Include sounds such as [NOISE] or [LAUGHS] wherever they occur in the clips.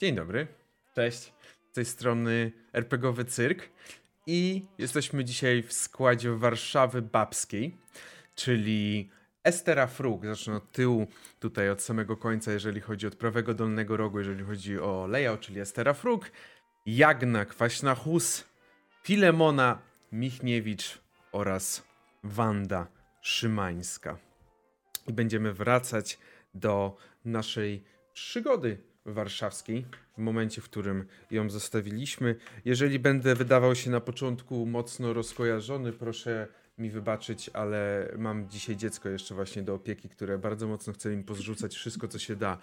Dzień dobry. Cześć. Z tej strony RPGowy Cyrk i jesteśmy dzisiaj w składzie Warszawy Babskiej, czyli Estera Frug. Zacznę od tyłu, tutaj od samego końca, jeżeli chodzi od prawego dolnego rogu, jeżeli chodzi o layout, czyli Estera Frug, Jagna Kwaśna Hus, Filemona Michniewicz oraz Wanda Szymańska. I będziemy wracać do naszej przygody warszawskiej w momencie, w którym ją zostawiliśmy. Jeżeli będę wydawał się na początku mocno rozkojarzony, proszę mi wybaczyć, ale mam dzisiaj dziecko jeszcze właśnie do opieki, które bardzo mocno chce mi pozrzucać wszystko, co się da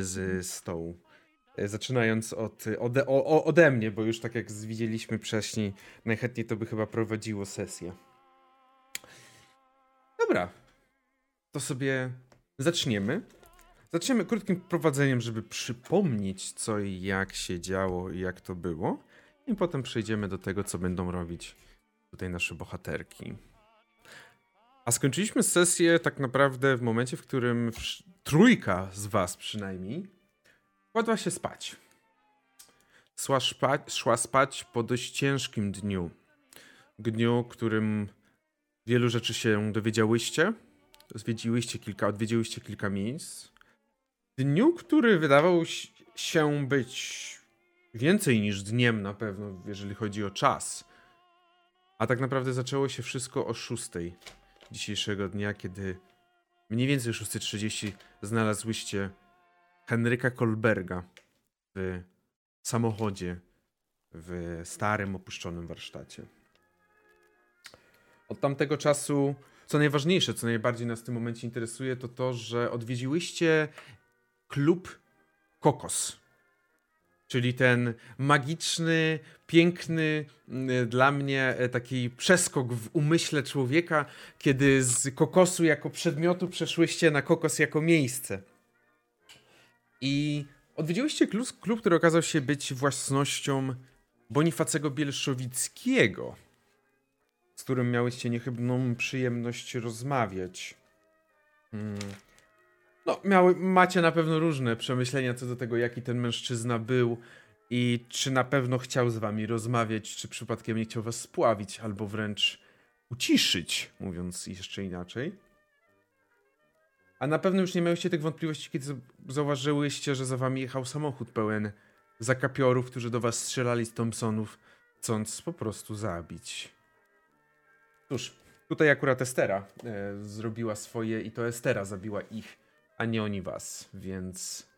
z stołu. Zaczynając od, ode, o, ode mnie, bo już tak jak widzieliśmy wcześniej, najchętniej to by chyba prowadziło sesję. Dobra, to sobie zaczniemy. Zaczniemy krótkim prowadzeniem, żeby przypomnieć co i jak się działo i jak to było. I potem przejdziemy do tego, co będą robić tutaj nasze bohaterki. A skończyliśmy sesję tak naprawdę w momencie, w którym trójka z was przynajmniej kładła się spać. Szła, szpa, szła spać po dość ciężkim dniu. Dniu, którym wielu rzeczy się dowiedziałyście. Zwiedziłyście kilka, odwiedziłyście kilka miejsc dniu, który wydawał się być więcej niż dniem na pewno, jeżeli chodzi o czas. A tak naprawdę zaczęło się wszystko o 6 dzisiejszego dnia, kiedy mniej więcej o 6.30 znalazłyście Henryka Kolberga w samochodzie w starym, opuszczonym warsztacie. Od tamtego czasu, co najważniejsze, co najbardziej nas w tym momencie interesuje, to to, że odwiedziłyście klub Kokos. Czyli ten magiczny, piękny mm, dla mnie e, taki przeskok w umyśle człowieka, kiedy z kokosu jako przedmiotu przeszłyście na kokos jako miejsce. I odwiedziłyście klub, klub który okazał się być własnością Bonifacego Bielszowickiego, z którym miałyście niechybną przyjemność rozmawiać. Hmm. No, miały, macie na pewno różne przemyślenia co do tego, jaki ten mężczyzna był i czy na pewno chciał z wami rozmawiać, czy przypadkiem nie chciał was spławić, albo wręcz uciszyć, mówiąc jeszcze inaczej. A na pewno już nie miałyście tych wątpliwości, kiedy zauważyłyście, że za wami jechał samochód pełen zakapiorów, którzy do was strzelali z Thompsonów, chcąc po prostu zabić. Cóż, tutaj akurat Estera e, zrobiła swoje i to Estera zabiła ich a nie oni was, więc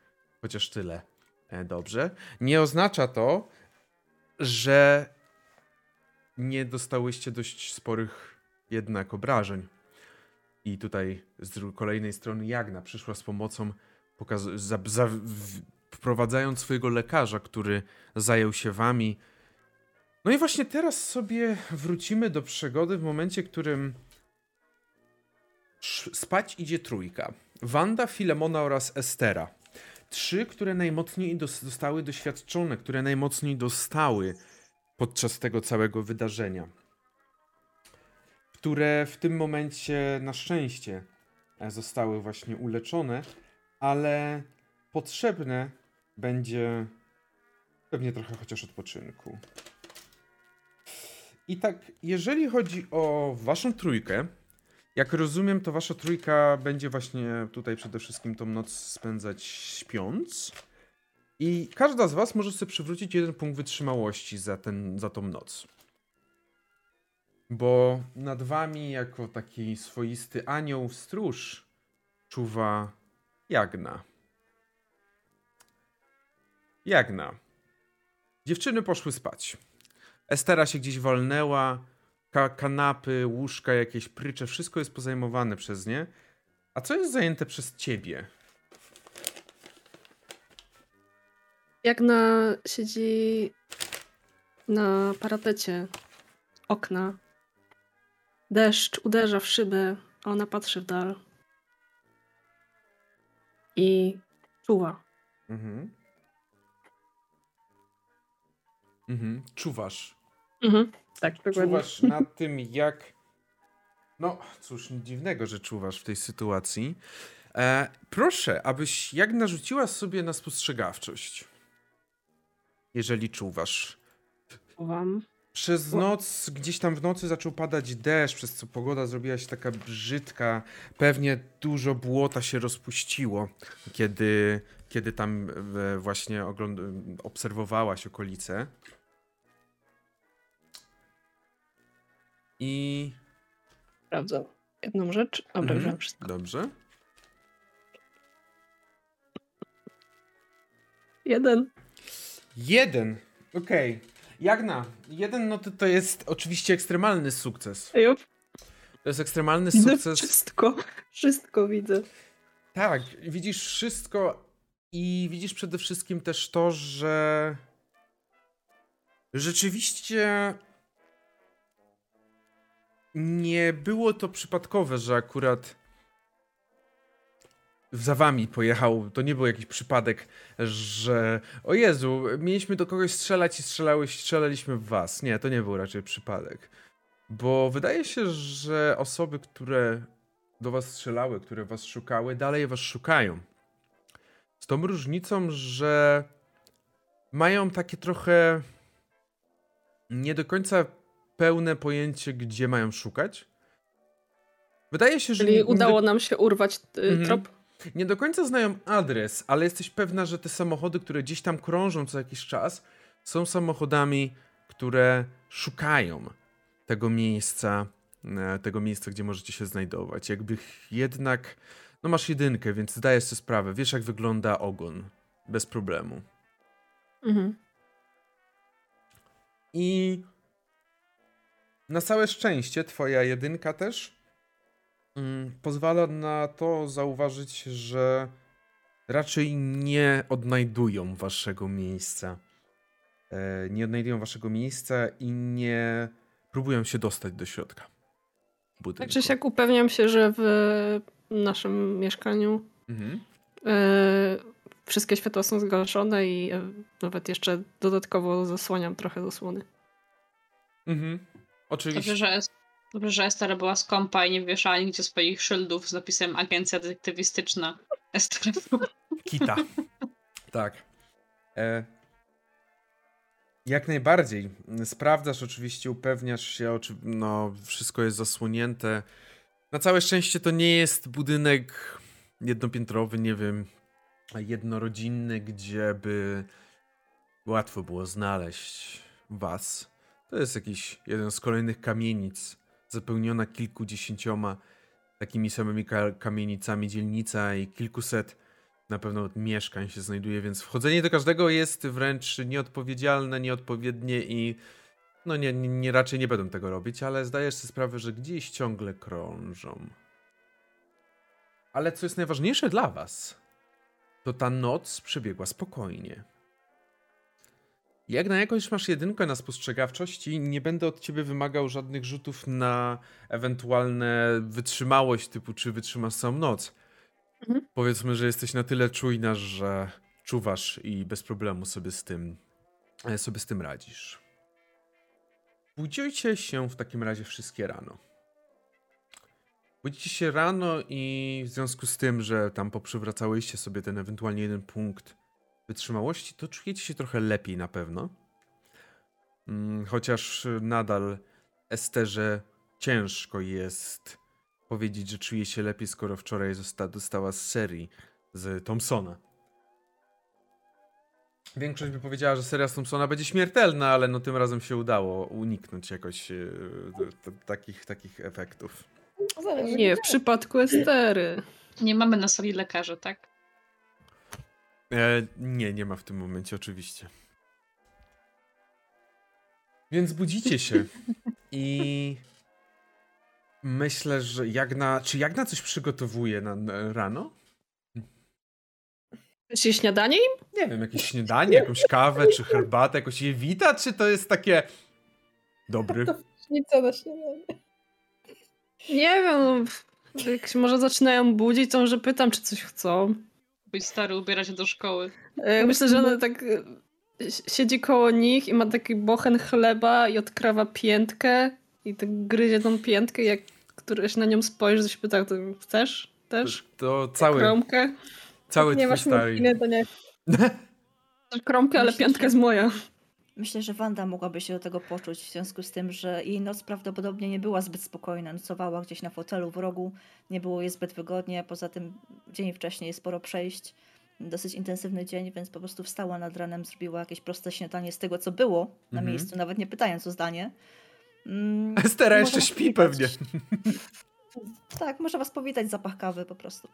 chociaż tyle. E, dobrze. Nie oznacza to, że nie dostałyście dość sporych jednak obrażeń. I tutaj z kolejnej strony Jagna przyszła z pomocą, za, za, wprowadzając swojego lekarza, który zajął się wami. No i właśnie teraz sobie wrócimy do przygody w momencie, w którym spać idzie trójka. Wanda, Filemona oraz Estera. Trzy, które najmocniej zostały doświadczone, które najmocniej dostały podczas tego całego wydarzenia. Które w tym momencie na szczęście e, zostały właśnie uleczone, ale potrzebne będzie pewnie trochę chociaż odpoczynku. I tak, jeżeli chodzi o waszą trójkę, jak rozumiem, to wasza trójka będzie właśnie tutaj przede wszystkim tą noc spędzać śpiąc. I każda z was może sobie przywrócić jeden punkt wytrzymałości za, ten, za tą noc. Bo nad wami, jako taki swoisty anioł stróż, czuwa Jagna. Jagna. Dziewczyny poszły spać. Estera się gdzieś wolnęła, ka kanapy, łóżka, jakieś prycze, wszystko jest pozajmowane przez nie. A co jest zajęte przez ciebie? Jak na siedzi na parapecie okna. Deszcz uderza w szybę, a ona patrzy w dal. I czuwa. Mhm. Mhm. Czuwasz. Mhm. Tak, dokładnie. Czuwasz nad tym, jak. No, cóż, nic dziwnego, że czuwasz w tej sytuacji. E, proszę, abyś jak narzuciła sobie na spostrzegawczość. jeżeli czuwasz. Czuwam. Przez noc, gdzieś tam w nocy zaczął padać deszcz, przez co pogoda zrobiła się taka brzydka. Pewnie dużo błota się rozpuściło, kiedy, kiedy tam e, właśnie ogląd- obserwowałaś okolice. I. Sprawdzę jedną rzecz. Dobra, mhm. wszystko. Dobrze. Jeden. Jeden. Okej. Okay. Jagna, jeden no to, to jest oczywiście ekstremalny sukces. Jup. To jest ekstremalny widzę sukces. Wszystko, wszystko widzę. Tak, widzisz wszystko i widzisz przede wszystkim też to, że rzeczywiście nie było to przypadkowe, że akurat za wami pojechał, to nie był jakiś przypadek, że o Jezu, mieliśmy do kogoś strzelać i strzelałeś, strzelaliśmy w was. Nie, to nie był raczej przypadek. Bo wydaje się, że osoby, które do was strzelały, które was szukały, dalej was szukają. Z tą różnicą, że mają takie trochę nie do końca pełne pojęcie, gdzie mają szukać. Wydaje się, że. Czyli udało nam się urwać y, mhm. trop nie do końca znają adres, ale jesteś pewna, że te samochody, które gdzieś tam krążą co jakiś czas, są samochodami, które szukają tego miejsca, e, tego miejsca, gdzie możecie się znajdować. Jakby jednak, no masz jedynkę, więc zdajesz sobie sprawę, wiesz jak wygląda ogon, bez problemu. Mhm. I na całe szczęście twoja jedynka też Mm, pozwala na to zauważyć, że raczej nie odnajdują waszego miejsca. E, nie odnajdują waszego miejsca i nie próbują się dostać do środka. Budynku. Tak czy siak upewniam się, że w naszym mieszkaniu mhm. e, wszystkie światła są zgaszone i e, nawet jeszcze dodatkowo zasłaniam trochę zasłony. Mhm. Oczywiście. Dobrze, że jest Dobrze, że Estera była skąpa i nie wieszała nigdzie swoich szyldów z napisem agencja detektywistyczna. [LAUGHS] Estera. Kita. [LAUGHS] tak. E, jak najbardziej. Sprawdzasz oczywiście, upewniasz się, no wszystko jest zasłonięte. Na całe szczęście to nie jest budynek jednopiętrowy, nie wiem, jednorodzinny, gdzie by łatwo było znaleźć was. To jest jakiś jeden z kolejnych kamienic zapełniona kilkudziesięcioma takimi samymi kamienicami dzielnica i kilkuset na pewno mieszkań się znajduje, więc wchodzenie do każdego jest wręcz nieodpowiedzialne, nieodpowiednie i no nie, nie, raczej nie będą tego robić, ale zdajesz sobie sprawę, że gdzieś ciągle krążą. Ale co jest najważniejsze dla was, to ta noc przebiegła spokojnie. Jak na jakąś masz jedynkę na spostrzegawczości, nie będę od ciebie wymagał żadnych rzutów na ewentualne wytrzymałość, typu czy wytrzymasz całą noc. Mhm. Powiedzmy, że jesteś na tyle czujna, że czuwasz i bez problemu sobie z tym, e, sobie z tym radzisz. Budzicie się w takim razie wszystkie rano. Budzicie się rano i w związku z tym, że tam poprzywracałyście sobie ten ewentualnie jeden punkt wytrzymałości, to czujecie się trochę lepiej na pewno. Mm, chociaż nadal Esterze ciężko jest powiedzieć, że czuje się lepiej, skoro wczoraj została, dostała z serii z Thompsona. Większość by powiedziała, że seria z Thompsona będzie śmiertelna, ale no tym razem się udało uniknąć jakoś e, takich, takich efektów. Nie, w przypadku Estery. Nie mamy na sali lekarza, tak? E, nie, nie ma w tym momencie, oczywiście. Więc budzicie się [LAUGHS] i myślę, że Jagna, czy Jagna coś przygotowuje na, na rano? Czy śniadanie im? Nie wiem, jakieś śniadanie, jakąś kawę, czy herbatę, jakoś je wita, czy to jest takie dobry? To na śniadanie. Nie wiem, jak się może zaczynają budzić, to może pytam, czy coś chcą być stary, ubierać się do szkoły. E, myślę, że ona tak e, siedzi koło nich i ma taki bochen chleba i odkrawa piętkę i tak gryzie tą piętkę jak któryś na nią spojrzy, to się pyta, to chcesz też? To cały... Kromkę? Cały nie masz stary. Morfiny, to nie. [LAUGHS] Kromkę, ale piątka jest moja. Myślę, że Wanda mogłaby się do tego poczuć, w związku z tym, że jej noc prawdopodobnie nie była zbyt spokojna. Nocowała gdzieś na fotelu w rogu, nie było jej zbyt wygodnie. Poza tym dzień wcześniej sporo przejść, dosyć intensywny dzień, więc po prostu wstała nad ranem, zrobiła jakieś proste śniadanie z tego, co było na mhm. miejscu, nawet nie pytając o zdanie. Mm, [LAUGHS] Estera jeszcze śpi pewnie. [LAUGHS] Tak, może was powitać zapach kawy po prostu.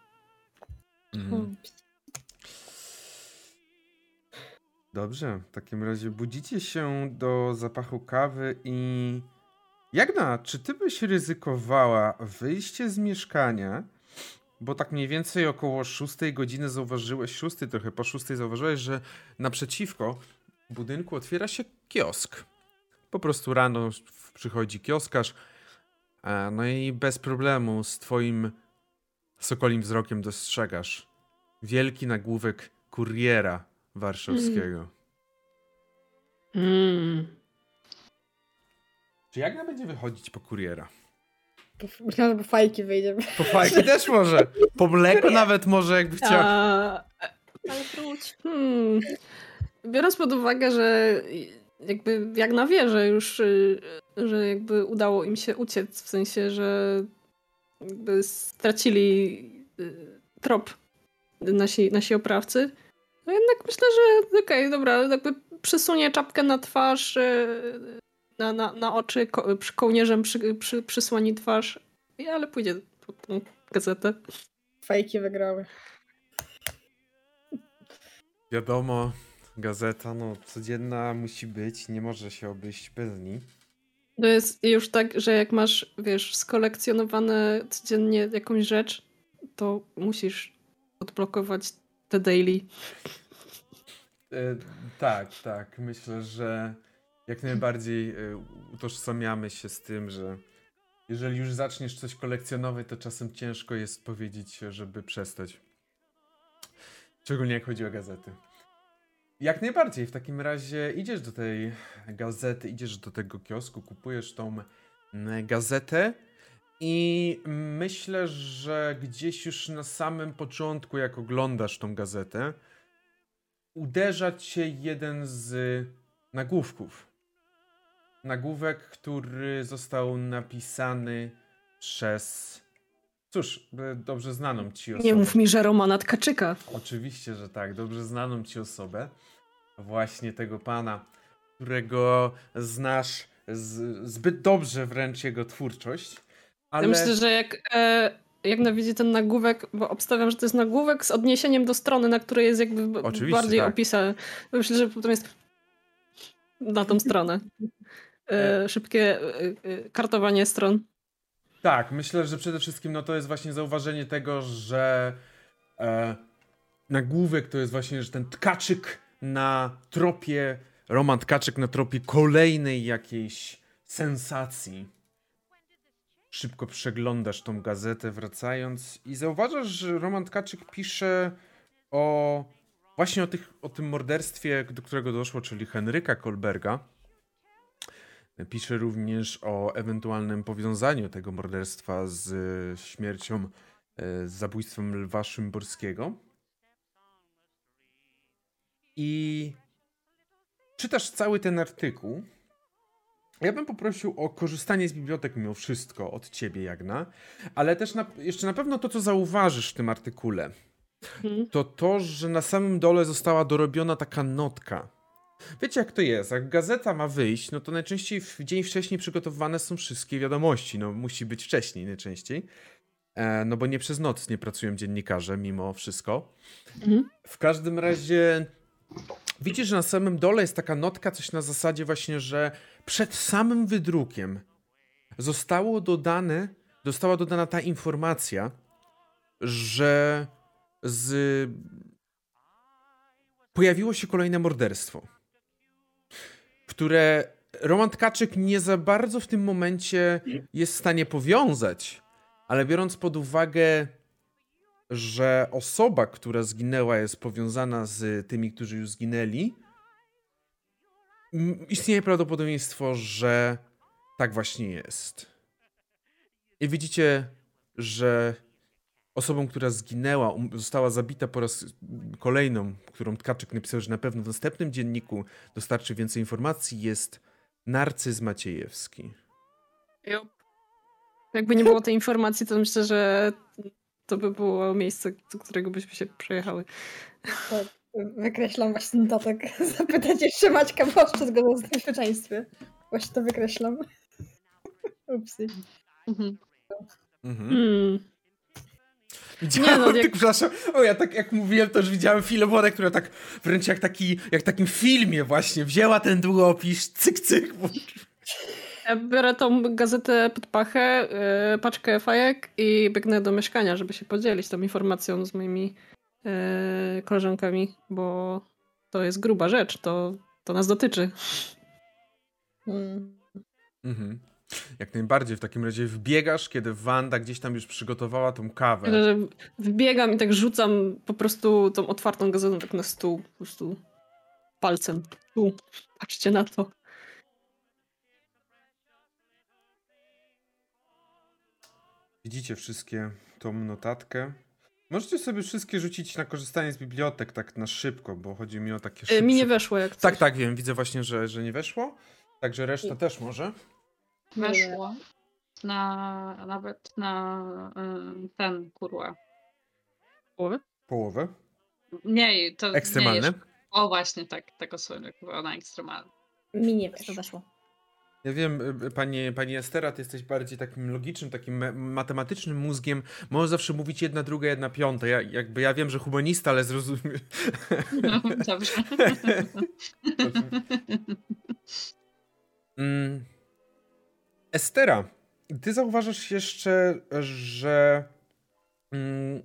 Mm. Dobrze, w takim razie budzicie się do zapachu kawy i... Jagna, czy ty byś ryzykowała wyjście z mieszkania, bo tak mniej więcej około 6 godziny zauważyłeś, 6 trochę po 6 zauważyłeś, że naprzeciwko budynku otwiera się kiosk. Po prostu rano przychodzi kioskarz, no i bez problemu z twoim sokolim wzrokiem dostrzegasz wielki nagłówek kuriera warszawskiego. Mm. Czy Jagna będzie wychodzić po kuriera? Myślałam, że po fajki wyjdzie. Po fajki też może. Po mleko nawet może, jakby chciała. A... Ale wróć. Hmm. Biorąc pod uwagę, że jakby Jagna wie, że już y, że jakby udało im się uciec, w sensie, że jakby stracili y, trop nasi, nasi oprawcy, no jednak myślę, że okej, okay, dobra, jakby przesunie czapkę na twarz, y, na, na, na oczy, ko kołnierzem przy, przy, przysłoni twarz, ale pójdzie po tą gazetę. Fajki wygrały. Wiadomo, gazeta no codzienna musi być, nie może się obejść bez niej. To jest już tak, że jak masz, wiesz, skolekcjonowane codziennie jakąś rzecz, to musisz odblokować te daily. E, tak, tak. Myślę, że jak najbardziej e, utożsamiamy się z tym, że jeżeli już zaczniesz coś kolekcjonować, to czasem ciężko jest powiedzieć, żeby przestać. Szczególnie jak chodzi o gazety. Jak najbardziej. W takim razie idziesz do tej gazety, idziesz do tego kiosku, kupujesz tą mm, gazetę i myślę, że gdzieś już na samym początku, jak oglądasz tą gazetę, uderza cię jeden z nagłówków. Nagłówek, który został napisany przez. Cóż, dobrze znaną ci osobę. Nie mów mi, że Romana Tkaczyka. Oczywiście, że tak. Dobrze znaną ci osobę. Właśnie tego pana, którego znasz z, zbyt dobrze wręcz jego twórczość. Ale... Ja myślę, że jak e, jak na widzi ten nagłówek, bo obstawiam, że to jest nagłówek z odniesieniem do strony, na której jest jakby Oczywiście, bardziej tak. opisane. Myślę, że potem jest na tą stronę. E, e, szybkie kartowanie stron. Tak, myślę, że przede wszystkim no, to jest właśnie zauważenie tego, że e, nagłówek to jest właśnie, że ten tkaczyk na tropie, Roman Tkaczyk na tropie kolejnej jakiejś sensacji szybko przeglądasz tą gazetę wracając i zauważasz, że Roman Tkaczyk pisze o właśnie o, tych, o tym morderstwie, do którego doszło, czyli Henryka Kolberga. Pisze również o ewentualnym powiązaniu tego morderstwa z śmiercią, e, z zabójstwem Lwa Szymborskiego. I czytasz cały ten artykuł ja bym poprosił o korzystanie z bibliotek mimo wszystko od ciebie, Jagna, ale też na, jeszcze na pewno to, co zauważysz w tym artykule, hmm. to to, że na samym dole została dorobiona taka notka. Wiecie, jak to jest? Jak gazeta ma wyjść, no to najczęściej w dzień wcześniej przygotowywane są wszystkie wiadomości. No, musi być wcześniej najczęściej. E, no bo nie przez noc nie pracują dziennikarze, mimo wszystko. Hmm. W każdym razie widzisz, że na samym dole jest taka notka, coś na zasadzie właśnie, że przed samym wydrukiem zostało dodane, została dodana ta informacja, że z... pojawiło się kolejne morderstwo, które Roman Tkaczyk nie za bardzo w tym momencie jest w stanie powiązać, ale biorąc pod uwagę, że osoba, która zginęła, jest powiązana z tymi, którzy już zginęli, istnieje prawdopodobieństwo, że tak właśnie jest. I widzicie, że osobą, która zginęła, um, została zabita po raz kolejną, którą Tkaczyk napisał, że na pewno w następnym dzienniku dostarczy więcej informacji, jest Narcyz Maciejewski. Yep. Jakby nie było tej informacji, to myślę, że to by było miejsce, do którego byśmy się przejechały. Tak, wykreślam właśnie notatek. [LAUGHS] Zapytać jeszcze Maćka Boszczę zgodą z bezpieczeństwie. Właśnie to wykreślam. [LAUGHS] Upsi. Mhm. Mhm. Mm. Widziałem, nie, no, [LAUGHS] jak... przepraszam, o ja tak jak mówiłem, to już widziałem Filemonę, która tak wręcz jak, taki, jak w takim filmie właśnie wzięła ten długopis, cyk, cyk. Ja biorę tą gazetę pod pachę, yy, paczkę fajek i biegnę do mieszkania, żeby się podzielić tą informacją z moimi koleżankami, bo to jest gruba rzecz, to, to nas dotyczy. Mm. Mhm. Jak najbardziej. W takim razie wbiegasz, kiedy Wanda gdzieś tam już przygotowała tą kawę. Wbiegam i tak rzucam po prostu tą otwartą gazetę tak na stół. Po prostu palcem. Tu, patrzcie na to. Widzicie wszystkie tą notatkę. Możecie sobie wszystkie rzucić na korzystanie z bibliotek tak na szybko, bo chodzi mi o takie szybsze... Mi nie weszło jak coś. Tak, tak, wiem. Widzę właśnie, że, że nie weszło. Także reszta też może. Weszło. Na, nawet na y, ten, kurwa. Połowę? Połowę? Nie, to Ekstremalny? Nie o właśnie, tak, tego słynne, na ekstremalny. Mi nie weszło. weszło. Ja wiem, y, y, pani, Estera, ty jesteś bardziej takim logicznym, takim matematycznym mózgiem. Może zawsze mówić jedna, druga, jedna, piąta. Ja, jakby ja wiem, że humanista, ale zrozumiem. No, [LAUGHS] dobrze. [LAUGHS] mm. Estera, ty zauważasz jeszcze, że mm,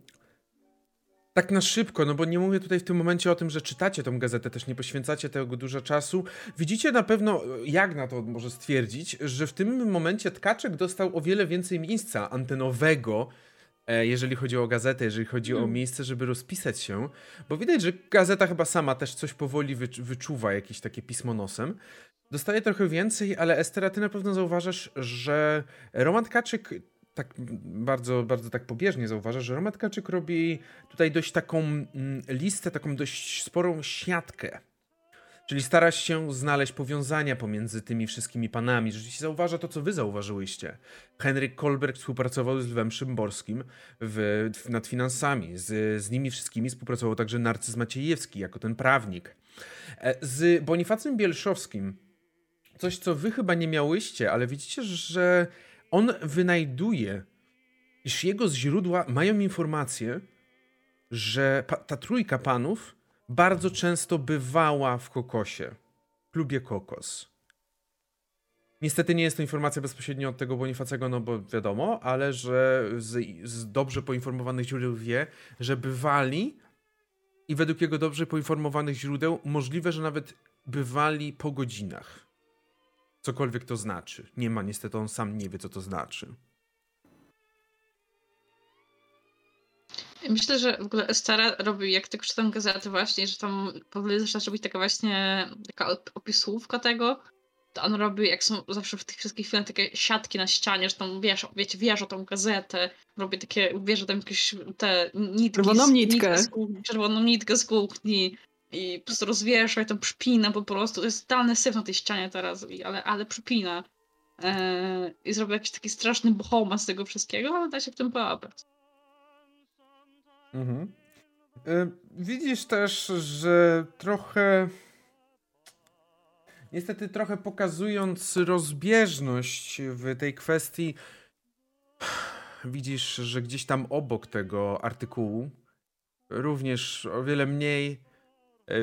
tak na szybko, no bo nie mówię tutaj w tym momencie o tym, że czytacie tą gazetę, też nie poświęcacie tego dużo czasu. Widzicie na pewno, jak na to może stwierdzić, że w tym momencie Tkaczek dostał o wiele więcej miejsca antenowego, e, jeżeli chodzi o gazetę, jeżeli chodzi hmm. o miejsce, żeby rozpisać się, bo widać, że gazeta chyba sama też coś powoli wyczuwa, jakieś takie pismo nosem. Dostaje trochę więcej, ale Estera, ty na pewno zauważasz, że Roman Tkaczyk tak bardzo, bardzo tak pobieżnie zauważa, że Roman Tkaczyk robi tutaj dość taką mm, listę, taką dość sporą siatkę. Czyli stara się znaleźć powiązania pomiędzy tymi wszystkimi panami. Rzeczywiście zauważa to, co wy zauważyłyście. Henryk Kolberg współpracował z Lwem Szymborskim w, nad finansami. Z, z nimi wszystkimi współpracował także Narcyz Maciejewski jako ten prawnik. E, z Bonifacym Bielszowskim coś, co wy chyba nie miałyście, ale widzicie, że on wynajduje, iż jego źródła mają informację, że ta trójka panów bardzo często bywała w Kokosie, klubie Kokos. Niestety nie jest to informacja bezpośrednio od tego Bonifacego, no bo wiadomo, ale że z, z dobrze poinformowanych źródeł wie, że bywali i według jego dobrze poinformowanych źródeł możliwe, że nawet bywali po godzinach. Cokolwiek to znaczy. Nie ma niestety, on sam nie wie, co to znaczy. Myślę, że w ogóle Estera robi, jak tylko czytam gazety właśnie, że tam powoli zaczyna robić taka właśnie taka opisówka tego, to on robi, jak są zawsze w tych wszystkich filmach, takie siatki na ścianie, że tam wiesz, wiecie, wierzą tą gazetę, robi takie, wierzą tam jakieś te nitki. Czerwoną nitkę. Z, czerwoną nitkę z kuchni i po prostu rozwiesza i to przypina po prostu. To jest totalny syf na tej ścianie teraz, ale, ale przypina. Eee, I zrobił jakiś taki straszny bohoma z tego wszystkiego, ale da się w tym połapać. Mhm. E, widzisz też, że trochę. Niestety, trochę pokazując rozbieżność w tej kwestii, widzisz, że gdzieś tam obok tego artykułu, również o wiele mniej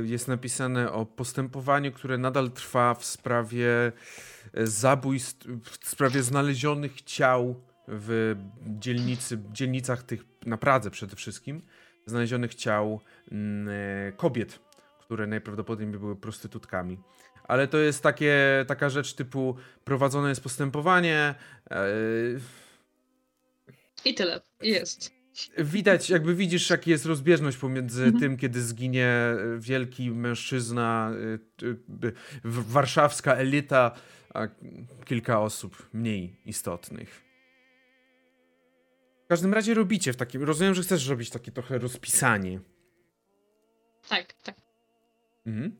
jest napisane o postępowaniu, które nadal trwa w sprawie e, zabójstw, w sprawie znalezionych ciał w dzielnicy, dzielnicach tych, na Pradze przede wszystkim, znalezionych ciał mm, e, kobiet, które najprawdopodobniej były prostytutkami. Ale to jest takie, taka rzecz typu prowadzone jest postępowanie. I tyle. Jest widać, jakby widzisz, jaka jest rozbieżność pomiędzy mhm. tym, kiedy zginie wielki mężczyzna, e, e, warszawska elita, a kilka osób mniej istotnych. W każdym razie robicie w takim. Rozumiem, że chcesz robić takie trochę rozpisanie. Tak, tak. Mhm.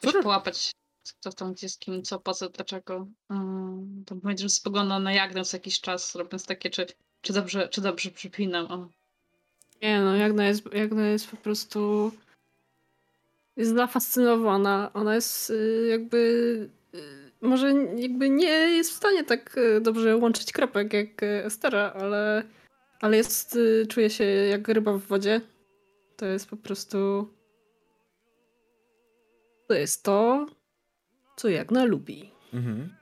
Co Chcesz połapać, co tam gdzie z kim, co, po co, dlaczego. Um, to będziemy spoglądał na Jagnę co jakiś czas, robiąc takie, czy, czy dobrze, czy dobrze przypinam. O. Nie no, Jagna jest, Jagna jest po prostu jest zafascynowana. Ona jest y, jakby y, może jakby nie jest w stanie tak y, dobrze łączyć kropek jak Estera, ale, ale jest, czuje się jak ryba w wodzie. To jest po prostu to jest to, co Jagna lubi. Mhm.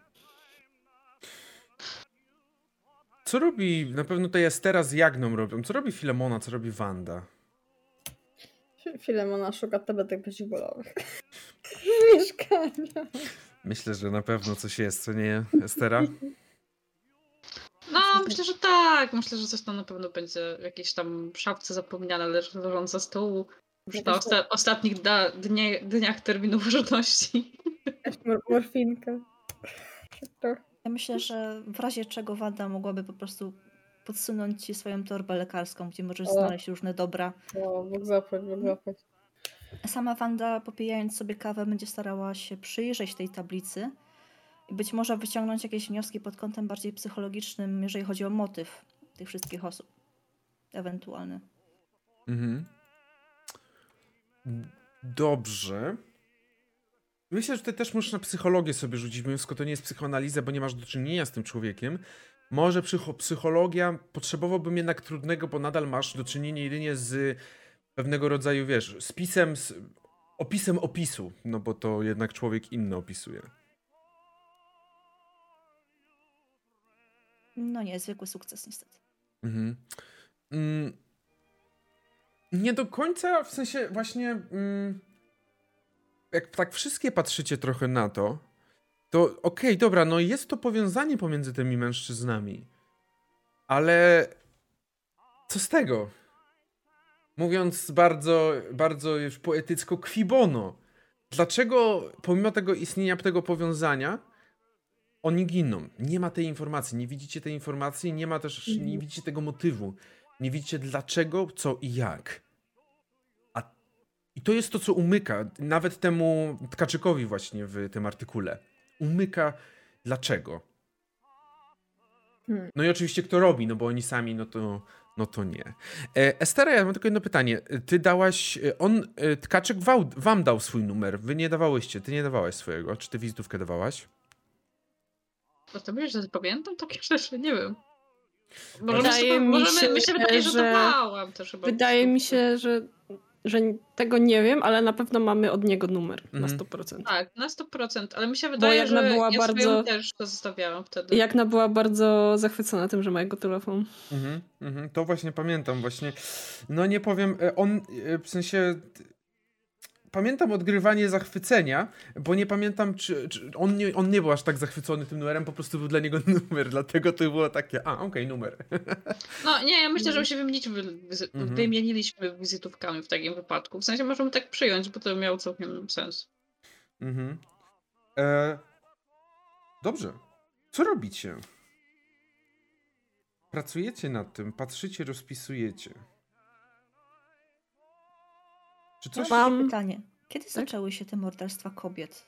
Co robi, na pewno to jest teraz z Jagną robią, co robi Filemona, co robi Wanda? Filemona szuka tabletek przeciwbólowych. [LAUGHS] Mieszkania. Myślę, że na pewno coś jest, co nie, Estera? No, myślę, że tak. Myślę, że coś tam na pewno będzie w jakiejś tam szafce zapomniane, leżące za stołu. Już na osta ostatnich da, dnie, dniach terminu [LAUGHS] ważności. Mor morfinka. Ja myślę, że w razie czego Wanda mogłaby po prostu podsunąć ci swoją torbę lekarską, gdzie możesz o. znaleźć różne dobra. O, mógł zapać, mógł zapać. Sama Wanda, popijając sobie kawę, będzie starała się przyjrzeć tej tablicy i być może wyciągnąć jakieś wnioski pod kątem bardziej psychologicznym, jeżeli chodzi o motyw tych wszystkich osób. Ewentualny. Mhm. Dobrze. Myślę, że tutaj też możesz na psychologię sobie rzucić, mimo to nie jest psychoanaliza, bo nie masz do czynienia z tym człowiekiem. Może psychologia, potrzebowałbym jednak trudnego, bo nadal masz do czynienia jedynie z pewnego rodzaju, wiesz, spisem, z opisem opisu, no bo to jednak człowiek inny opisuje. No nie, zwykły sukces niestety. Mhm. Mm, nie do końca, w sensie właśnie mm, jak tak wszystkie patrzycie trochę na to, to okej, okay, dobra, no jest to powiązanie pomiędzy tymi mężczyznami, ale co z tego? Mówiąc bardzo, bardzo już poetycko, kwibono. Dlaczego pomimo tego istnienia tego powiązania oni giną? Nie ma tej informacji, nie widzicie tej informacji, nie ma też, nie mhm. widzicie tego motywu. Nie widzicie dlaczego, co i jak. I to jest to, co umyka nawet temu Tkaczykowi właśnie w tym artykule. Umyka dlaczego. Hmm. No i oczywiście kto robi, no bo oni sami, no to, no to nie. E, Estera, ja mam tylko jedno pytanie. Ty dałaś, e, on, e, Tkaczyk wam dał swój numer, wy nie dawałyście, ty nie dawałaś swojego. Czy ty wizytówkę dawałaś? To ty mówisz, że pamiętam takie [LAUGHS] rzeczy? Nie wiem. Wydaje mi się, mi się wydaje, że, że też chyba. Wydaje mi się, że, że tego nie wiem, ale na pewno mamy od niego numer na 100%. Mhm. Tak, na 100%, ale mi się wydaje, że była ja bardzo, też to zostawiałam wtedy. Jakna była bardzo zachwycona tym, że ma jego telefon. Mhm, mhm, to właśnie pamiętam, właśnie. No nie powiem, e, on e, w sensie pamiętam odgrywanie zachwycenia, bo nie pamiętam, czy, czy, on, nie, on nie był aż tak zachwycony tym numerem, po prostu był dla niego [LAUGHS] numer, dlatego to było takie, a okej, okay, numer. [LAUGHS] No nie, ja myślę, że my się wymieniliśmy, mhm. wymieniliśmy wizytówkami w takim wypadku. W sensie możemy tak przyjąć, bo to miało całkiem sens. Mhm. E... Dobrze. Co robicie? Pracujecie nad tym, patrzycie, rozpisujecie. Czy coś... Mam pytanie. Kiedy tak? zaczęły się te morderstwa kobiet?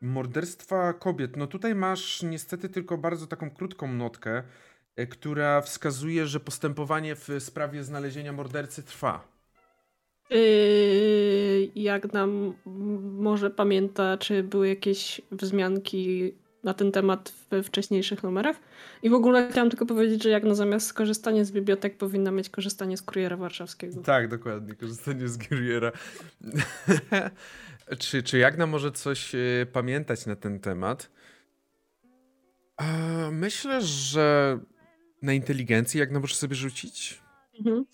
Morderstwa kobiet. No tutaj masz niestety tylko bardzo taką krótką notkę, e, która wskazuje, że postępowanie w sprawie znalezienia mordercy trwa. Yy, jak nam może pamięta, czy były jakieś wzmianki na ten temat we wcześniejszych numerach. I w ogóle chciałam tylko powiedzieć, że jak na zamiast korzystanie z bibliotek powinna mieć korzystanie z kuriera warszawskiego. Tak, dokładnie, korzystanie z kuriera. [LAUGHS] czy, czy Jagna może coś y, pamiętać na ten temat? E, myślę, że na inteligencji Jagna może sobie rzucić. Mhm.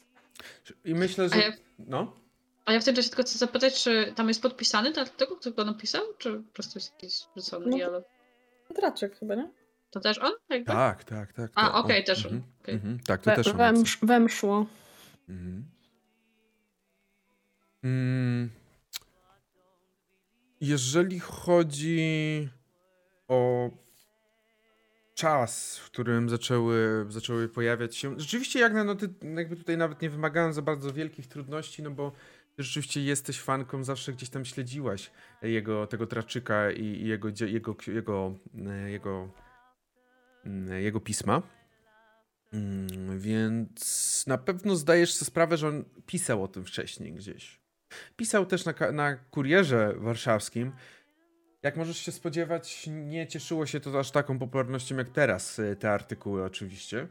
I myślę, że... No? A ja w tym czasie tylko chcę zapytać, czy tam jest podpisany ten tego, kto go napisał, czy po prostu jest jakiś rzucony no, dialog? Draczek chyba, nie? To też on? Jakby? Tak, tak, tak. A, okej, okay, też on. -hmm, okay. -hmm, tak, to We, też on. Wemsz, wemszło. Mm. Mm. Jeżeli chodzi o czas, w którym zaczęły, zaczęły pojawiać się. Rzeczywiście, jak na, no, ty jakby tutaj nawet nie wymagałem za bardzo wielkich trudności, no bo ty rzeczywiście jesteś fanką, zawsze gdzieś tam śledziłaś jego, tego traczyka i, i jego, jego, jego, e, jego, mm, jego pisma. Mm, więc na pewno zdajesz sobie sprawę, że on pisał o tym wcześniej gdzieś. Pisał też na, na kurierze warszawskim. Jak możesz się spodziewać, nie cieszyło się to aż taką popularnością jak teraz, y, te artykuły oczywiście.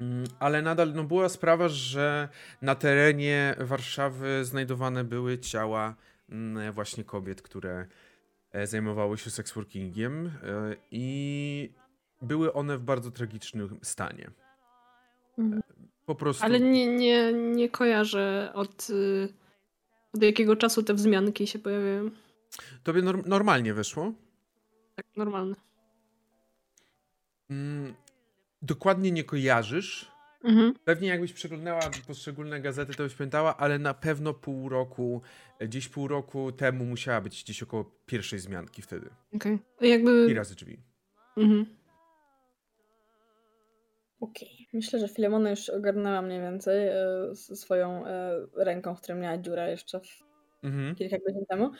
Mm, ale nadal no, była sprawa, że na terenie Warszawy znajdowane były ciała mm, właśnie kobiet, które e, zajmowały się seksworkingiem e, i były one w bardzo tragicznym stanie. Mhm. Po prostu. Ale nie, nie, nie kojarzę od, y, od jakiego czasu te wzmianki się pojawiają. Tobie norm normalnie wyszło? Tak, normalne. Dokładnie nie kojarzysz. Mhm. Pewnie jakbyś przeglądała poszczególne gazety, to byś pamiętała, ale na pewno pół roku, gdzieś pół roku temu musiała być gdzieś około pierwszej zmianki wtedy. Okej. Okay. Jakby... I razy drzwi. Mhm. Okej. Okay. Myślę, że Filemona już ogarnęła mniej więcej e, swoją e, ręką, w której miała dziurę jeszcze mhm. kilka godzin temu.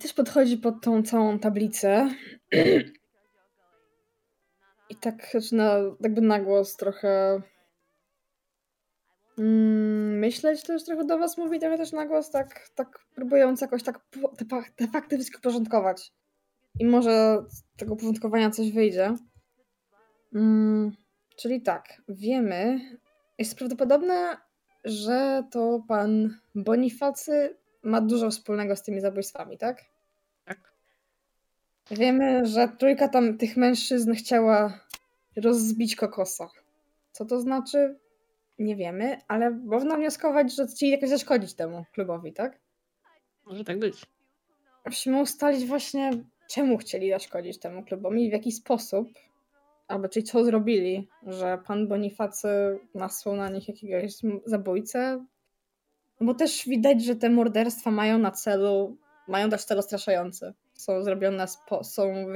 Też podchodzi pod tą całą tablicę. [CLEARS THROAT] I tak zaczyna jakby na głos trochę mm, myśleć też trochę do was mówi, trochę też na głos, tak, tak próbując jakoś tak te, te fakty wszystko porządkować. I może z tego porządkowania coś wyjdzie. Mm, czyli tak, wiemy, jest prawdopodobne, że to pan Bonifacy ma dużo wspólnego z tymi zabójstwami? Tak. Wiemy, że trójka tam tych mężczyzn chciała rozbić kokosa. Co to znaczy? Nie wiemy, ale można wnioskować, że chcieli jakoś zaszkodzić temu klubowi, tak? Może tak być. Musimy ustalić właśnie, czemu chcieli zaszkodzić temu klubowi i w jaki sposób, albo czyli co zrobili, że pan Bonifacy nasłał na nich jakiegoś zabójcę, no bo też widać, że te morderstwa mają na celu, mają też cel straszający. Są zrobione, spo, są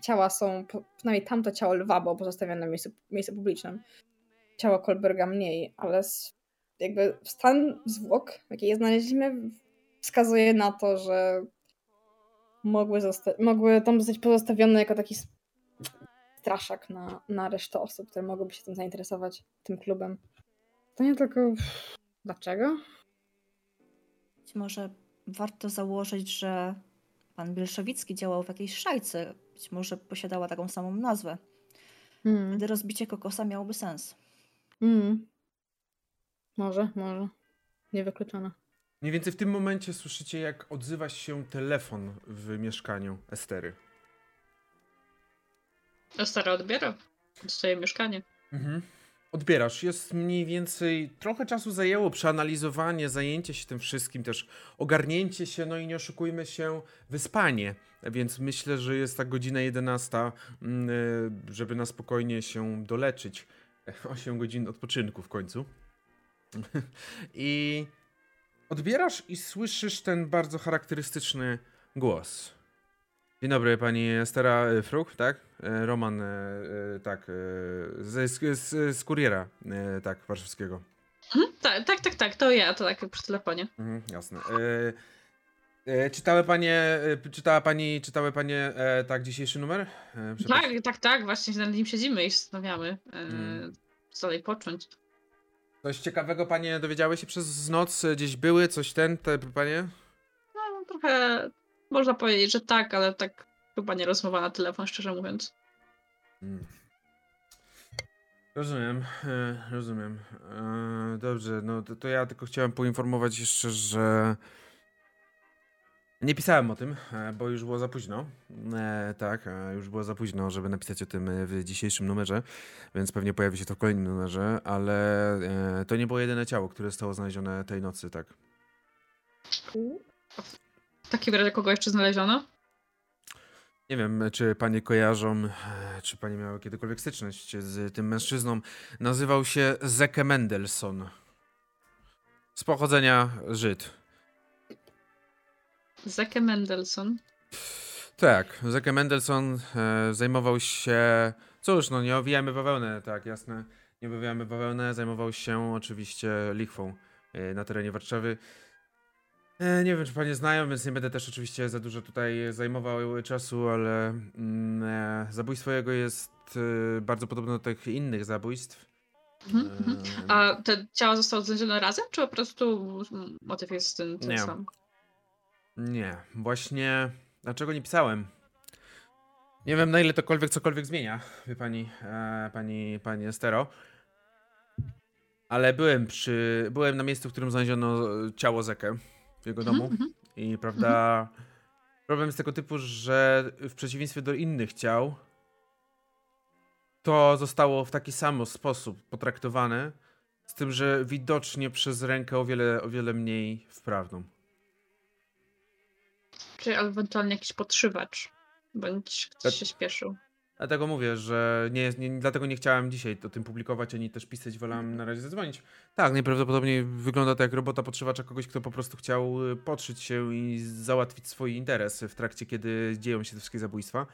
ciała są, przynajmniej tamto ciało lwa było pozostawione w miejscu, miejscu publicznym. Ciało Kolberga mniej, ale jakby stan zwłok, jaki je znaleźliśmy, wskazuje na to, że mogły, mogły tam zostać pozostawione jako taki straszak na, na resztę osób, które mogłyby się tym zainteresować, tym klubem. To nie tylko dlaczego? Być może warto założyć, że pan Bielszewicki działał w jakiejś szajce. Być może posiadała taką samą nazwę. Mm. Wtedy rozbicie kokosa miałoby sens. Mm. Może, może. Niewykluczone. Mniej więcej w tym momencie słyszycie, jak odzywa się telefon w mieszkaniu Estery. Estera odbiera. Dostaje mieszkanie. Mhm odbierasz. Jest mniej więcej, trochę czasu zajęło przeanalizowanie, zajęcie się tym wszystkim, też ogarnięcie się, no i nie oszukujmy się, wyspanie. Więc myślę, że jest ta godzina 11, mm, e, żeby na spokojnie się doleczyć. [LAUGHS] 8 godzin odpoczynku w końcu. [LAUGHS] I odbierasz i słyszysz ten bardzo charakterystyczny głos. Dzień dobry, pani Stara Fruk, tak? E, Roman, e, e, tak, z, z, z kuriera, tak, warszawskiego. Mhm, tak, tak, tak, tak, to ja, to tak przy telefonie. Mhm, jasne. E, czytały panie, czytała pani, czytały panie e, tak dzisiejszy numer? E, tak, tak, tak, właśnie nad nim siedzimy i zastanawiamy, hmm. co dalej począć. Coś ciekawego panie dowiedziały się przez noc? Gdzieś były? Coś ten, te panie? No, trochę można powiedzieć, że tak, ale tak chyba nie rozmowa na telefon, szczerze mówiąc. Hmm. Rozumiem, e, rozumiem. E, dobrze, no to, to, ja tylko chciałem poinformować jeszcze, że nie pisałem o tym, e, bo już było za późno. Tak, już było za późno, żeby napisać o tym w dzisiejszym numerze, więc pewnie pojawi się to w kolejnym numerze, ale to nie było jedyne ciało, które zostało znalezione tej nocy, tak. W takim razie kogo jeszcze znaleziono? Nie wiem, czy panie kojarzą, e, czy panie miały kiedykolwiek styczność z tym mężczyzną. Nazywał się Zeke Mendelssohn. Z pochodzenia Żyd. Zeke Mendelssohn? Tak, Zeke Mendelssohn e, zajmował się. Cóż, no nie owijamy bawełnę, tak, jasne. Nie owijamy bawełnę, zajmował się oczywiście lichwą e, na terenie Warszawy. E, nie wiem, czy panie znają, więc nie będę też oczywiście za dużo tutaj zajmował czasu, ale mm, e, zabójstwo jego jest e, bardzo podobne do tych innych zabójstw. Mhm, mhm. A te ciała zostały znalezione razem, czy po prostu motyw jest ten, ten nie. sam? Nie, właśnie dlaczego nie pisałem? Nie wiem na ile tokolwiek cokolwiek zmienia, wie pani, e, pani, pani Estero. Ale byłem przy, byłem na miejscu, w którym znaleziono ciało Zekę w jego domu. Mm -hmm. I prawda, mm -hmm. problem jest tego typu, że w przeciwieństwie do innych ciał, to zostało w taki sam sposób potraktowane, z tym, że widocznie przez rękę o wiele, o wiele mniej wprawną. Czy ewentualnie jakiś podszywacz, bądź ktoś się śpieszył. Dlatego mówię, że nie, nie, dlatego nie chciałem dzisiaj o tym publikować, ani też pisać, wolałem na razie zadzwonić. Tak, najprawdopodobniej wygląda to jak robota podszywacza kogoś, kto po prostu chciał y, podszyć się i załatwić swój interes w trakcie, kiedy dzieją się te wszystkie zabójstwa.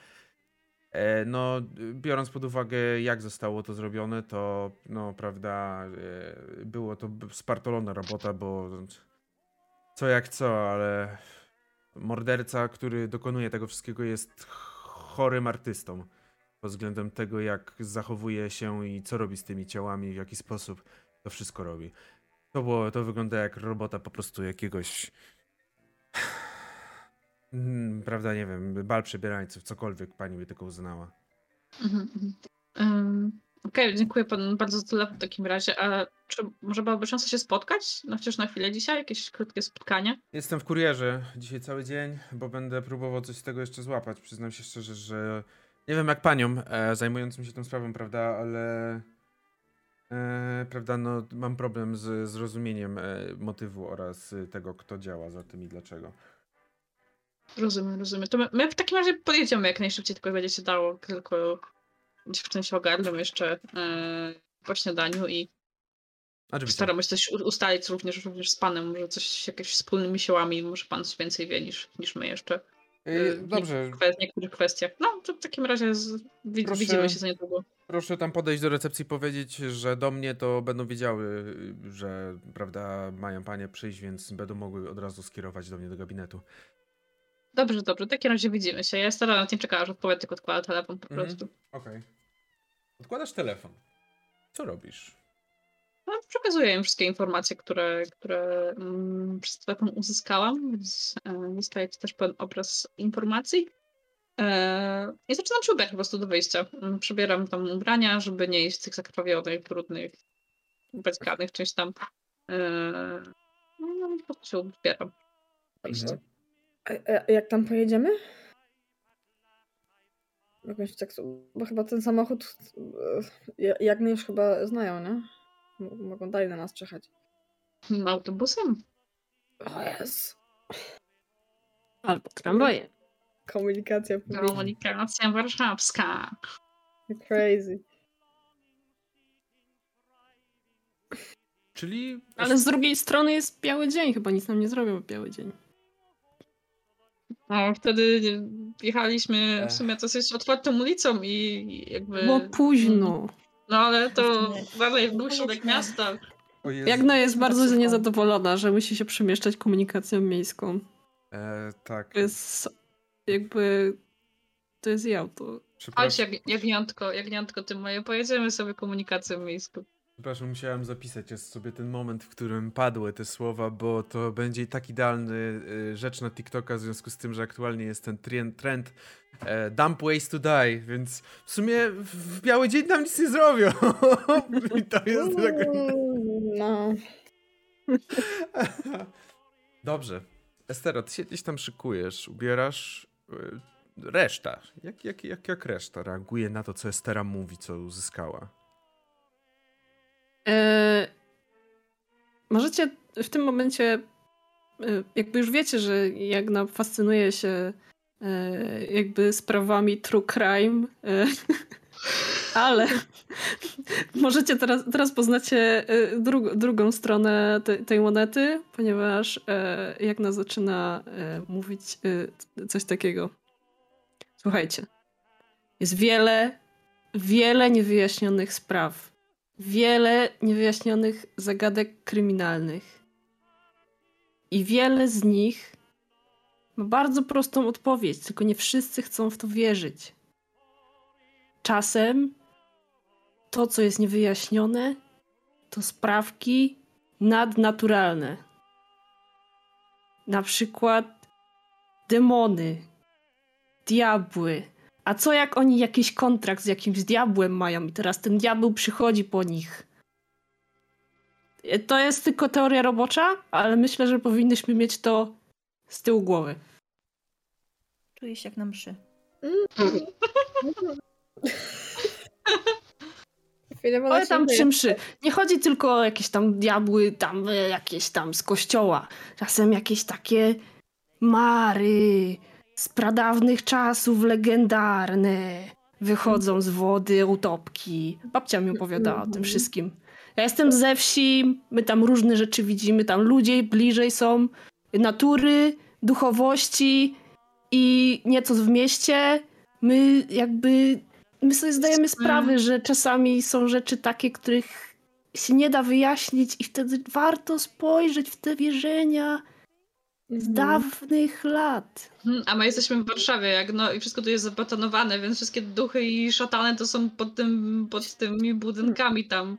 E, no, biorąc pod uwagę, jak zostało to zrobione, to, no, prawda, e, było to spartolona robota, bo co jak co, ale morderca, który dokonuje tego wszystkiego, jest chorym artystą pod względem tego, jak zachowuje się i co robi z tymi ciałami, w jaki sposób to wszystko robi. To, było, to wygląda jak robota po prostu jakiegoś. Hmm, prawda, nie wiem, bal przebierańców, cokolwiek pani by tylko uznała. Mhm, um, Okej, okay, dziękuję panu bardzo za telefon w takim razie. A czy może byłaby szansa się spotkać? No chociaż na chwilę dzisiaj, jakieś krótkie spotkanie? Jestem w kurierze dzisiaj cały dzień, bo będę próbował coś z tego jeszcze złapać. Przyznam się szczerze, że nie wiem jak paniom e, zajmującym się tą sprawą, prawda, ale e, prawda, no mam problem z zrozumieniem e, motywu oraz tego, kto działa za tym i dlaczego. Rozumiem, rozumiem. To my, my w takim razie podjedziemy jak najszybciej, tylko będzie się dało, tylko dziewczyny się ogarną jeszcze e, po śniadaniu i Oczywiście. staramy się coś ustalić również, również z panem, może coś jakimiś wspólnymi siłami, może pan coś więcej wie niż, niż my jeszcze. Yy, dobrze. W niektórych kwestiach. No, to w takim razie z, proszę, widzimy się za niedługo. Proszę tam podejść do recepcji i powiedzieć, że do mnie to będą wiedziały, że prawda, mają panie przyjść, więc będą mogły od razu skierować do mnie do gabinetu. Dobrze, dobrze. W takim razie widzimy się. Ja staram na tym czekała, że odpowie, tylko odkłada telefon po mhm. prostu. Okej. Okay. Odkładasz telefon. Co robisz? No, przekazuję im wszystkie informacje, które, które mm, przez telefon uzyskałam, więc e, dostajecie też pełen obraz informacji. E, I zaczynam się ubierać po prostu do wyjścia. Mm, przebieram tam ubrania, żeby nie iść w tych zakrwawionych, brudnych, bezkarnych czymś tam. E, no po prostu się ubieram. Mhm. A, jak tam pojedziemy? Jakąś tak, bo chyba ten samochód e, jak już chyba znają, nie? Mogą dalej na nas czekać. Autobusem? O jest. Albo tramwajem. Komunikacja publiczna. Komunikacja warszawska. Crazy. Czyli... Ale z drugiej strony jest biały dzień, chyba nic nam nie zrobią w biały dzień. No, wtedy jechaliśmy w sumie dosyć otwartą ulicą i jakby... Było późno. No ale to dalej był środek miasta. Jagna jest bardzo niezadowolona, że musi się przemieszczać komunikacją miejską. E, tak. To jest jakby... To jest jej auto. Chodź, jak, jagniątko, jagniątko, ty moje, pojedziemy sobie komunikacją miejską. Przepraszam, musiałem zapisać sobie ten moment, w którym padły te słowa, bo to będzie tak idealny y, rzecz na TikToka w związku z tym, że aktualnie jest ten trend, e, dump ways to die, więc w sumie w biały dzień nam nic nie zrobią. [LAUGHS] I to jest tak... No. [LAUGHS] Dobrze. Estera, ty się gdzieś tam szykujesz, ubierasz... Y, reszta. Jak, jak, jak, jak reszta reaguje na to, co Estera mówi, co uzyskała? E, możecie w tym momencie, e, jakby już wiecie, że Jagna fascynuje się e, jakby sprawami true crime, [LAUGHS] ale [LAUGHS] możecie teraz, teraz poznacie e, dru, drugą stronę te, tej monety, ponieważ Jagna zaczyna mówić coś takiego. Słuchajcie. Jest wiele, wiele niewyjaśnionych spraw. Wiele niewyjaśnionych zagadek kryminalnych. I wiele z nich ma bardzo prostą odpowiedź, tylko nie wszyscy chcą w to wierzyć. Czasem to, co jest niewyjaśnione, to sprawki nadnaturalne. Na przykład demony, diabły. A co jak oni jakiś kontrakt z jakimś diabłem mają i teraz ten diabeł przychodzi po nich? To jest tylko teoria robocza, ale myślę, że powinnyśmy mieć to z tyłu głowy. Czuję się jak na mszy. [LAUGHS] Ale tam przy mszy. Nie chodzi tylko o jakieś tam diabły, tam e, jakieś tam z kościoła. Czasem jakieś takie mary z pradawnych czasów legendarne wychodzą z wody utopki. Babcia mi opowiadała o tym wszystkim. Ja jestem ze wsi, my tam różne rzeczy widzimy, tam ludzie bliżej są, natury, duchowości i nieco w mieście. My jakby, my sobie zdajemy sprawę, że czasami są rzeczy takie, których się nie da wyjaśnić i wtedy warto spojrzeć w te wierzenia z mhm. dawnych lat. Mhm, a my jesteśmy w Warszawie, jak no i wszystko tu jest zabetonowane, więc wszystkie duchy i szatany to są pod, tym, pod tymi budynkami tam.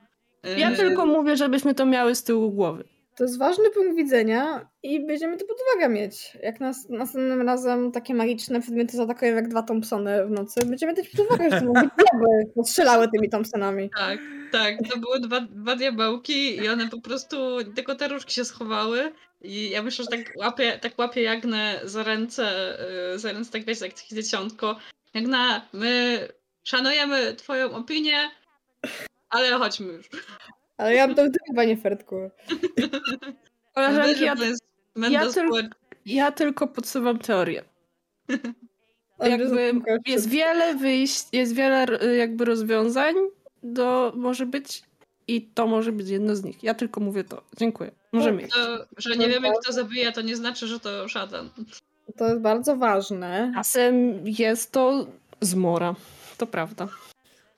Ja yy... tylko mówię, żebyśmy to miały z tyłu głowy. To jest ważny punkt widzenia i będziemy to pod uwagę mieć. Jak nas, następnym razem takie magiczne przedmioty zaatakują jak dwa Thompsony w nocy, będziemy mieć pod uwagę, że to mogą [LAUGHS] być diabły, strzelały tymi Thompsonami. Tak, tak. To były dwa, dwa diabełki i one po prostu, tylko te różki się schowały i ja myślę, że tak łapie, tak łapie Jagnę za ręce, y, za ręce tak wiecie, jak takie dzieciątko. Jagna, my szanujemy twoją opinię, ale chodźmy już. Ale ja bym to chyba nie fertku. [LAUGHS] Koleżanki, ja, ja, tyl ja tylko podsuwam teorię. [LAUGHS] Jakby jest wiele wyjść, jest wiele jakby rozwiązań do może być i to może być jedno z nich. Ja tylko mówię to. Dziękuję. Możemy iść. To, że nie wiemy, kto zabija, to nie znaczy, że to szatan. To jest bardzo ważne. Czasem jest to zmora. To prawda.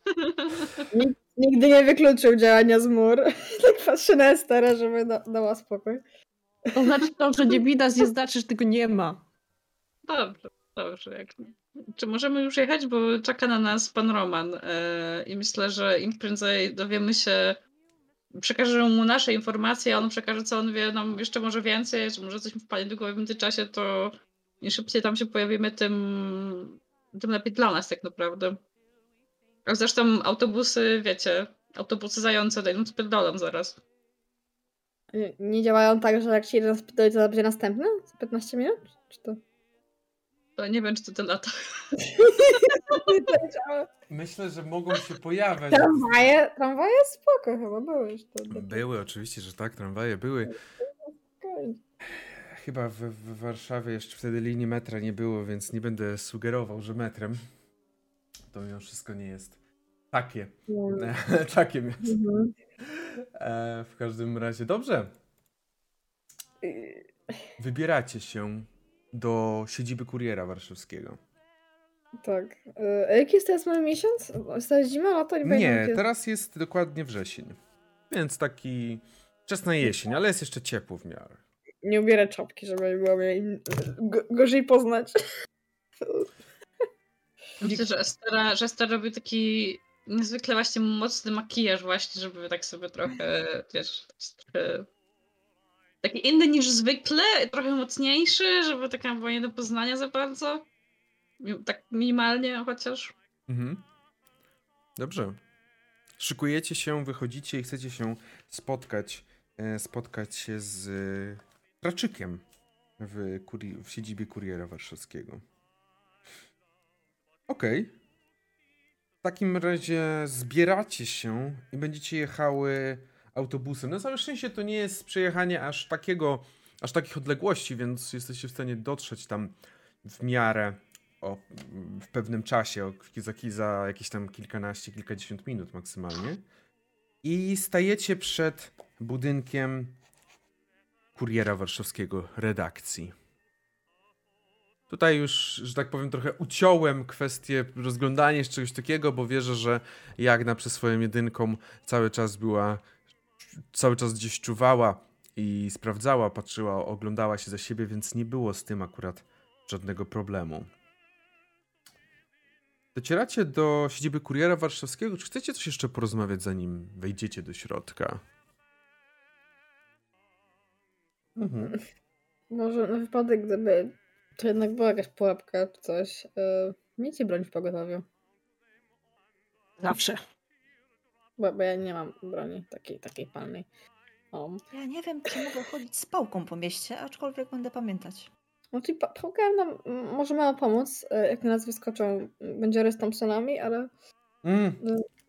[LAUGHS] Nigdy nie wykluczył działania zmur. [LAUGHS] tak patrzę na Esterę, żeby da, dała spokój. To znaczy to, że nie widać, nie znaczy, że tego nie ma. Dobrze, dobrze. Jak... Czy możemy już jechać? Bo czeka na nas pan Roman yy, i myślę, że im prędzej dowiemy się, przekażemy mu nasze informacje, a on przekaże, co on wie nam jeszcze może więcej, czy może coś mu wpadnie długo w międzyczasie, to im szybciej tam się pojawimy, tym, tym lepiej dla nas tak naprawdę. A zresztą autobusy, wiecie, autobusy zające dają spierdolą zaraz. Nie działają tak, że jak się jeden spierdoli, to będzie następny? Za 15 minut? Czy to? To nie wiem, czy to ten lata. Myślę, że mogą się pojawiać. Tramwaje, tramwaje spoko chyba były już. To, to... Były, oczywiście, że tak, tramwaje były. Chyba w, w Warszawie jeszcze wtedy linii metra nie było, więc nie będę sugerował, że metrem to mimo wszystko nie jest takie. [LAUGHS] takie miasto. Mhm. E, w każdym razie dobrze. Wybieracie się do siedziby kuriera warszawskiego. Tak. E, a jaki jest teraz mamy miesiąc? Jest zima, lato? Nie, nie teraz jest dokładnie wrzesień. Więc taki wczesna jesień, ale jest jeszcze ciepło w miarę. Nie ubierę czapki, żeby było mnie gorzej poznać. Myślę, że Estera, że Estera robi taki niezwykle właśnie mocny makijaż właśnie, żeby tak sobie trochę, wiesz, taki inny niż zwykle, trochę mocniejszy, żeby taka była nie do poznania za bardzo. Tak minimalnie chociaż. Mhm. Dobrze. Szykujecie się, wychodzicie i chcecie się spotkać, e, spotkać się z Raczykiem w, w siedzibie kuriera warszawskiego. Okej. Okay. W takim razie zbieracie się i będziecie jechały autobusem. Na całe szczęście to nie jest przejechanie aż takiego, aż takich odległości, więc jesteście w stanie dotrzeć tam w miarę o, w pewnym czasie, o, za, za jakieś tam kilkanaście, kilkadziesiąt minut maksymalnie. I stajecie przed budynkiem kuriera warszawskiego redakcji. Tutaj już, że tak powiem, trochę uciąłem kwestię rozglądania się czegoś takiego, bo wierzę, że Jagna przez swoją jedynką cały czas była, cały czas gdzieś czuwała i sprawdzała, patrzyła, oglądała się za siebie, więc nie było z tym akurat żadnego problemu. Docieracie do siedziby kuriera warszawskiego. Czy chcecie coś jeszcze porozmawiać, zanim wejdziecie do środka? Mhm. Może na wypadek, gdyby to jednak była jakaś pułapka czy coś, yy, miejcie broń w pogotowiu. Zawsze. Bo, bo, ja nie mam broni takiej, takiej palnej. Um. Ja nie wiem, czy mogę chodzić z pałką po mieście, aczkolwiek będę pamiętać. No czyli pałka nam może miała pomóc, e, jak na nas wyskoczą będzie z Thompsonami, ale mm.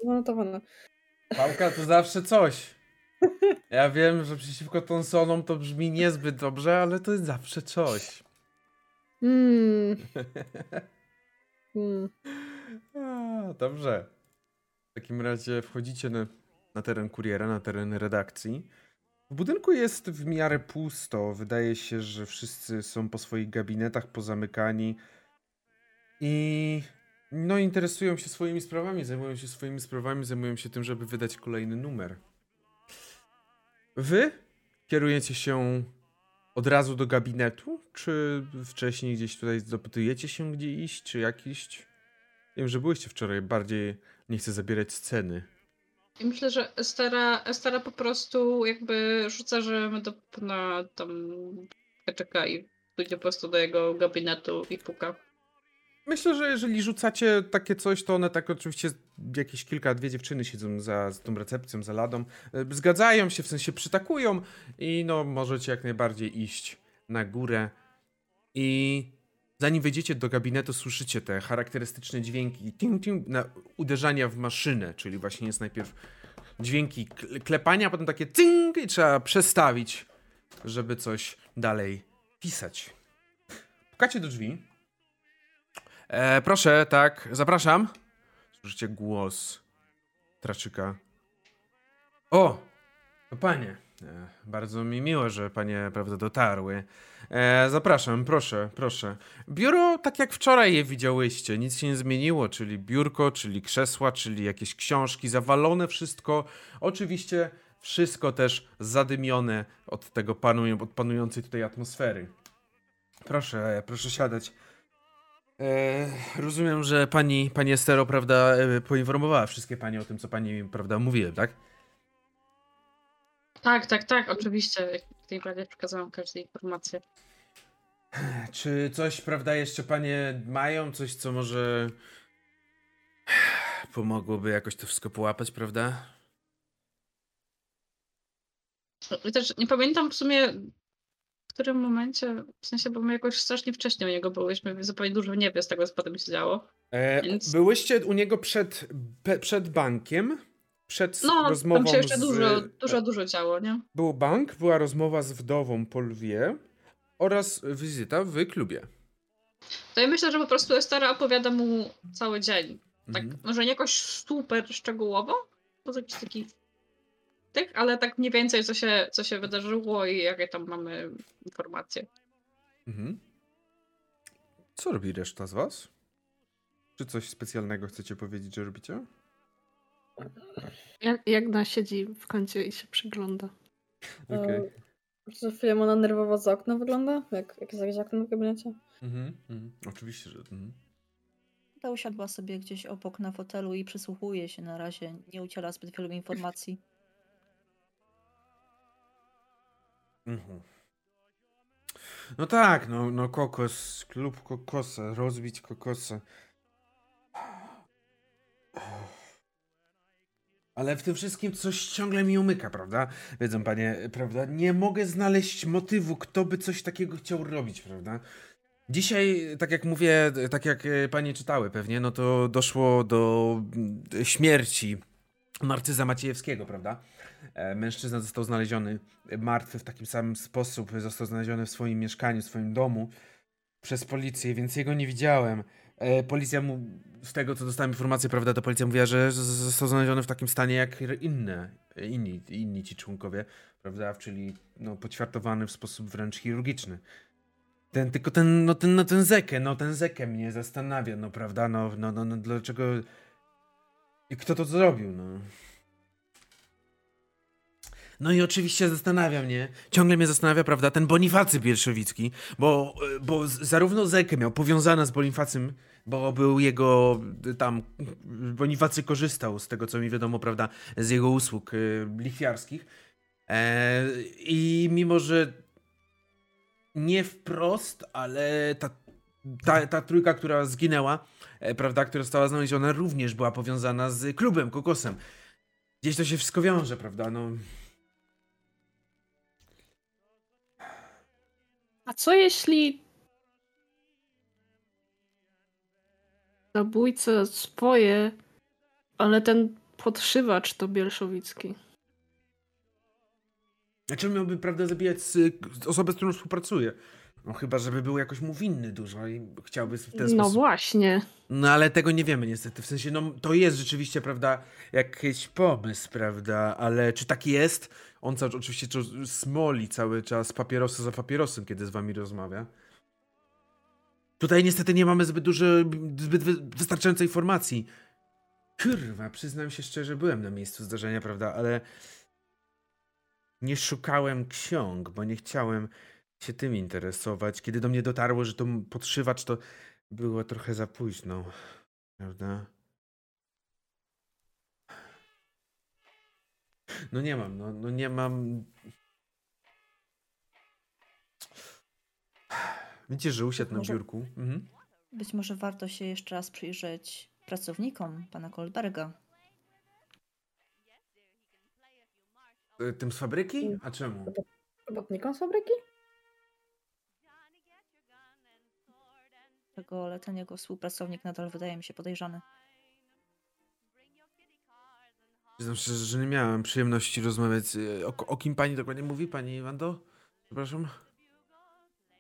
zanotowane. Pałka to zawsze coś. Ja wiem, że przeciwko Thompsonom to brzmi niezbyt dobrze, ale to jest zawsze coś. Mm. [LAUGHS] mm. A, dobrze. W takim razie wchodzicie na, na teren kuriera, na teren redakcji. W budynku jest w miarę pusto. Wydaje się, że wszyscy są po swoich gabinetach pozamykani i no interesują się swoimi sprawami, zajmują się swoimi sprawami, zajmują się tym, żeby wydać kolejny numer. Wy kierujecie się od razu do gabinetu, czy wcześniej gdzieś tutaj zapytujecie się, gdzie iść, czy jak iść? Wiem, że byłyście wczoraj, bardziej nie chcę zabierać sceny. I myślę, że Estera, Estera po prostu jakby rzuca, że my do na tam czeka i pójdzie po prostu do jego gabinetu i puka. Myślę, że jeżeli rzucacie takie coś, to one tak oczywiście jakieś kilka, dwie dziewczyny siedzą za, za tą recepcją, za ladą, e, zgadzają się, w sensie przytakują i no możecie jak najbardziej iść na górę i zanim wejdziecie do gabinetu słyszycie te charakterystyczne dźwięki ting, ting, na uderzania w maszynę, czyli właśnie jest najpierw dźwięki klepania, a potem takie ting i trzeba przestawić, żeby coś dalej pisać. Pukacie do drzwi E, proszę, tak, zapraszam. Słyszycie głos Traczyka. O, to panie. E, bardzo mi miło, że panie, prawda, dotarły. E, zapraszam, proszę, proszę. Biuro, tak jak wczoraj je widziałyście, nic się nie zmieniło, czyli biurko, czyli krzesła, czyli jakieś książki, zawalone wszystko. Oczywiście wszystko też zadymione od tego panują, od panującej tutaj atmosfery. Proszę, proszę siadać. E, rozumiem, że pani, pani Estero, prawda, e, poinformowała wszystkie panie o tym, co pani, prawda, mówiłem, tak? Tak, tak, tak, oczywiście. Jak najbardziej przekazałam każdą informację. Czy coś, prawda, jeszcze panie mają? Coś, co może pomogłoby jakoś to wszystko połapać, prawda? Też nie pamiętam w sumie którym momencie, w sensie, bo my jakoś strasznie wcześnie u niego byłyśmy, zupełnie dużo nie wie z tego, co potem się działo. E, więc... Byłyście u niego przed, przed bankiem, przed no, rozmową tam się jeszcze z... dużo, dużo, dużo działo, nie? Był bank, była rozmowa z wdową Polwie oraz wizyta w klubie. To ja myślę, że po prostu Estera opowiada mu cały dzień. Tak, mhm. może nie jakoś super szczegółowo, bo jakiś taki tych, ale tak mniej więcej co się, co się wydarzyło i jakie tam mamy informacje. Mhm. Co robi reszta z was? Czy coś specjalnego chcecie powiedzieć, że robicie? Jak, jak na siedzi w kącie i się przygląda. Okej. Okay. Czy Filemona nerwowo z okna wygląda? Jak, jak jest jakieś okno w gabinecie? Mhm, mhm. Oczywiście, że... Mhm. Ta usiadła sobie gdzieś obok na fotelu i przysłuchuje się na razie. Nie udziela zbyt wielu informacji. Mhm. No tak, no, no kokos, klub kokosa, rozbić kokosa. Ale w tym wszystkim coś ciągle mi umyka, prawda? Wiedzą panie, prawda? Nie mogę znaleźć motywu, kto by coś takiego chciał robić, prawda? Dzisiaj, tak jak mówię, tak jak e, panie czytały pewnie, no to doszło do mm, śmierci Narcyza Maciejewskiego, prawda? E, mężczyzna został znaleziony martwy w takim samym sposób, został znaleziony w swoim mieszkaniu, w swoim domu przez policję, więc jego nie widziałem. E, policja mu, z tego co dostałem informację, prawda, to policja mówiła, że został znaleziony w takim stanie jak inne, inni, inni ci członkowie, prawda, czyli no, poćwiartowany w sposób wręcz chirurgiczny. Ten, tylko ten, no ten, no ten Zekę, no ten Zekę mnie zastanawia, no prawda, no, no, no, no dlaczego... I kto to zrobił, no? No i oczywiście zastanawia mnie, ciągle mnie zastanawia, prawda, ten Bonifacy Pierszowicki, bo, bo zarówno Zekę miał powiązana z Bonifacym, bo był jego tam, Bonifacy korzystał z tego, co mi wiadomo, prawda, z jego usług y, lichwiarskich. E, I mimo, że nie wprost, ale ta, ta, ta trójka, która zginęła, e, prawda, która została znaleziona, również była powiązana z klubem, kokosem. Gdzieś to się wszystko wiąże, prawda, no... A co jeśli zabójca swoje, ale ten podszywacz to Bielszowicki? Dlaczego miałby, prawda, zabijać osobę, z którą współpracuje? No chyba, żeby był jakoś mu winny dużo i chciałby w ten no sposób... No właśnie. No ale tego nie wiemy niestety. W sensie, no to jest rzeczywiście, prawda, jakiś pomysł, prawda, ale czy tak jest? On cały, oczywiście smoli cały czas papierosy za papierosem, kiedy z wami rozmawia. Tutaj niestety nie mamy zbyt dużo, zbyt wystarczającej informacji. Kurwa, przyznam się szczerze, byłem na miejscu zdarzenia, prawda, ale nie szukałem ksiąg, bo nie chciałem się tym interesować. Kiedy do mnie dotarło, że to podszywacz, to było trochę za późno, prawda? No nie mam, no, no nie mam. Widzicie, że usiadł na biurku. Mhm. Być może warto się jeszcze raz przyjrzeć pracownikom pana Goldberga. E, tym z fabryki? A czemu? Robotnikom z fabryki? Tego, ale ten jego współpracownik nadal wydaje mi się podejrzany. Przyznam szczerze, że nie miałem przyjemności rozmawiać. O, o kim pani dokładnie mówi, pani Wando? Przepraszam.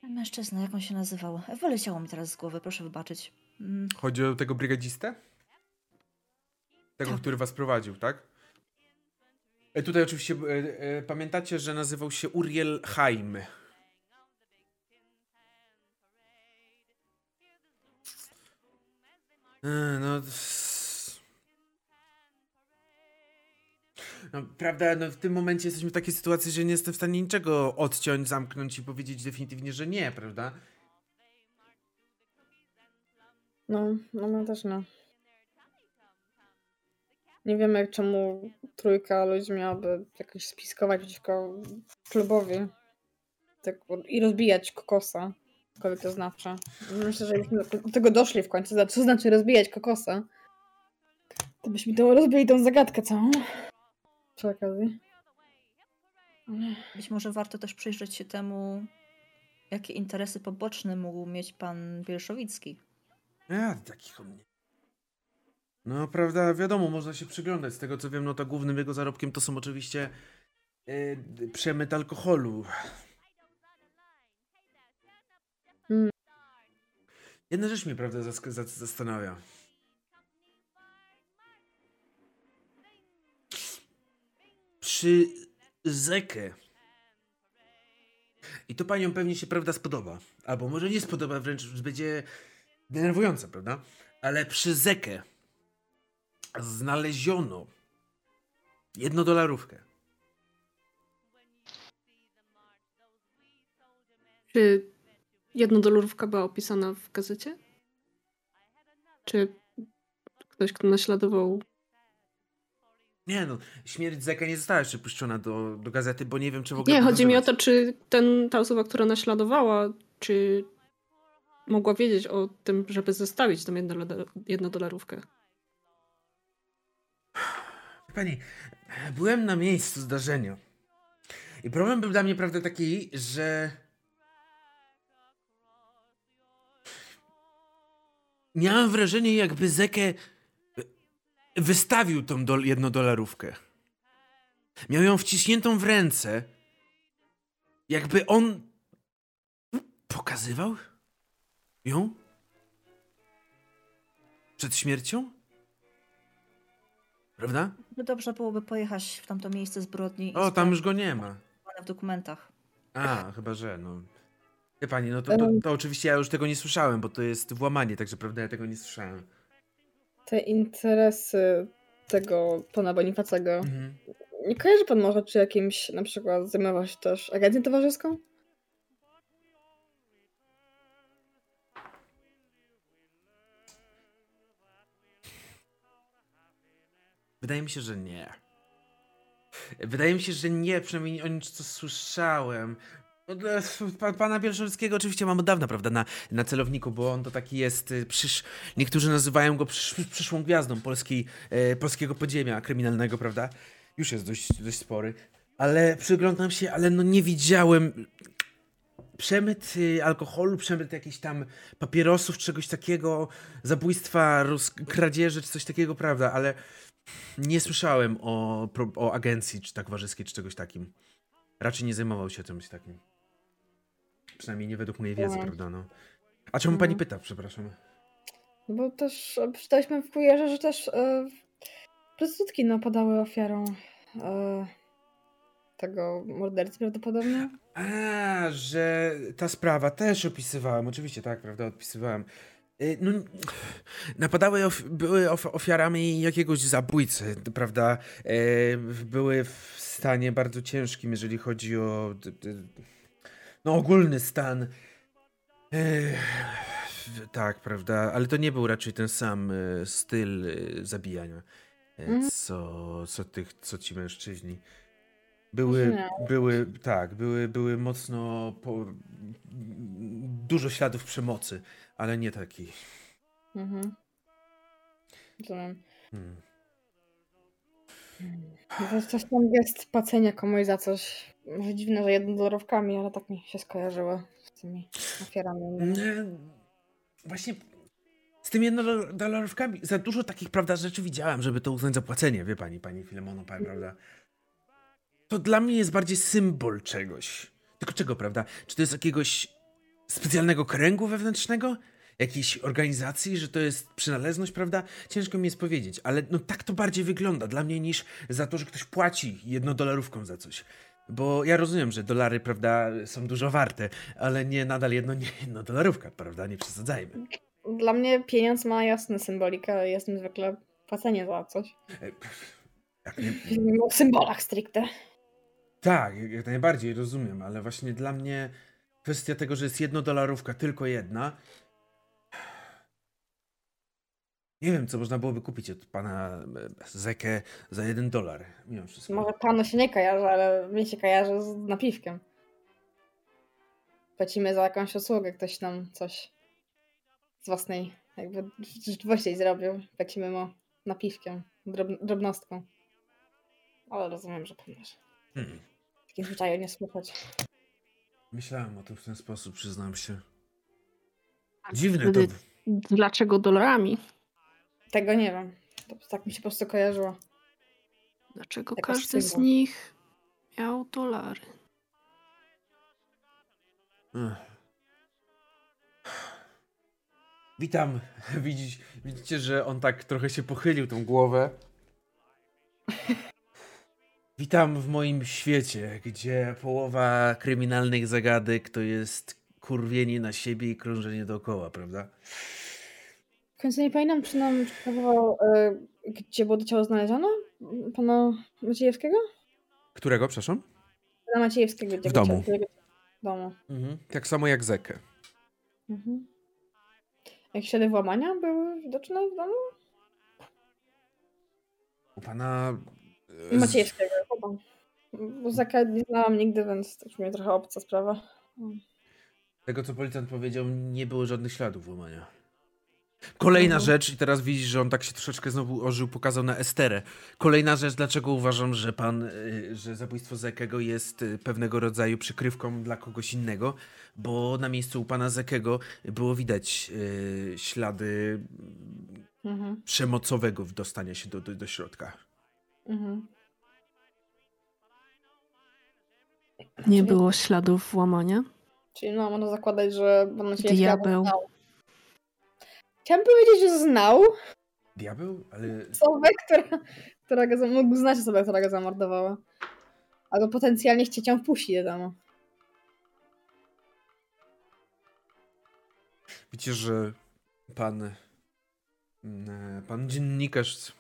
Mężczyzna, jak on się nazywał? Wyleciało mi teraz z głowy, proszę wybaczyć. Mm. Chodzi o tego brygadzistę? Tego, tak. który was prowadził, tak? E, tutaj oczywiście e, e, pamiętacie, że nazywał się Uriel Haim. E, no, no, prawda, no w tym momencie jesteśmy w takiej sytuacji, że nie jestem w stanie niczego odciąć, zamknąć i powiedzieć definitywnie, że nie, prawda? No, no, no też no. Nie wiemy, czemu trójka ludzi miałaby jakoś spiskować przeciwko klubowi tak, i rozbijać kokosa, cokolwiek to znaczy. Myślę, że jakbyśmy do tego doszli w końcu, co znaczy rozbijać kokosa, to byśmy to rozbili tą zagadkę całą przy okazji. Być może warto też przyjrzeć się temu, jakie interesy poboczne mógł mieć pan Bielszowicki. Ja, takich o mnie. No, prawda, wiadomo, można się przyglądać. Z tego co wiem, no to głównym jego zarobkiem to są oczywiście yy, przemyt alkoholu. Hmm. Jedna rzecz mnie, prawda, zastanawia. Przy Zekę. I to paniom pewnie się, prawda, spodoba. Albo może nie spodoba, wręcz będzie denerwujące, prawda? Ale przy Zekę znaleziono jednodolarówkę. Czy jednodolarówka była opisana w gazecie? Czy ktoś, kto naśladował nie no, śmierć Zeka nie została jeszcze puszczona do, do gazety, bo nie wiem, czy w ogóle... Nie, chodzi mi o to, czy ten, ta osoba, która naśladowała, czy mogła wiedzieć o tym, żeby zostawić tą jednodolarówkę. Pani, byłem na miejscu zdarzenia. I problem był dla mnie, prawda, taki, że. Miałem wrażenie, jakby Zekę wystawił tą do, jednodolarówkę. Miał ją wciśniętą w ręce. Jakby on pokazywał ją przed śmiercią? Prawda? No dobrze byłoby pojechać w tamto miejsce zbrodni. O, tam już go nie ma. W dokumentach. A, chyba że, no. Wie pani, no to, to, to, oczywiście ja już tego nie słyszałem, bo to jest włamanie, także prawda, ja tego nie słyszałem. Te interesy tego pana Bonifacego. Mhm. Nie kojarzy pan może, czy jakimś na przykład zajmował się też agencją towarzyską? Wydaje mi się, że nie. Wydaje mi się, że nie, przynajmniej o nic co słyszałem. No, [LAUGHS] pana Bielszewskiego oczywiście mam od dawna, prawda, na, na celowniku, bo on to taki jest, y, przysz, niektórzy nazywają go przysz, przyszłą gwiazdą polskiej, e, polskiego podziemia kryminalnego, prawda? Już jest dość, dość spory. Ale przyglądam się, ale no nie widziałem przemyt y, alkoholu, przemyt jakichś tam papierosów, czegoś takiego, zabójstwa, kradzieży czy coś takiego, prawda, ale nie słyszałem o, o agencji czy tak warzyskiej, czy czegoś takim. Raczej nie zajmował się czymś takim. Przynajmniej nie według mojej wiedzy, prawda? No. A czemu pani pyta, przepraszam? Bo też czytaliśmy w kujerze, że też e, prostytutki napadały ofiarą e, tego mordercy prawdopodobnie. A, że ta sprawa też opisywałem, oczywiście tak, prawda, odpisywałem. Y, no, napadały, of, były of, ofiarami jakiegoś zabójcy, prawda? E, były w stanie bardzo ciężkim, jeżeli chodzi o no, ogólny stan. E, tak, prawda? Ale to nie był raczej ten sam e, styl zabijania, mhm. co, co, tych, co ci mężczyźni. Były, były, tak, były, były mocno po, dużo śladów przemocy ale nie taki. Mhm. Rozumiem. Hmm. To coś tam jest płacenie komuś za coś. Może dziwne, że jednodolarówkami, ale tak mi się skojarzyło z tymi ofiarami. Właśnie z tymi jednodolarówkami za dużo takich, prawda, rzeczy widziałem, żeby to uznać za płacenie, wie pani, pani Filemono, mhm. prawda? To dla mnie jest bardziej symbol czegoś. Tylko czego, prawda? Czy to jest jakiegoś specjalnego kręgu wewnętrznego? Jakiejś organizacji, że to jest przynależność, prawda? Ciężko mi jest powiedzieć, ale no tak to bardziej wygląda dla mnie niż za to, że ktoś płaci jednodolarówką za coś. Bo ja rozumiem, że dolary, prawda, są dużo warte, ale nie nadal jedno, nie jedno dolarówka, prawda? Nie przesadzajmy. Dla mnie pieniądz ma jasną symbolikę, jest zwykle płacenie za coś. E, jak nie... O symbolach stricte. Tak, jak najbardziej rozumiem, ale właśnie dla mnie kwestia tego, że jest jedno dolarówka, tylko jedna. Nie wiem, co można byłoby kupić od pana e, Zekę za jeden dolar, mimo wszystko. Może panu się nie kojarzy, ale mi się kojarzy z napiwkiem. Płacimy za jakąś usługę, ktoś nam coś z własnej jakby życzliwości zrobił. Płacimy mu napiwkiem, drob drobnostką. Ale rozumiem, że pan masz. Hmm. Takich zwyczaju nie słychać. Myślałem o tym w ten sposób, przyznam się. Dziwne to. Dlaczego dolarami? Tego nie wiem. To tak mi się po prostu kojarzyło. Dlaczego Taka każdy z nich miał dolary? Witam. [LAUGHS] Widzicie, widzicie, że on tak trochę się pochylił tą głowę. [LAUGHS] Witam w moim świecie, gdzie połowa kryminalnych zagadek to jest kurwienie na siebie i krążenie dookoła, prawda? Końcu nie pamiętam, czy nam pokazywał, e, gdzie było to ciało znaleziono? Pana Maciejewskiego? Którego, przepraszam? Pana Maciejewskiego. W domu. Ciało, w domu. Mhm. Tak samo jak Zekę. Mhm. Jakieś ślady włamania były widoczne w domu? U pana i Maciejewskiego, chyba. Bo Zaka nie znałam nigdy, więc to mnie trochę obca sprawa. Tego, co policjant powiedział, nie było żadnych śladów włamania. Kolejna mhm. rzecz, i teraz widzisz, że on tak się troszeczkę znowu ożył, pokazał na Esterę. Kolejna rzecz, dlaczego uważam, że pan, y, że zabójstwo Zekego jest y, pewnego rodzaju przykrywką dla kogoś innego, bo na miejscu u pana Zekego było widać yy, ślady mhm. przemocowego dostania się do, do, do środka. Mhm. Nie było śladów włamania? Czyli no, można zakładać, że pan Diabeł. Znał. Chciałam powiedzieć, że znał. Diabeł? Ale... Osobę, która, która go, mógł znać osobę, która go zamordowała. Albo potencjalnie chcieć ją wpuścić do domu. Widzicie, że pan, mm, pan dziennikarz,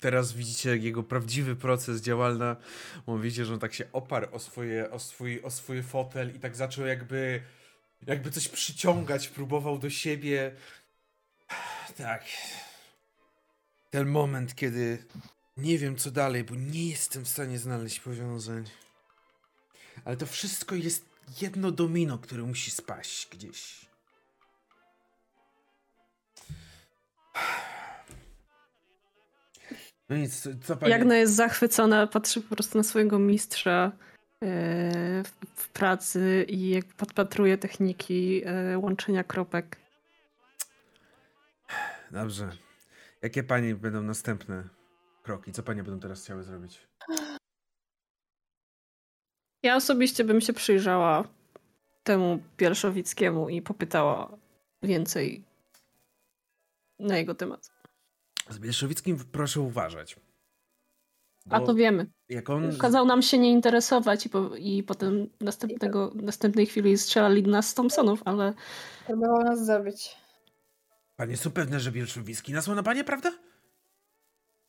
teraz widzicie jego prawdziwy proces działalny. Widzicie, że on tak się oparł o, swoje, o, swój, o swój fotel i tak zaczął jakby, jakby coś przyciągać, próbował do siebie. Tak. Ten moment, kiedy nie wiem co dalej, bo nie jestem w stanie znaleźć powiązań. Ale to wszystko jest jedno domino, które musi spaść gdzieś. No nic, co pani... Jagna jest zachwycona, patrzy po prostu na swojego mistrza e, w pracy i jak podpatruje techniki e, łączenia kropek. Dobrze. Jakie pani będą następne kroki? Co panie będą teraz chciały zrobić? Ja osobiście bym się przyjrzała temu Pierszowickiemu i popytała więcej na jego temat. Z Bielszowickim proszę uważać. A to wiemy. Jak on... Kazał nam się nie interesować i, po, i potem następnego, następnej chwili strzelali nas z Thompsonów, ale... Próbował nas zabić. Panie są pewne, że Bielszowicki nasłał na panie, prawda?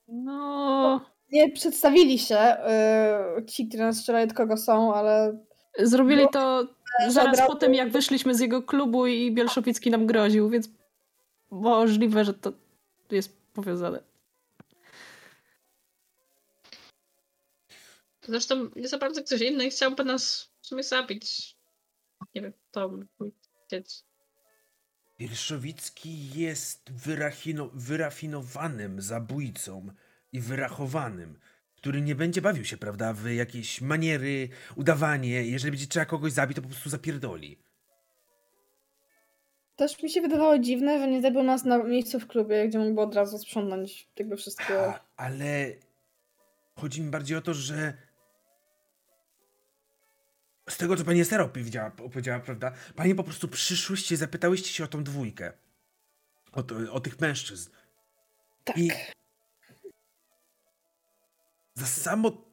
No... Nie przedstawili się yy, ci, którzy nas strzelają, od kogo są, ale... Zrobili to zaraz po tym, jak wyszliśmy z jego klubu i Bielszowicki nam groził, więc możliwe, że to jest powiązane. Zresztą nie za bardzo ktoś inny chciałby nas w sumie zabić. Nie wiem, to wiedzieć. Pierszowicki jest wyrachino, wyrafinowanym zabójcą i wyrachowanym, który nie będzie bawił się, prawda, w jakieś maniery, udawanie. Jeżeli będzie trzeba kogoś zabić, to po prostu zapierdoli. Też mi się wydawało dziwne, że nie zabił nas na miejscu w klubie, gdzie mógłby od razu sprzątnąć jakby wszystko. Ale chodzi mi bardziej o to, że z tego, co pani Estera opowiedziała, opowiedziała, prawda? Pani po prostu przyszłyście, zapytałyście się o tą dwójkę. O, to, o tych mężczyzn. Tak. I za samo...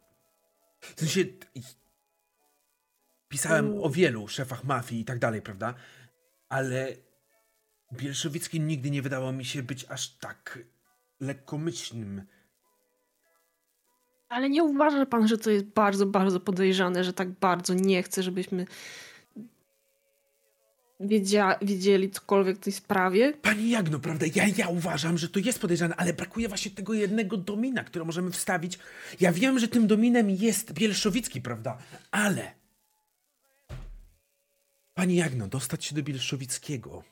W sensie... Pisałem mm. o wielu szefach mafii i tak dalej, prawda? Ale Bielszowicki nigdy nie wydało mi się być aż tak lekkomyślnym. Ale nie uważa pan, że to jest bardzo, bardzo podejrzane, że tak bardzo nie chce, żebyśmy wiedzia, wiedzieli cokolwiek w tej sprawie? Pani Jagno, prawda? Ja, ja uważam, że to jest podejrzane, ale brakuje właśnie tego jednego domina, który możemy wstawić. Ja wiem, że tym dominem jest Bielszowicki, prawda? Ale... Pani Jagno, dostać się do Bielszowickiego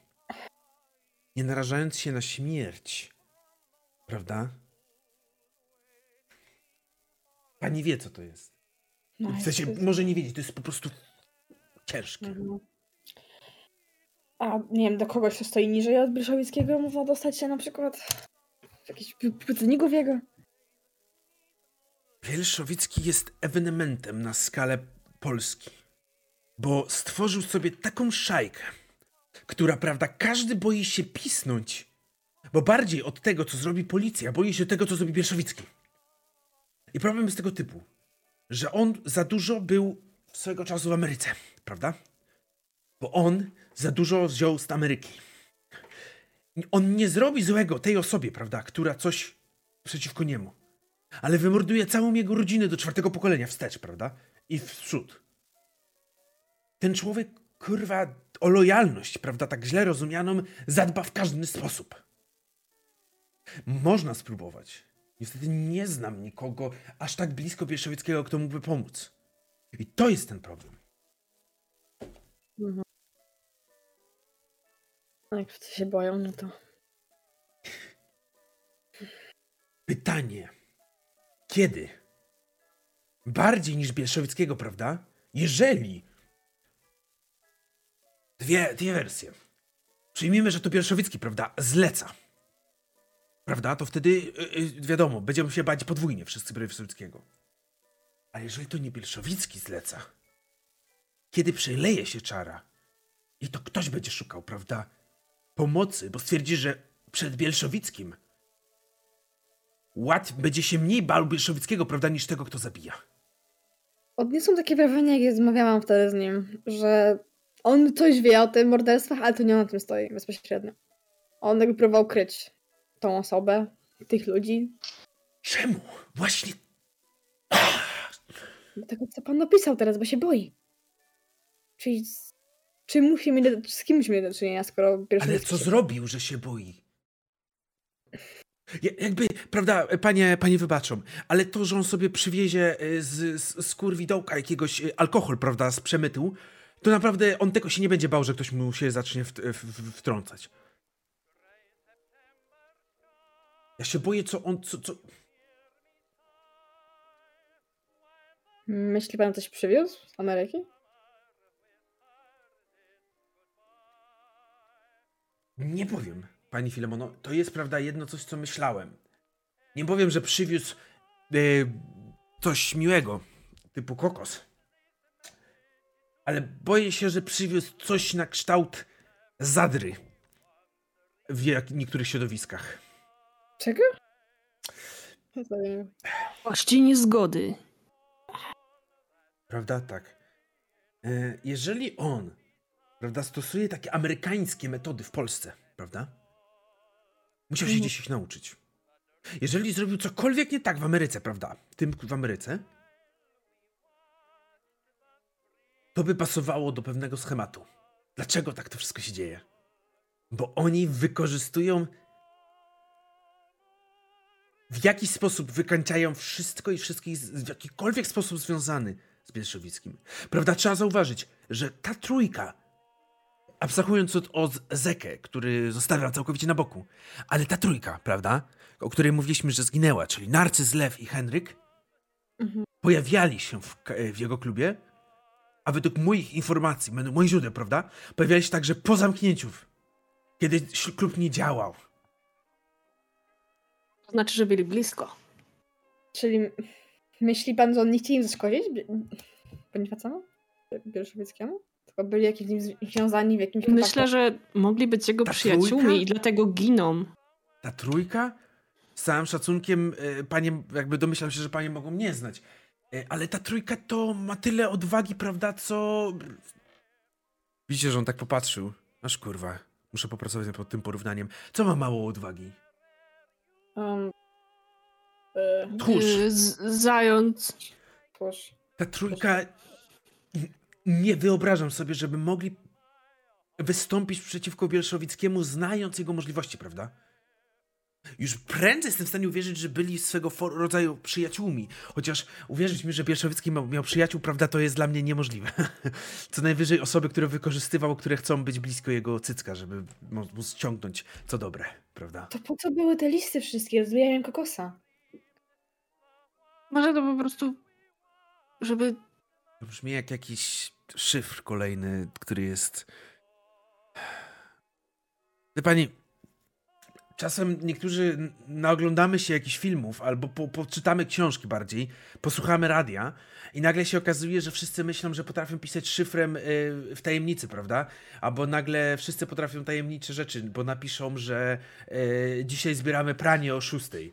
nie narażając się na śmierć. Prawda? Pani wie, co to jest. No, w sensie, jest... może nie wiedzieć, to jest po prostu ciężkie. Mhm. A nie wiem, do kogoś, kto stoi niżej od Bryszowickiego, można dostać się na przykład jakiś pytaników jego? Bielszowicki jest ewenementem na skalę Polski, bo stworzył sobie taką szajkę, która, prawda, każdy boi się pisnąć, bo bardziej od tego, co zrobi policja, boi się tego, co zrobi Bierszowicki. I problem jest tego typu, że on za dużo był swojego czasu w Ameryce, prawda? Bo on za dużo wziął z Ameryki. On nie zrobi złego tej osobie, prawda, która coś przeciwko niemu. Ale wymorduje całą jego rodzinę do czwartego pokolenia wstecz, prawda? I w przód. Ten człowiek, kurwa, o lojalność, prawda, tak źle rozumianą, zadba w każdy sposób. Można spróbować. Niestety nie znam nikogo aż tak blisko Bieszowieckiego, kto mógłby pomóc. I to jest ten problem. Mhm. Jak wszyscy się boją, no to... Pytanie. Kiedy? Bardziej niż Bielszowieckiego, prawda? Jeżeli Dwie, dwie wersje. Przyjmijmy, że to Pierszowicki, prawda, zleca. Prawda? To wtedy, yy, wiadomo, będziemy się bać podwójnie wszyscy Pierszowickiego. A jeżeli to nie Pierszowicki zleca, kiedy przeleje się czara i to ktoś będzie szukał, prawda, pomocy, bo stwierdzi, że przed Bielszowickim łat będzie się mniej bał Bielszowickiego, prawda, niż tego, kto zabija. Odniosłam takie wrażenie, jak rozmawiałam wtedy z nim, że On coś wie o tym morderstwach, ale to nie na tym stoi bezpośrednio. On jakby próbował kryć tą osobę, tych ludzi. Czemu? Właśnie. Tego, co pan napisał teraz, bo się boi. Czyli z, czy musi mieć, z kim musi mieć do czynienia, skoro pierwszy Ale co zrobił, że się boi? Jakby, prawda, panie, panie wybaczą, ale to, że on sobie przywiezie e, z, z, z kurwidołka jakiegoś e, alkohol, prawda, z przemytu, to naprawdę on tego się nie będzie bał, że ktoś mu się zacznie w, w, wtrącać. Ja się boję, co on, co, co... Myśli pan, coś przywiózł z Ameryki? Nie powiem pani Filemono, to jest prawda jedno coś, co myślałem. Nie powiem, że przywiózł e, coś miłego, typu kokos. Ale boję się, że przywiózł coś na kształt zadry w niektórych środowiskach. Czego? Właściwie niezgody. Prawda? Tak. E, jeżeli on, prawda, stosuje takie amerykańskie metody w Polsce, prawda? Musiał się mhm. gdzieś ich nauczyć. Jeżeli zrobił cokolwiek nie tak w Ameryce, prawda? Tym w Ameryce, to by pasowało do pewnego schematu. Dlaczego tak to wszystko się dzieje? Bo oni wykorzystują w jakiś sposób wykańczają wszystko i wszystkich w jakikolwiek sposób związany z Bielszowickim. Prawda? Trzeba zauważyć, że ta trójka abstrahując od, od Zekę, który zostawiam całkowicie na boku, ale ta trójka, prawda, o której mówiliśmy, że zginęła, czyli Narcyz, Lew i Henryk, mhm. pojawiali się w, w, jego klubie, a według moich informacji, moich źródeł, prawda, pojawiali się także po zamknięciu, kiedy klub nie działał. To znaczy, że byli blisko. Czyli myśli pan, że on nie chciał im zaszkodzić? Bonifacowi? Bielszowieckiemu? byli jakimś związani w jakimś Myślę, że mogli być jego Ta przyjaciółmi trójka? i dlatego giną. Ta trójka? Z całym szacunkiem, e, panie, jakby domyślam się, że panie mogą mnie znać. E, ale ta trójka to ma tyle odwagi, prawda, co... Widzicie, że on tak popatrzył. Aż kurwa, muszę popracować nad tym porównaniem. Co ma mało odwagi? Um, y Tchórz. zając. Tchórz. Ta trójka nie wyobrażam sobie, żeby mogli wystąpić przeciwko Bielszowickiemu, znając jego możliwości, prawda? Już prędzej jestem w stanie uwierzyć, że byli swego rodzaju przyjaciółmi. Chociaż uwierzyć mi, że Bielszowicki miał, miał, przyjaciół, prawda, to jest dla mnie niemożliwe. [LAUGHS] Co najwyżej osoby, które wykorzystywał, które chcą być blisko jego cycka, żeby móc ściągnąć co dobre, prawda? To po co były te listy wszystkie? Rozwijałem kokosa. Może to po prostu, żeby... To brzmi jak jakiś szyfr kolejny, który jest. Wie pani, czasem niektórzy naoglądamy się jakichś filmów albo po, poczytamy książki bardziej, posłuchamy radia i nagle się okazuje, że wszyscy myślą, że potrafią pisać szyfrem y, w tajemnicy, prawda? Albo nagle wszyscy potrafią tajemnicze rzeczy, bo napiszą, że y, dzisiaj zbieramy pranie o szóstej.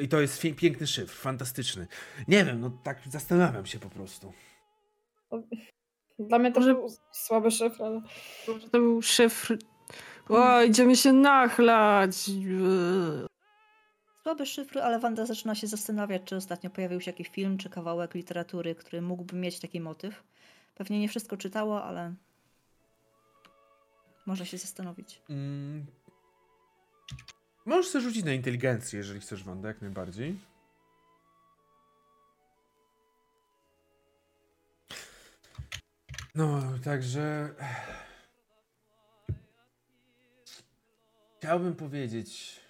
I to jest piękny szyfr, fantastyczny. Nie wiem, no tak zastanawiam się po prostu. Dla mnie to Może... był słaby szyfr, ale... Może to był szyfr... O, idziemy się nachlać! Słaby szyfr, ale Wanda zaczyna się zastanawiać, czy ostatnio pojawił się jakiś film, czy kawałek literatury, który mógłby mieć taki motyw. Pewnie nie wszystko czytała, ale może się zastanowić. Mm. Możesz sobie rzucić na inteligencję, jeżeli chcesz, Wanda, jak najbardziej. No, także. Chciałbym powiedzieć.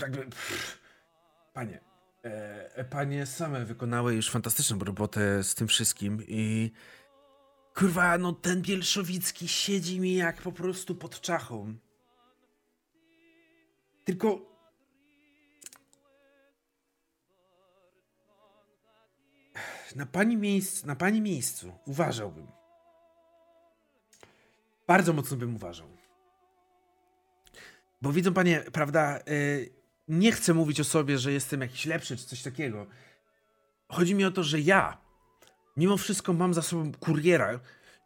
Jakby... Panie. E, panie same wykonały już fantastyczną robotę z tym wszystkim i. Kurwa, no ten Bielszowicki siedzi mi jak po prostu pod czachą. Tylko na pani, miejscu, na pani miejscu uważałbym. Bardzo mocno bym uważał. Bo widzą panie, prawda, yy, nie chcę mówić o sobie, że jestem jakiś lepszy czy coś takiego. Chodzi mi o to, że ja mimo wszystko mam za sobą kuriera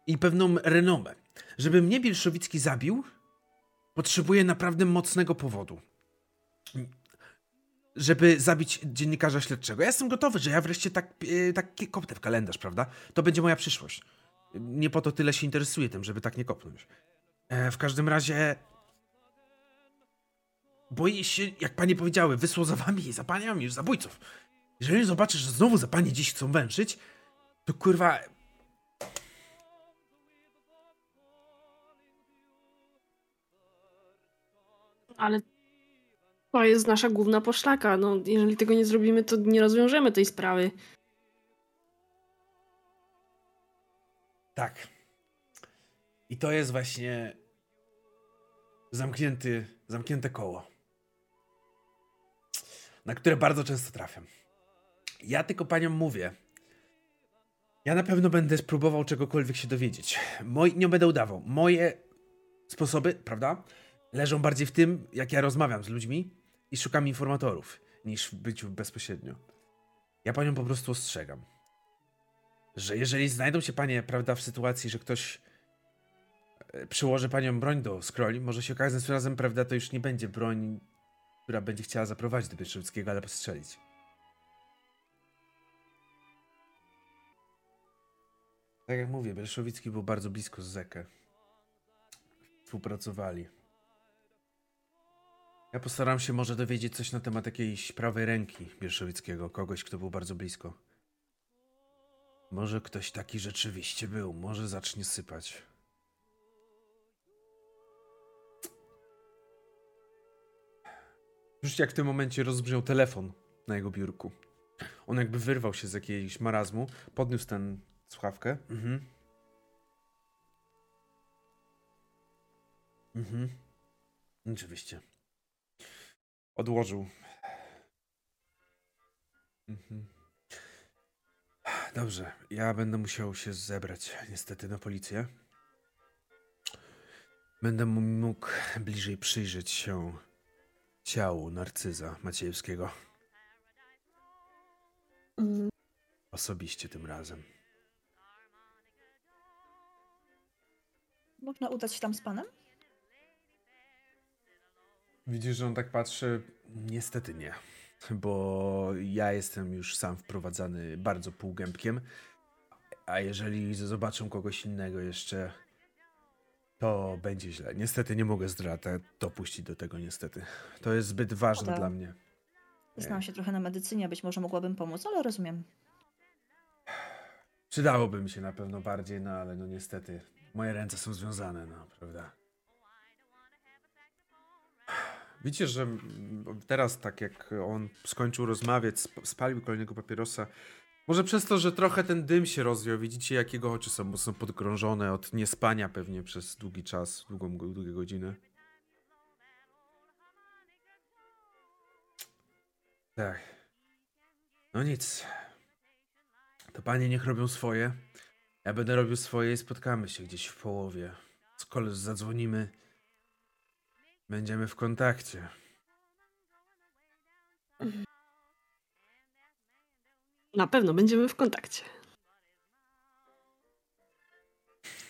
i pewną renomę. Żeby mnie Bielszowicki zabił, potrzebuję naprawdę mocnego powodu. Żeby zabić dziennikarza śledczego. Ja jestem gotowy, że ja wreszcie tak, yy, tak kopnę w kalendarz, prawda? To będzie moja przyszłość. Nie po to tyle się interesuję tym, żeby tak nie kopnąć. E, w każdym razie boję się, jak panie powiedziały, wysłał za wami i za paniami już zabójców. Jeżeli zobaczysz, że znowu za panie dziś chcą węszyć, to kurwa... Ale to jest nasza główna poszlaka. No, jeżeli tego nie zrobimy, to nie rozwiążemy tej sprawy. Tak. I to jest właśnie zamknięty, zamknięte koło, na które bardzo często trafiam. Ja tylko paniom mówię, ja na pewno będę spróbował czegokolwiek się dowiedzieć. Moj, nie będę udawał. Moje sposoby, prawda, leżą bardziej w tym, jak ja rozmawiam z ludźmi i szukam informatorów, niż w byciu bezpośrednio. Ja panią po prostu ostrzegam, że jeżeli znajdą się panie, prawda, w sytuacji, że ktoś e, przyłoży panią broń do scrolli, może się okazać, że razem, prawda, to już nie będzie broń, która będzie chciała zaprowadzić do Pieszewskiego, ale postrzelić. Tak jak mówię, Belszowicki był bardzo blisko z Zekę. Współpracowali. Ja postaram się może dowiedzieć coś na temat jakiejś prawej ręki Bielszowickiego, kogoś, kto był bardzo blisko. Może ktoś taki rzeczywiście był, może zacznie sypać. Już jak w tym momencie rozbrzmiał telefon na jego biurku. On jakby wyrwał się z jakiegoś marazmu, podniósł ten słuchawkę. Mhm. Mhm. Oczywiście. Odłożył. Mhm. Dobrze, ja będę musiał się zebrać niestety na policję. Będę mógł bliżej przyjrzeć się ciału narcyza Maciejewskiego. Mhm. Osobiście tym razem. Można udać się tam z panem? Widzisz, że on tak patrzy? Niestety nie. Bo ja jestem już sam wprowadzany bardzo półgębkiem. A jeżeli zobaczą kogoś innego jeszcze, to będzie źle. Niestety nie mogę zdrata dopuścić do tego, niestety. To jest zbyt ważne dla mnie. Znam się trochę na medycynie, być może mogłabym pomóc, ale rozumiem. Przydałoby mi się na pewno bardziej, no ale no niestety moje ręce są związane, no prawda. Widzicie, że teraz tak jak on skończył rozmawiać, spalił kolejnego papierosa, może przez to, że trochę ten dym się rozwiał, widzicie jak jego oczy są mocno podkrążone od niespania pewnie przez długi czas, długą, długie godziny. Tak. No nic. To panie niech robią swoje. Ja będę robił swoje i spotkamy się gdzieś w połowie. Z koleż zadzwonimy. Będziemy w kontakcie. Na pewno będziemy w kontakcie.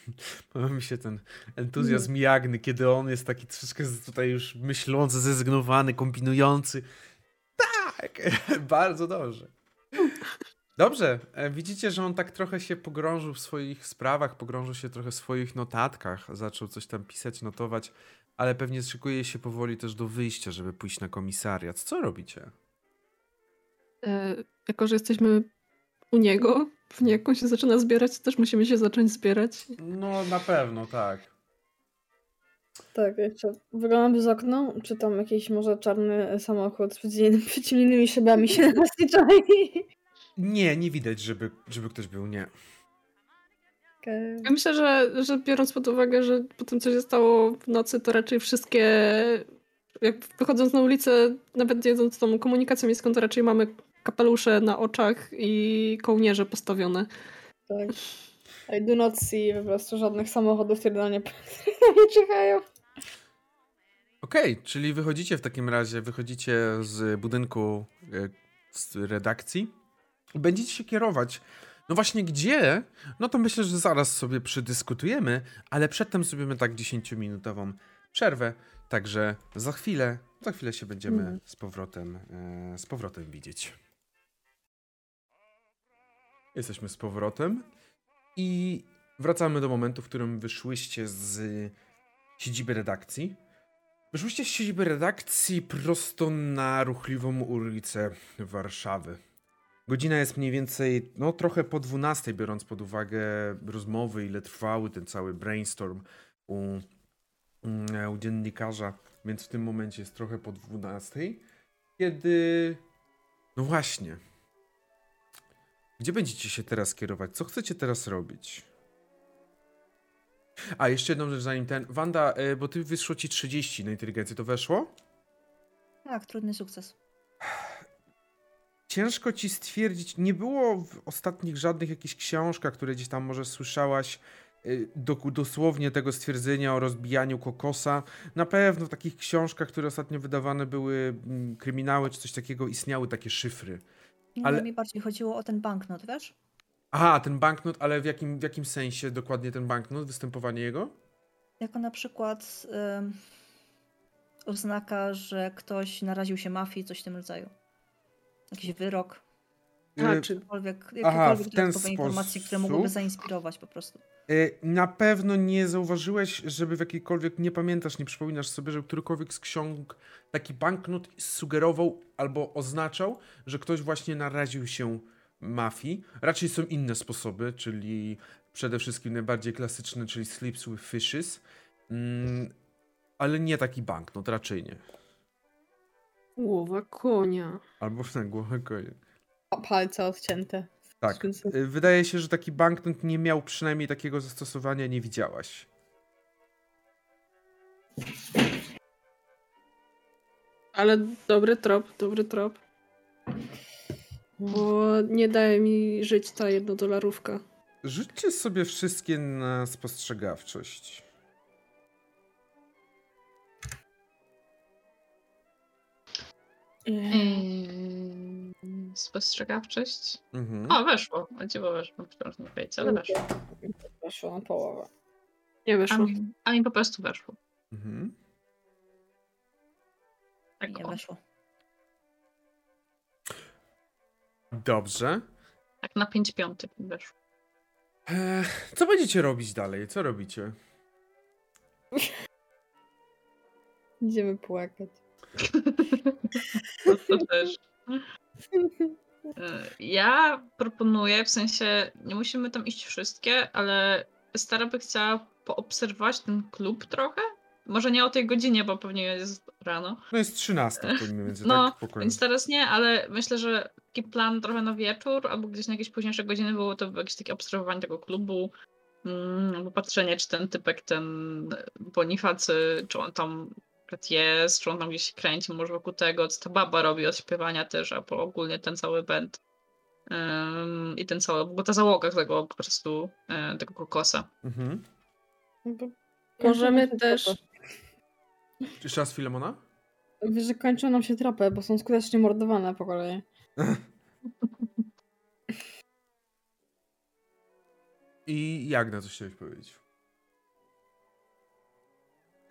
[LAUGHS] Podoba mi się ten entuzjazm Jagny, kiedy on jest taki troszeczkę tutaj już myślący, zrezygnowany, kombinujący. Tak, [LAUGHS] bardzo dobrze. Dobrze, e, widzicie, że on tak trochę się pogrążył w swoich sprawach, pogrążył się trochę w swoich notatkach, zaczął coś tam pisać, notować, ale pewnie szykuje się powoli też do wyjścia, żeby pójść na komisariat. Co robicie? Jako, że jesteśmy u niego, pewnie jak on się zaczyna zbierać, to też musimy się zacząć zbierać. No, na pewno, tak. Tak, jeszcze wyglądam z okna, czy tam jakiś może czarny samochód z przeciwnymi szybami się na nas. Nie, nie widać, żeby, żeby ktoś był, nie. Okay. Ja myślę, że, że biorąc pod uwagę, że po tym, co się stało w nocy, to raczej wszystkie, jak wychodząc na ulicę, nawet jedząc tą komunikacją miejską, to raczej mamy kapelusze na oczach i kołnierze postawione. Tak. I do not see po prostu żadnych samochodów, które na nie, [LAUGHS] nie czekają. Okej, okay, czyli wychodzicie w takim razie, wychodzicie z budynku e, z redakcji Będziecie się kierować No właśnie gdzie? No to myślę, że zaraz sobie przedyskutujemy, ale przedtem zrobimy tak 10-minutową przerwę, także za chwilę, za chwilę się będziemy mm. z powrotem, e, z powrotem widzieć. Jesteśmy z powrotem i wracamy do momentu, w którym wyszłyście z siedziby redakcji. Wyszłyście z siedziby redakcji prosto na ruchliwą ulicę Warszawy. Godzina jest mniej więcej, no trochę po 12, biorąc pod uwagę rozmowy, ile trwały ten cały brainstorm u, u dziennikarza, więc w tym momencie jest trochę po 12. Kiedy. No właśnie. Gdzie będziecie się teraz kierować? Co chcecie teraz robić? A, jeszcze jedną rzecz zanim ten. Wanda, e, bo ty wyszło ci 30 na inteligencję, to weszło? Tak, trudny sukces. Ciężko ci stwierdzić, nie było w ostatnich żadnych jakichś książkach, które gdzieś tam może słyszałaś, e, do, dosłownie tego stwierdzenia o rozbijaniu kokosa. Na pewno w takich książkach, które ostatnio wydawane były, mm, kryminały czy coś takiego, istniały takie szyfry. Nie, ale mi bardziej chodziło o ten banknot, wiesz? Aha, ten banknot, ale w jakim, w jakim sensie dokładnie ten banknot, występowanie jego? Jako na przykład oznaka, że ktoś naraził się mafii, coś w tym rodzaju. Jakiś wyrok. A, czy... Jakiekolwiek, jakiekolwiek Aha, w ten sposób... informacje, które mogłyby zainspirować po prostu. Y, na pewno nie zauważyłeś, żeby w jakiejkolwiek, nie pamiętasz, nie przypominasz sobie, że którykolwiek z ksiąg taki banknot sugerował albo oznaczał, że ktoś właśnie naraził się mafii. Raczej są inne sposoby, czyli przede wszystkim najbardziej klasyczny, czyli Sleeps with Fishes. Mm, ale nie taki banknot, raczej nie. Głowa konia. Albo [LAUGHS] na głowę konia. Palce odcięte. Tak. Y, wydaje się, że taki banknot nie miał przynajmniej takiego zastosowania, nie widziałaś. Ale dobry trop, dobry trop. Bo nie daje mi żyć ta jednodolarówka. Rzućcie sobie wszystkie na spostrzegawczość. Yy, spostrzegawczość? Mhm. O, weszło. Chodziło weszło. Wciąż nie wiecie, ale weszło. Weszło na połowę. Nie weszło. A mi, a mi po prostu weszło. Mhm. Tak nie weszło. Dobrze. Tak na 5 piątek weszło. Eee, co będziecie robić dalej? Co robicie? Idziemy płakać. [LAUGHS] To też. E, ja proponuję, w sensie nie musimy tam iść wszystkie, ale Stara by chciała poobserwować ten klub trochę. Może nie o tej godzinie, bo pewnie jest rano. No jest 13 mniej więcej, no, tak? więc teraz nie, ale myślę, że taki plan trochę na wieczór, albo gdzieś na jakieś późniejsze godziny było to jakieś takie obserwowanie tego klubu, mm, albo patrzenie, czy ten typek, ten Bonifacy, czy on tam jest, czy on tam gdzieś się kręci może wokół tego, co ta baba robi od śpiewania też, albo ogólnie ten cały band. Um, I ten cały, bo ta załoga tego po prostu, e, tego kokosa. Mhm. Możemy też... Jeszcze raz Filemona? Wiesz, że kończą nam się tropy, bo są skutecznie mordowane po kolei. [LAUGHS] I jak na to chciałeś powiedzieć?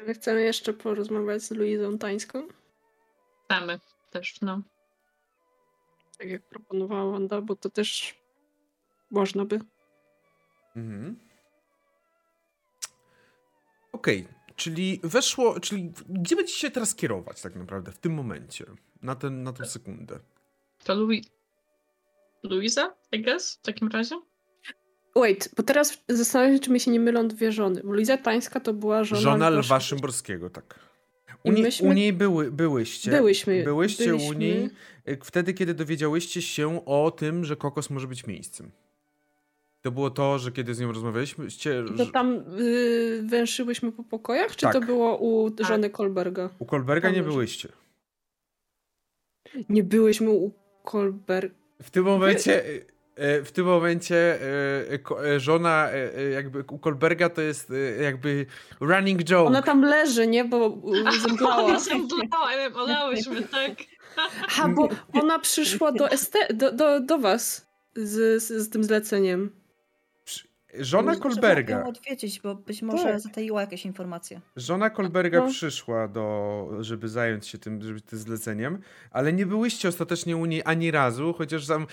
My chcemy jeszcze porozmawiać z Luizą Tańską? Chcemy też, no. Tak jak proponowała Wanda, bo to też można by. Mhm. Okej, okay. czyli weszło, czyli gdzie będziecie się teraz kierować tak naprawdę w tym momencie, na, ten, na tę sekundę? To Louis... Luiza, I guess, w takim razie? Wait, bo teraz zastanawiam się, czy mi się nie mylą dwie żony. Luiza Tańska to była żona, żona Lwa Szymborskiego, tak. U, nie, myśmy... u niej były, byłyście. Byłyśmy. Byłyście byliśmy... u niej y, wtedy, kiedy dowiedziałyście się o tym, że kokos może być miejscem. To było to, że kiedy z nią rozmawialiśmy... To tam yy, węszyłyśmy po pokojach, czy tak. to było u tak. żony Kolberga? U Kolberga tam nie byłyście. Nie byłyśmy u Kolberga. W tym momencie... E, w tym momencie e, e, żona jakby u Kolberga to jest jakby running joke. Ona tam leży, nie? Bo [LAUGHS] zemdlała. zemdlała, olałyśmy, tak. A, bo ona przyszła do, do, do, do was. z, z, z tym zleceniem. Żona Kolberga. Odwiedzić, bo być może tak. zataiła jakieś informacje. Żona Kolberga no. przyszła do, żeby zająć się tym, żeby tym zleceniem, ale nie byłyście ostatecznie u niej ani razu, chociaż tam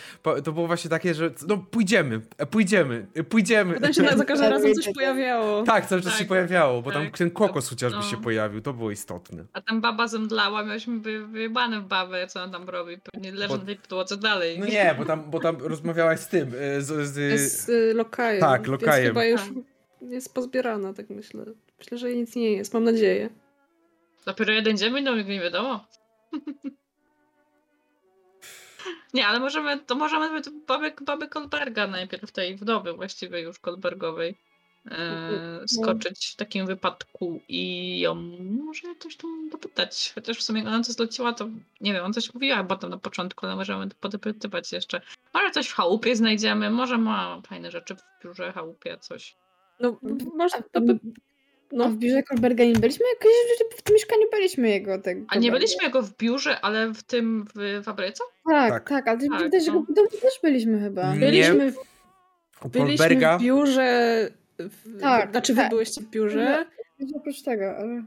to było właśnie takie, że no pójdziemy, pójdziemy, pójdziemy. Potem się za każdym [LAUGHS] razem coś pojawiało. Tak, cały czas tak, się pojawiało, bo tak, tam ten kokos chociażby no. się pojawił, to było istotne. A tam baba zemdlała, mieliśmy wyjebane w babę, co ona tam robi, pewnie leży bo... na tej podłodze dalej. No nie, bo tam, bo tam rozmawiałaś z tym, z... Z, z, z lokajem. Tak, lokajem. Więc chyba już jest pozbierana, tak myślę. Myślę, że nic nie jest, mam nadzieję. Dopiero jeden dzień minął, nie wiadomo. [LAUGHS] nie, ale możemy, to możemy baby, baby Kolberga najpierw, tej wdowy właściwie już Kolbergowej e, skoczyć w takim wypadku i ją może coś tam dopytać. Chociaż w sumie ona co zleciła, to nie wiem, on coś mówiła tam na początku, ale możemy podepytywać jeszcze. Może coś w chałupie znajdziemy, może ma fajne rzeczy w biurze chałupie, coś. No, może to by... No. A w biurze Kolberga nie byliśmy? Jakieś w tym mieszkaniu byliśmy jego. Tego A nie byliśmy jego w biurze, ale w tym w fabryce? Tak, tak, tak ale tak, widać, no. też byliśmy chyba. Byliśmy w, byliśmy w biurze tak, znaczy wy tak. byłyście w biurze. No, oprócz tego, ale...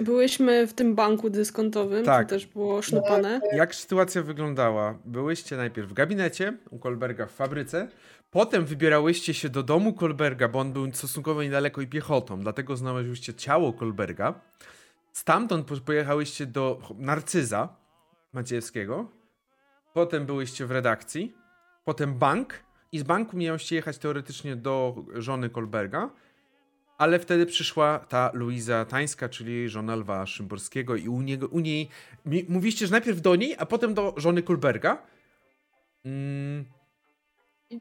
Byłyśmy w tym banku dyskontowym, tak. to też było sznupane. Tak. Jak sytuacja wyglądała? Byłyście najpierw w gabinecie u Kolberga w fabryce, potem wybierałyście się do domu Kolberga, bo on był stosunkowo niedaleko i piechotą, dlatego znaleźliście ciało Kolberga. Stamtąd pojechałyście do Narcyza Maciejewskiego, potem byłyście w redakcji, potem bank, i z banku miałyście jechać teoretycznie do żony Kolberga, ale wtedy przyszła ta Luiza Tańska, czyli żona Lwa Szymborskiego i u, niego, u niej mówiliście, że najpierw do niej, a potem do żony Kolberga. Mm.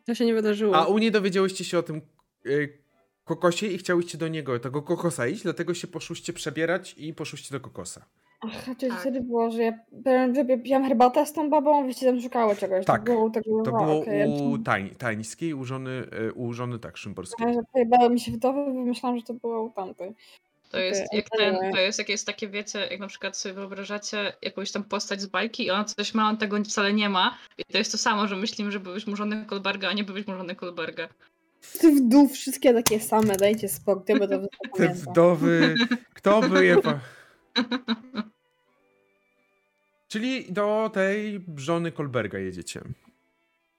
To się nie wydarzyło. A u niej dowiedziałyście się o tym y, kokosie i chciałyście do niego, tego kokosa iść, dlatego się poszłyście przebierać i poszłyście do kokosa. Ach, czyli tak. wtedy było, że ja że piłam herbatę z tą babą, wyście tam szukały czegoś. Tak, to było, tego, to było okay. u tań, Tańskiej, u żony, e, u żony tak, Szymborskiej. Ja, mi się wdowy, bo myślałam, że to było u tamtej. To jest, okay. jak ten, to jest jak jest takie, wiecie, jak na przykład sobie wyobrażacie jakąś tam postać z bajki i ona coś ma, on tego wcale nie ma. I to jest to samo, że myślimy, że byłeś mu żony Kolberga, a nie byłeś mu żony Kolberga. Ty wdów, wszystkie takie same, dajcie spokój, bo to Te wdowy, kto by je... [LAUGHS] Czyli do tej żony Kolberga jedziecie.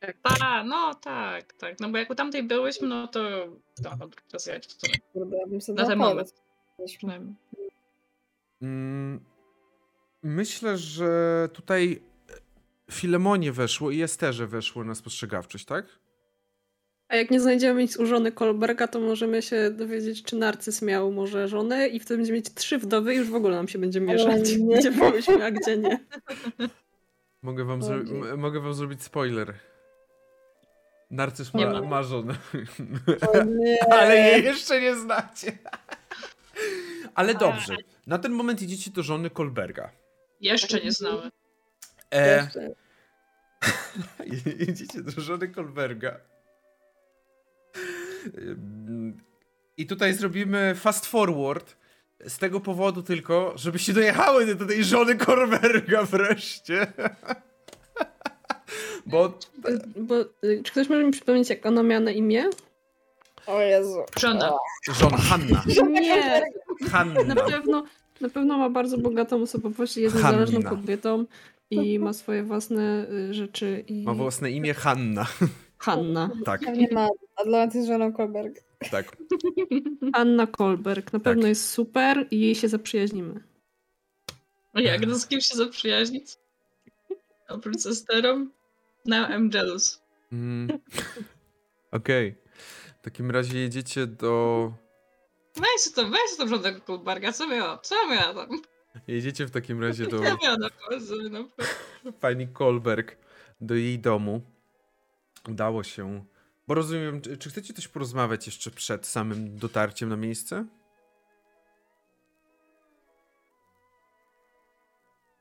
Tak, ta, no tak, tak. No bo jak u tamtej byłyśmy, no to to teraz w sumie. Na ten moment. Myślę, że tutaj Filemonie weszło i Esterze weszło na spostrzegawczość, tak? A jak nie znajdziemy nic u żony Kolberga, to możemy się dowiedzieć, czy Narcyz miał może żonę i wtedy będziemy mieć trzy wdowy i już w ogóle nam się będzie mieszać, [LAUGHS] gdzie byłyśmy, a gdzie nie. [LAUGHS] Mogę wam, zro- mogę wam zrobić spoiler. Narcyz ma, ma. ma żonę. [LAUGHS] Ale jej jeszcze nie znacie. Ale dobrze. Na ten moment idziecie do żony Kolberga. Jeszcze nie znamy. E... idziecie do żony Kolberga. I tutaj zrobimy fast forward. Z tego powodu tylko, żebyście dojechały do tej żony Korberga [LAUGHS] wreszcie. Bo... Bo, czy ktoś może mi przypomnieć, jak ona miała na imię? O Jezu. Żona. Żona, Hanna. [LAUGHS] Nie. Hanna. Na pewno, na pewno ma bardzo bogatą osobowość, jest niezależną kobietą i ma swoje własne y, rzeczy. I... Ma własne imię Hanna. Hanna. Tak. Nie ma, a dla nas jest żoną Kolberg. Tak. [LAUGHS] Anna Kolberg. Na pewno tak. jest super i jej się zaprzyjaźnimy. A jak? No z kim się zaprzyjaźnić? Oprócz ze sterą? Now I'm jealous. Mm. [LAUGHS] Okej. Okay. W takim razie jedziecie do... Weź to, weź to żadnego Kolberga. Co miała? Co miała tam? Jedziecie w takim razie [LAUGHS] do... Co miała na Pani Kolberg do jej domu. Udało się. Bo rozumiem, czy, czy chcecie coś porozmawiać jeszcze przed samym dotarciem na miejsce?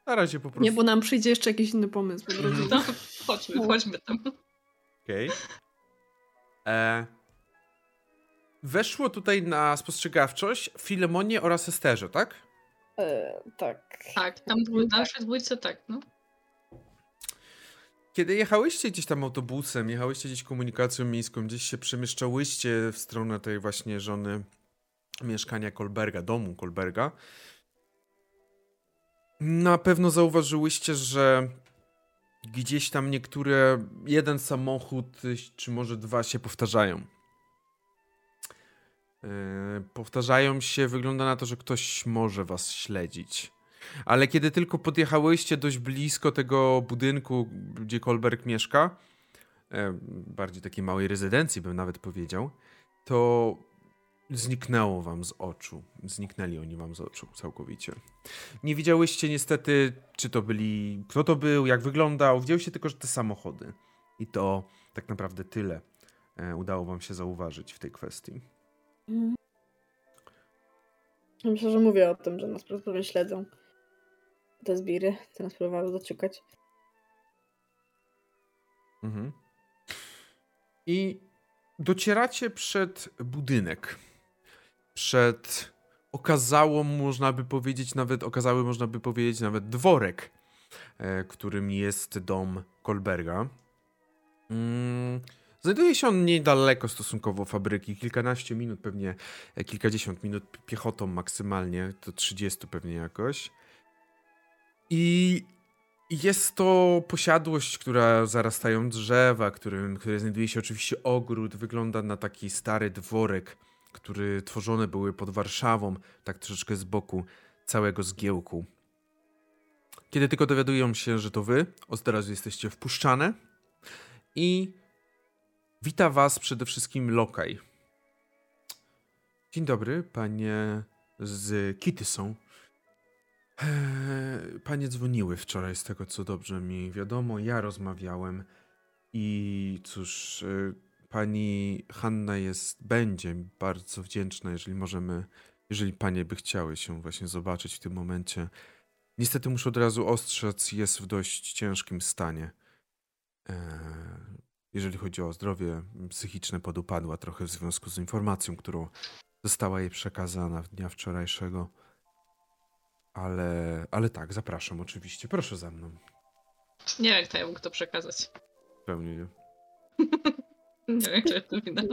Na razie po prostu. Nie, bo nam przyjdzie jeszcze jakiś inny pomysł po drodze. No, [LAUGHS] chodźmy, chodźmy tam. Okej. Okay. E... Weszło tutaj na spostrzegawczość Filemonie oraz Esterze, tak? E, tak. Tak, tam były nasze dwójce, tak, no. Kiedy jechałyście gdzieś tam autobusem, jechałyście gdzieś komunikacją miejską, gdzieś się przemieszczałyście w stronę tej właśnie żony mieszkania Kolberga, domu Kolberga, na pewno zauważyłyście, że gdzieś tam niektóre, jeden samochód, czy może dwa się powtarzają. Yy, powtarzają się, wygląda na to, że ktoś może was śledzić. Ale kiedy tylko podjechałyście dość blisko tego budynku, gdzie Kolberg mieszka, yy, bardziej takiej małej rezydencji bym nawet powiedział, to zniknęło wam z oczu. Zniknęli oni wam z oczu całkowicie. Nie widziałyście niestety, czy to byli, kto to był, jak wyglądał. Widziałyście tylko, że te samochody. I to tak naprawdę tyle e, udało wam się zauważyć w tej kwestii. Mhm. Myślę, że mówię o tym, że nas prawdopodobnie śledzą. Te zbiry, te nas próbowały zaciukać. Mhm. I docieracie przed budynek przed okazałą, można by powiedzieć, nawet okazały, można by powiedzieć, nawet dworek, e, którym jest dom Kolberga. Mm, znajduje się on niedaleko stosunkowo fabryki, kilkanaście minut, pewnie e, kilkadziesiąt minut piechotą maksymalnie, to 30 pewnie jakoś. I jest to posiadłość, która zarastają drzewa, którym, który znajduje się oczywiście ogród, wygląda na taki stary dworek który tworzone były pod Warszawą, tak troszeczkę z boku całego zgiełku. Kiedy tylko dowiadują się, że to wy, od teraz jesteście wpuszczane i wita was przede wszystkim Lokaj. Dzień dobry, panie z Kity są. Eee, panie dzwoniły wczoraj, z tego co dobrze mi wiadomo. Ja rozmawiałem i cóż, e, Pani Hanna jest, będzie bardzo wdzięczna, jeżeli możemy, jeżeli panie by chciały się właśnie zobaczyć w tym momencie. Niestety muszę od razu ostrzec, jest w dość ciężkim stanie. Eee, jeżeli chodzi o zdrowie psychiczne, podupadła trochę w związku z informacją, którą została jej przekazana w dnia wczorajszego. Ale, ale tak, zapraszam oczywiście. Proszę za mną. Nie wiem, kto ja mógł to przekazać. Pewnie nie. [LAUGHS] Nie wiem, czy to widać.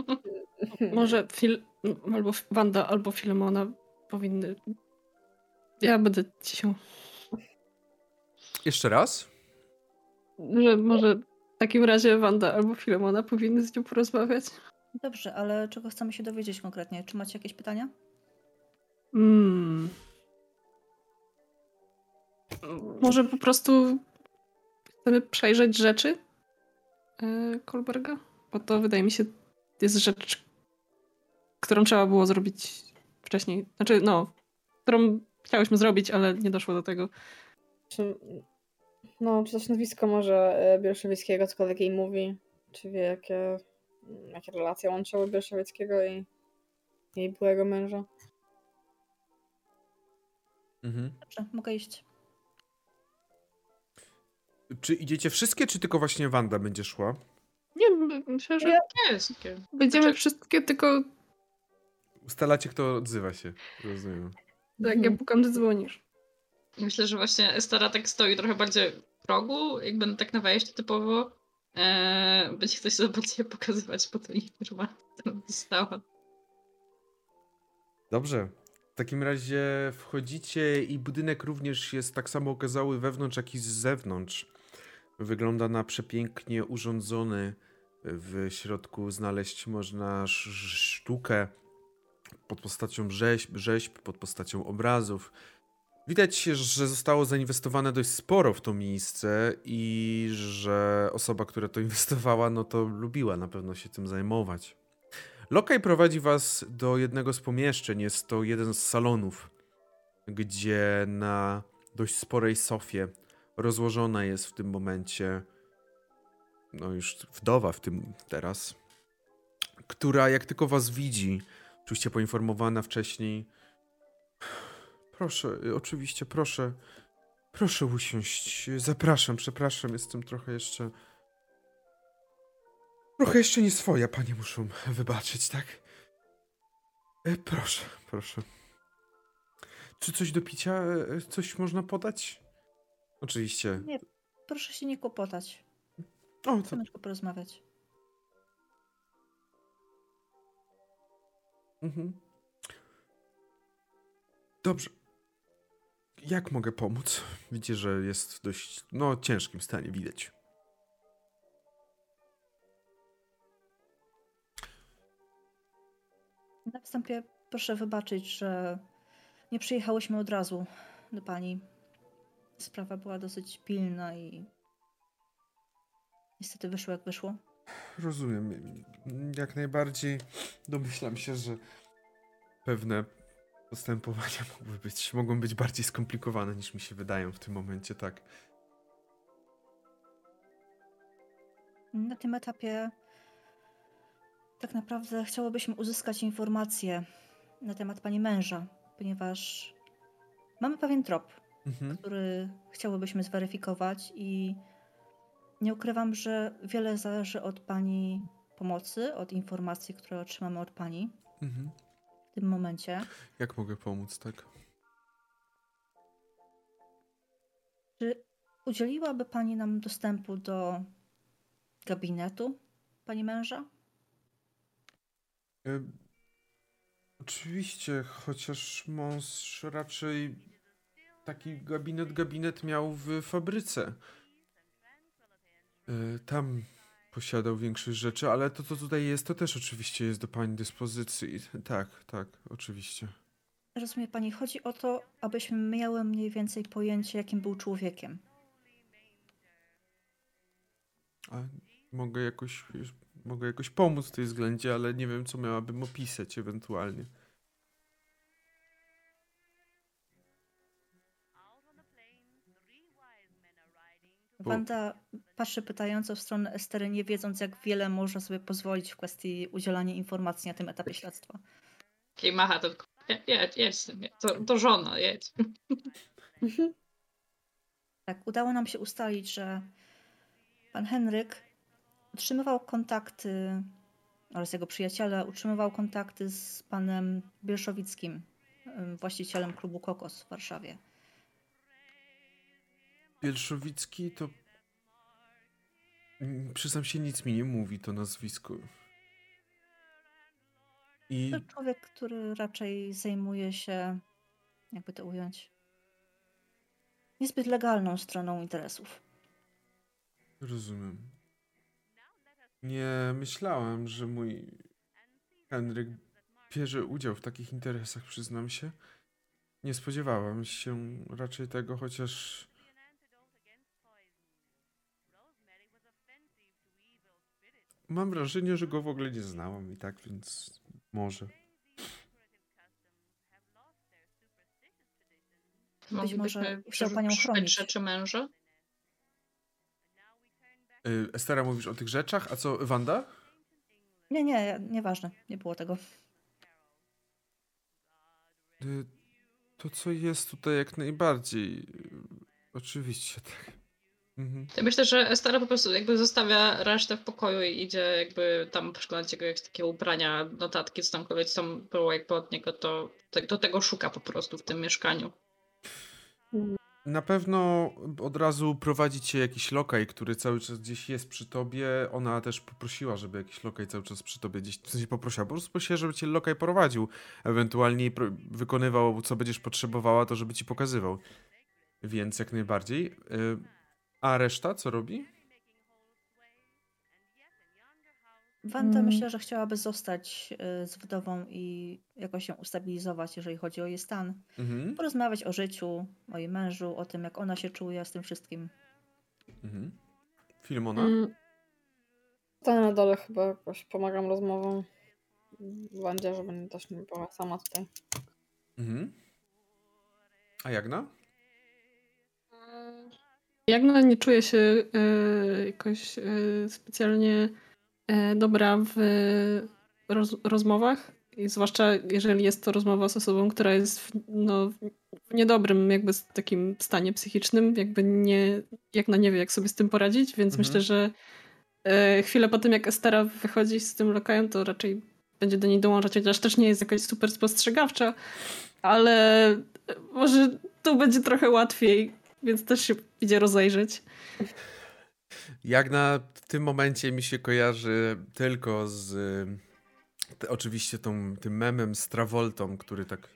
Może Fil albo Wanda, albo Filemona powinny. Ja będę ciszą. Jeszcze raz? Że może w takim razie Wanda albo Filemona powinny z nią porozmawiać. Dobrze, ale czego chcemy się dowiedzieć konkretnie? Czy macie jakieś pytania? Hmm. Może po prostu chcemy przejrzeć rzeczy e, Kolberga? Bo to wydaje mi się jest rzecz, którą trzeba było zrobić wcześniej. Znaczy, no, którą chciałyśmy zrobić, ale nie doszło do tego. Czy, no, czy coś nazwisko może e, Bielszewieckiego cokolwiek jej mówi? Czy wie, jakie, jakie relacje łączyły Bielszewieckiego i jej byłego męża? Mhm. Dobrze, mogę iść. Czy idziecie wszystkie, czy tylko właśnie Wanda będzie szła? Nie, myślę, że jest. będziemy znaczy... wszystkie, tylko... Ustalacie, kto odzywa się. Rozumiem. Tak, ja mhm. pukam, ty dzwonisz. Myślę, że właśnie Stara tak stoi trochę bardziej w progu, jakby tak na wejście typowo. Eee, będzie ktoś zobaczyć pokazywać po tej informacji, którą dostała. Dobrze. W takim razie wchodzicie i budynek również jest tak samo okazały wewnątrz, jak i z zewnątrz. Wygląda na przepięknie urządzony. W środku znaleźć można sztukę pod postacią rzeźb, rzeźb, pod postacią obrazów. Widać, że zostało zainwestowane dość sporo w to miejsce i że osoba, która to [LAUGHS] inwestowała, no to lubiła na pewno się tym zajmować. Lokaj prowadzi was do jednego z pomieszczeń. Jest to jeden z salonów, gdzie na dość sporej sofie rozłożona jest w tym momencie, no już wdowa w tym teraz, która jak tylko was widzi, oczywiście poinformowana wcześniej, proszę, oczywiście, proszę, proszę usiąść, zapraszam, przepraszam, jestem trochę jeszcze... Trochę jeszcze nie swoja, panie muszą wybaczyć, tak? E, proszę, proszę. Czy coś do picia, e, coś można podać? Oczywiście. Nie, proszę się nie kłopotać. O, Chcemy tylko porozmawiać. Mhm. Dobrze. Jak mogę pomóc? Widzicie, że jest w dość no, ciężkim stanie, widać. Na wstępie proszę wybaczyć, że nie przyjechałyśmy od razu do pani. Sprawa była dosyć pilna i niestety wyszło jak wyszło. Rozumiem. Jak najbardziej domyślam się, że pewne postępowania [LAUGHS] mogły być, mogą być bardziej skomplikowane niż mi się wydają w tym momencie, tak. Na tym etapie tak naprawdę chciałobyśmy uzyskać informacje na temat pani męża, ponieważ mamy pewien trop, mhm. który chciałobyśmy zweryfikować i nie ukrywam, że wiele zależy od pani pomocy, od informacji, które otrzymamy od pani. Mhm tym momencie. Jak mogę pomóc, tak? Czy udzieliłaby Pani nam dostępu do gabinetu Pani męża? E, oczywiście, chociaż mąż raczej taki gabinet, gabinet miał w fabryce. E, tam posiadał większość rzeczy, ale to, co tutaj jest, to też oczywiście jest do Pani dyspozycji. Tak, tak, oczywiście. Rozumie Pani, chodzi o to, abyśmy miały mniej więcej pojęcie, jakim był człowiekiem. A mogę jakoś, mogę jakoś pomóc w tej względzie, ale nie wiem, co miałabym opisać ewentualnie. Wanda patrzy pytająco w stronę Estery, nie wiedząc, jak wiele można sobie pozwolić w kwestii udzielania informacji na tym etapie śledztwa. Okej, macha tylko. Jedź, jedź, to, to żona, jedź. Tak, udało nam się ustalić, że pan Henryk utrzymywał kontakty oraz jego przyjaciele utrzymywał kontakty z panem Bielszowickim, właścicielem klubu Kokos w Warszawie. Bielszowicki to... Mm, przyznam się, nic mi nie mówi to nazwisko. I... To człowiek, który raczej zajmuje się, jakby to ująć, niezbyt legalną stroną interesów. Rozumiem. Nie myślałem, że mój Henryk bierze udział w takich interesach, przyznam się. Nie spodziewałem się raczej tego, chociaż Mam wrażenie, że go w ogóle nie znałam i tak, więc może. Być może chciał panią chronić. rzeczy męża? Y, Estera, mówisz o tych rzeczach, a co, Wanda? Nie, nie, nieważne, nie było tego. Y, to, co jest tutaj jak najbardziej. Oczywiście, tak. Mhm. Ja myślę, że Estera po prostu jakby zostawia resztę w pokoju i idzie jakby tam przeglądać jego jakieś takie ubrania, notatki, co tamkolwiek tam było jakby od niego, to do tego szuka po prostu w tym mieszkaniu. Na pewno od razu prowadzi cię jakiś lokaj, który cały czas gdzieś jest przy tobie. Ona też poprosiła, żeby jakiś lokaj cały czas przy tobie gdzieś, w sensie poprosiła, po prostu prosiła, żeby cię lokaj prowadził. Ewentualnie wykonywał, co będziesz potrzebowała, to żeby ci pokazywał. Więc jak najbardziej. Y, a reszta co robi? Wanda mm. myślę, że chciałaby zostać y, z wdową i jakoś ją ustabilizować, jeżeli chodzi o jej stan. Mhm. Porozmawiać o życiu, o jej mężu, o tym, jak ona się czuje z tym wszystkim. Mhm. Filmona? Mm. To na dole chyba jakoś pomagam rozmową Wandzie, żeby też nie była sama tutaj. Mhm. A Jagna? Jagna nie czuje się y, jakoś y, specjalnie y, dobra w roz, rozmowach. I zwłaszcza jeżeli jest to rozmowa z osobą, która jest w, no, w niedobrym jakby takim stanie psychicznym, jakby nie, Jagna nie wie jak sobie z tym poradzić, więc mhm. myślę, że chwilę po tym jak Estera wychodzi z tym lokajem, to raczej będzie do niej dołączać, chociaż też nie jest jakaś super spostrzegawcza, ale może tu będzie trochę łatwiej więc też się idzie rozejrzeć. Jagna w tym momencie mi się kojarzy tylko z te, oczywiście tą, tym memem z Travoltą, który tak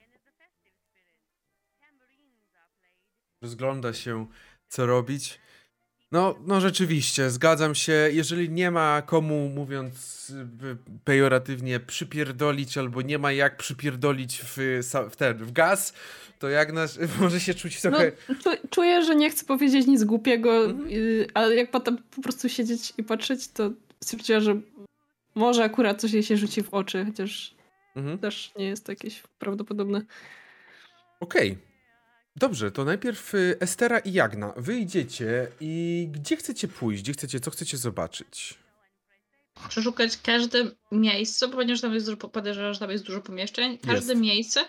rozgląda się, co robić. No, no rzeczywiście, zgadzam się. Jeżeli nie ma komu, mówiąc pejoratywnie, przypierdolić, albo nie ma jak przypierdolić w, w ten, w gaz, to jak nas, [LAUGHS] może się czuć no, trochę... No, czuję, że nie chcę powiedzieć nic głupiego, mhm. ale jak potem po prostu siedzieć i patrzeć, to stwierdziła, że może akurat coś jej się rzuci w oczy, chociaż mhm. też nie jest to jakieś prawdopodobne. Okej. Okay. Dobrze, to najpierw y, Estera i Jagna. Wy idziecie i gdzie chcecie pójść? Gdzie chcecie, co chcecie zobaczyć? Przeszukać każde miejsce, ponieważ tam jest dużo, podejrzewam, że tam jest dużo pomieszczeń. Każde jest. miejsce,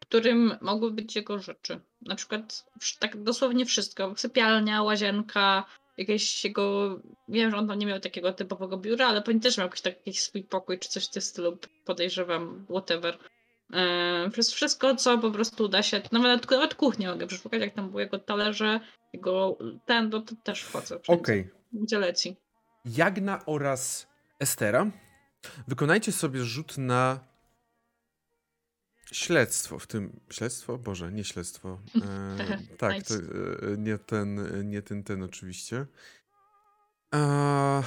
w którym mogły być jego rzeczy. Na przykład tak dosłownie wszystko. Sypialnia, łazienka, jakieś jego... Wiem, że on tam nie miał takiego typowego biura, ale pewnie też miał jakiś, taki, jakiś swój pokój, czy coś w tym stylu, podejrzewam, whatever. Yy, wszystko, co po prostu da się, nawet, nawet kuchnię mogę przeszukać, jak tam były jego talerze, jego ten, to, to też wchodzę. Okej. Okay. Gdzie leci. Jagna oraz Estera, wykonajcie sobie rzut na śledztwo w tym... Śledztwo? Boże, nie śledztwo. [LAUGHS] E, tak, to, e, nie ten, nie ten, ten oczywiście. E,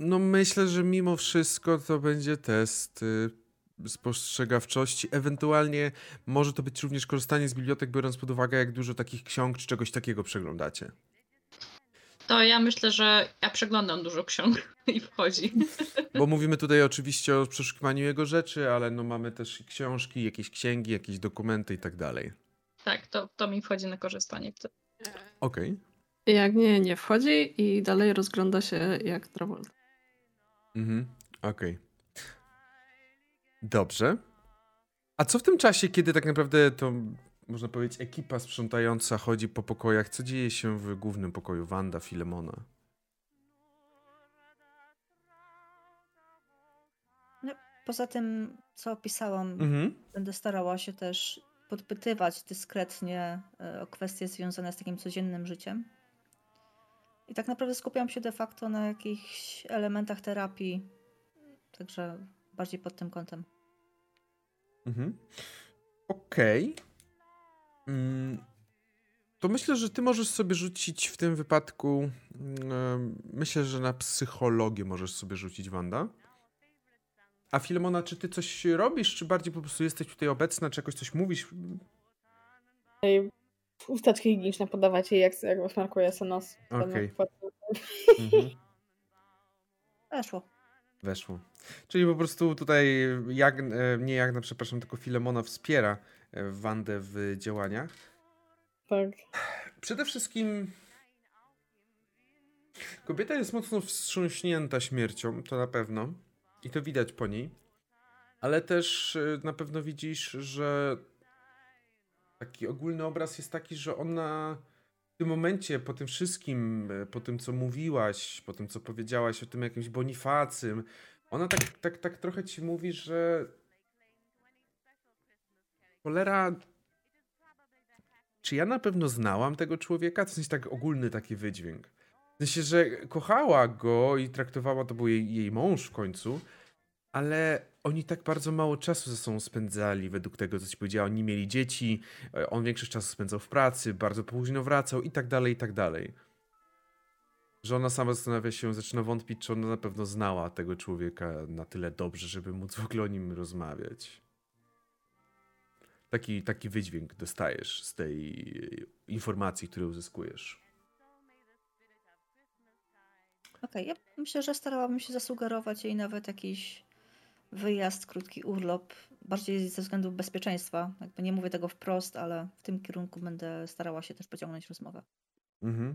no myślę, że mimo wszystko to będzie test y, spostrzegawczości. Ewentualnie może to być również korzystanie z bibliotek, biorąc pod uwagę, jak dużo takich ksiąg czy czegoś takiego przeglądacie. To ja myślę, że ja przeglądam dużo ksiąg [LAUGHS] i wchodzi. Bo mówimy tutaj oczywiście o przeszukiwaniu jego rzeczy, ale no mamy też książki, jakieś księgi, jakieś dokumenty i tak dalej. Tak, to, to mi wchodzi na korzystanie. Okej. Okay. Jak nie, nie wchodzi i dalej rozgląda się jak Travolta. Mhm, okej. Okay. Dobrze. A co w tym czasie, kiedy tak naprawdę to, można powiedzieć, ekipa sprzątająca chodzi po pokojach, co dzieje się w głównym pokoju Wanda, Filemona? No, poza tym, co opisałam, mhm. będę starała się też podpytywać dyskretnie e, o kwestie związane z takim codziennym życiem. I tak naprawdę skupiam się de facto na jakichś elementach terapii. Także bardziej pod tym kątem. Mhm. Okej. Okay. Mm, to myślę, że ty możesz sobie rzucić w tym wypadku. Mm, myślę, że na psychologię możesz sobie rzucić, Wanda. A Filemona, czy ty coś robisz, czy bardziej po prostu jesteś tutaj obecna, czy jakoś coś mówisz? Chusteczki higieniczne podawać jej, jak, jak smakuje sobie nos. Okej. Okay. Mhm. [LAUGHS] Weszło. Weszło. Czyli po prostu tutaj jak, e, nie Jagna, przepraszam, tylko Filemona wspiera e, Wandę w działaniach. Tak. Przede wszystkim kobieta jest mocno wstrząśnięta śmiercią, to na pewno. I to widać po niej. Ale też e, na pewno widzisz, że taki ogólny obraz jest taki, że ona w tym momencie, po tym wszystkim, e, po tym co mówiłaś, po tym co powiedziałaś o tym jakimś Bonifacym, ona tak, tak, tak trochę ci mówi, że cholera, czy ja na pewno znałam tego człowieka? To jest tak ogólny taki wydźwięk. W sensie, że kochała go i traktowała, to był jej, jej mąż w końcu, ale oni tak bardzo mało czasu ze sobą spędzali, według tego, co ci powiedziała. Oni mieli dzieci, e, on większość czasu spędzał w pracy, bardzo późno wracał i tak dalej, i tak dalej. Że ona sama zastanawia się, zaczyna wątpić, czy ona na pewno znała tego człowieka na tyle dobrze, żeby móc w ogóle o nim rozmawiać. Taki, taki wydźwięk dostajesz z tej informacji, którą uzyskujesz. Okej, okay, ja myślę, że starałabym się zasugerować jej nawet jakiś wyjazd, krótki urlop, bardziej ze względu bezpieczeństwa. Jakby nie mówię tego wprost, ale w tym kierunku będę starała się też pociągnąć rozmowę. Mhm.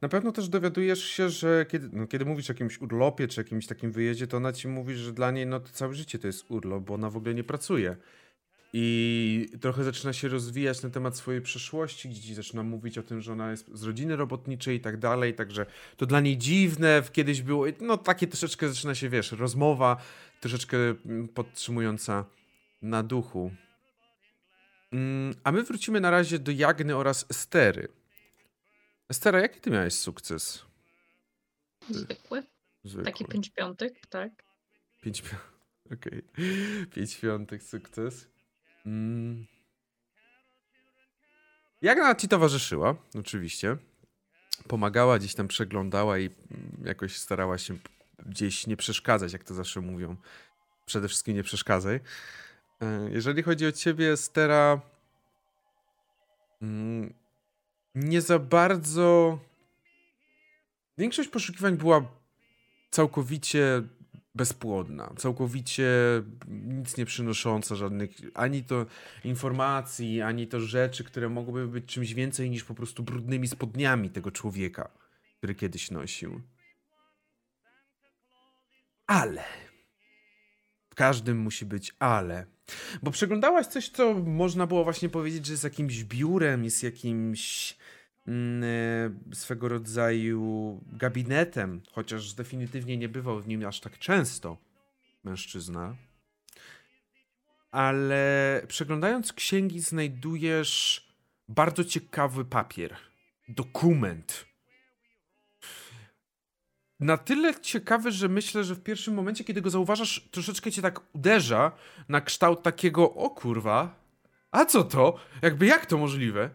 Na pewno też dowiadujesz się, że kiedy, no, kiedy mówisz o jakimś urlopie czy jakimś takim wyjeździe, to ona ci mówi, że dla niej no, to całe życie to jest urlop, bo ona w ogóle nie pracuje. I trochę zaczyna się rozwijać na temat swojej przeszłości, gdzie zaczyna mówić o tym, że ona jest z rodziny robotniczej i tak dalej, także to dla niej dziwne, kiedyś było, no takie troszeczkę zaczyna się, wiesz, rozmowa troszeczkę mm, podtrzymująca na duchu. Mm, a my wrócimy na razie do Jagny oraz Stery. Estera, jaki ty miałeś sukces? Zwykły. Zwykły. Taki pięć piątek, tak. Pięć piątek. [LAUGHS] Okej. Okay. Pięć piątek sukces. Mm. Jak ona ci towarzyszyła, oczywiście. Pomagała, gdzieś tam przeglądała i jakoś starała się gdzieś nie przeszkadzać, jak to zawsze mówią. Przede wszystkim nie przeszkadzaj. E, jeżeli chodzi o ciebie, Stera, mm, nie za bardzo. Większość poszukiwań była całkowicie bezpłodna, całkowicie nic nie przynosząca, żadnych ani to informacji, ani to rzeczy, które mogłyby być czymś więcej niż po prostu brudnymi spodniami tego człowieka, który kiedyś nosił. Ale. W każdym musi być ale. Bo przeglądałaś coś, co można było właśnie powiedzieć, że jest jakimś biurem, jest jakimś swego rodzaju gabinetem, chociaż definitywnie nie bywał w nim aż tak często mężczyzna. Ale przeglądając księgi, znajdujesz bardzo ciekawy papier, dokument na tyle ciekawy, że myślę, że w pierwszym momencie, kiedy go zauważasz, troszeczkę cię tak uderza na kształt takiego, o kurwa, a co to? Jakby jak to możliwe?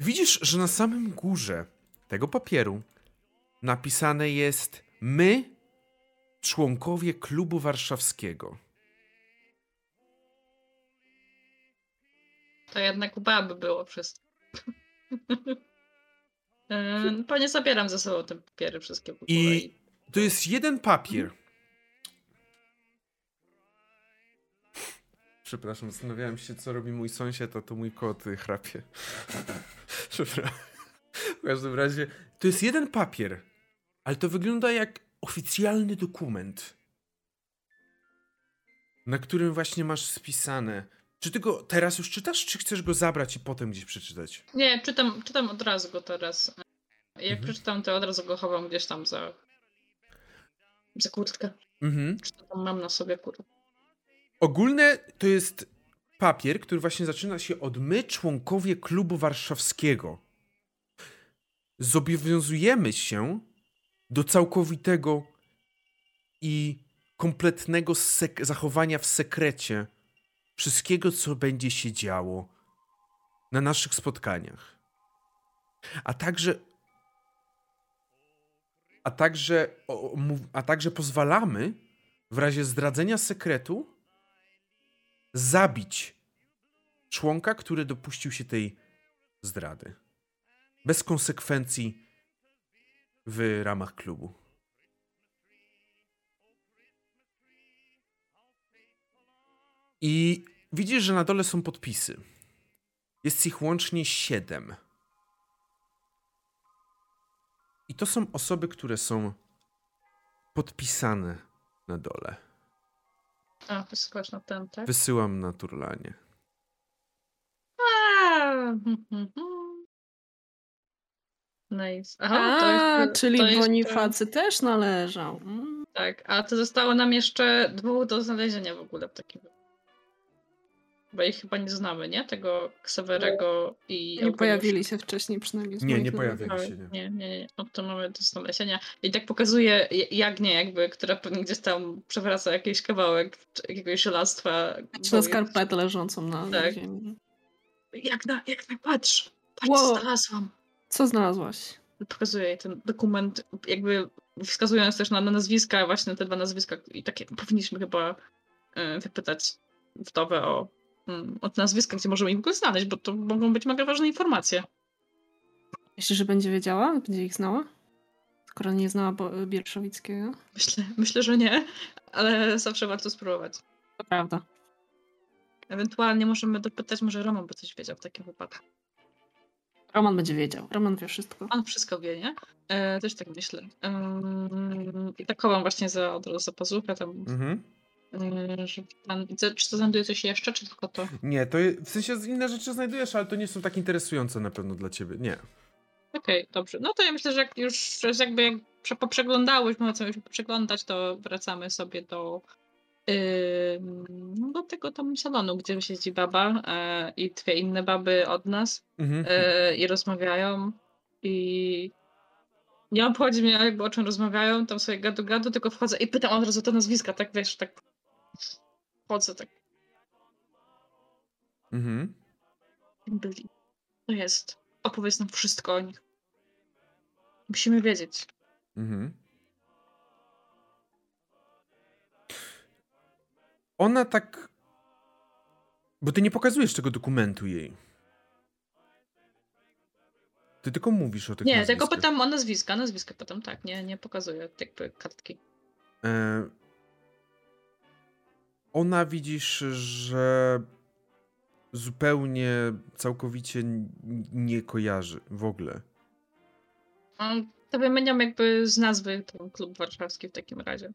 Widzisz, że na samym górze tego papieru napisane jest my, członkowie klubu warszawskiego. To jednak UBA by było wszystko. Yy, [LAUGHS] pewnie zabieram ze sobą te papiery wszystkie. I to jest jeden papier. Przepraszam, zastanawiałem się, co robi mój sąsiad, a to mój kot chrapie. [LAUGHS] Przepraszam. W każdym razie, to jest jeden papier, ale to wygląda jak oficjalny dokument, na którym właśnie masz spisane. Czy ty go teraz już czytasz, czy chcesz go zabrać i potem gdzieś przeczytać? Nie, czytam, czytam od razu go teraz. Jak mhm. przeczytam, to od razu go chowam gdzieś tam za, za kurtkę. Mhm. Czy to tam mam na sobie kurtkę. Ogólne to jest papier, który właśnie zaczyna się od my, członkowie klubu warszawskiego. Zobowiązujemy się do całkowitego i kompletnego zachowania w sekrecie wszystkiego, co będzie się działo na naszych spotkaniach. A także a także, a także pozwalamy w razie zdradzenia sekretu zabić członka, który dopuścił się tej zdrady. Bez konsekwencji w ramach klubu. I widzisz, że na dole są podpisy. Jest ich łącznie siedem. I to są osoby, które są podpisane na dole. A, wysyłasz na ten, tak? Wysyłam na turlanie. [LAUGHS] Nice. Aha, a, jest, czyli Bonifacy też należał. Mm. Tak, a to zostało nam jeszcze dwóch do znalezienia w ogóle w takim bo ich chyba nie znamy, nie? Tego Ksawerego i... Nie pojawili się wcześniej przynajmniej. Nie, nie pojawili się. Nie, nie, nie. No to mamy do znalezienia. I tak pokazuje Jagnię jakby, która pewnie gdzieś tam przewraca jakiś kawałek jakiegoś żelastwa. Czy na skarpetę leżącą na tak. ziemi. Jagna, Jagna, patrz! Patrz, wow. znalazłam. Co znalazłaś? Pokazuję jej ten dokument, jakby wskazując też na, na nazwiska, właśnie te dwa nazwiska i takie powinniśmy chyba y, wypytać wdowę o od nazwiska, gdzie możemy ich w ogóle znaleźć, bo to mogą być mega ważne informacje. Myślisz, że będzie wiedziała? Będzie ich znała? Skoro nie znała Bierszowickiego? Myślę, [LAUGHS] myślę, że nie, ale zawsze warto spróbować. To prawda. Ewentualnie możemy dopytać, może Roman by coś wiedział w takim wypadku. Roman będzie wiedział. Roman wie wszystko. On wszystko wie, nie? E, też tak myślę. I tak chowam właśnie za, od razu za pazuchę tam. Mhm. Pan, czy to znajduje coś jeszcze, czy tylko to? Nie, to w sensie inne rzeczy znajdujesz, ale to nie są tak interesujące na pewno dla ciebie, nie. Okej, okay, dobrze. No to ja myślę, że jak już jakby jak poprzeglądałyśmy, co już przeglądać, to wracamy sobie do yy, do tego tam salonu, gdzie siedzi baba yy, i dwie inne baby od nas mhm. yy, i rozmawiają I nie obchodzi mnie jakby o czym rozmawiają, tam sobie gadu gadu, tylko wchodzę i pytam od razu te nazwiska, tak wiesz, tak wchodzę, tak. Mhm. Byli. To jest. Opowiedz nam wszystko o nich. Musimy wiedzieć. Mhm. Ona tak. Bo ty nie pokazujesz tego dokumentu jej. Ty tylko mówisz o tych Nie, nazwiskach. tylko pytam o nazwiska, nazwiska pytam, tak, nie, nie pokazuję jakby kartki. E... Ona widzisz, że zupełnie, całkowicie nie kojarzy w ogóle. To wymieniam jakby z nazwy ten klub warszawski w takim razie.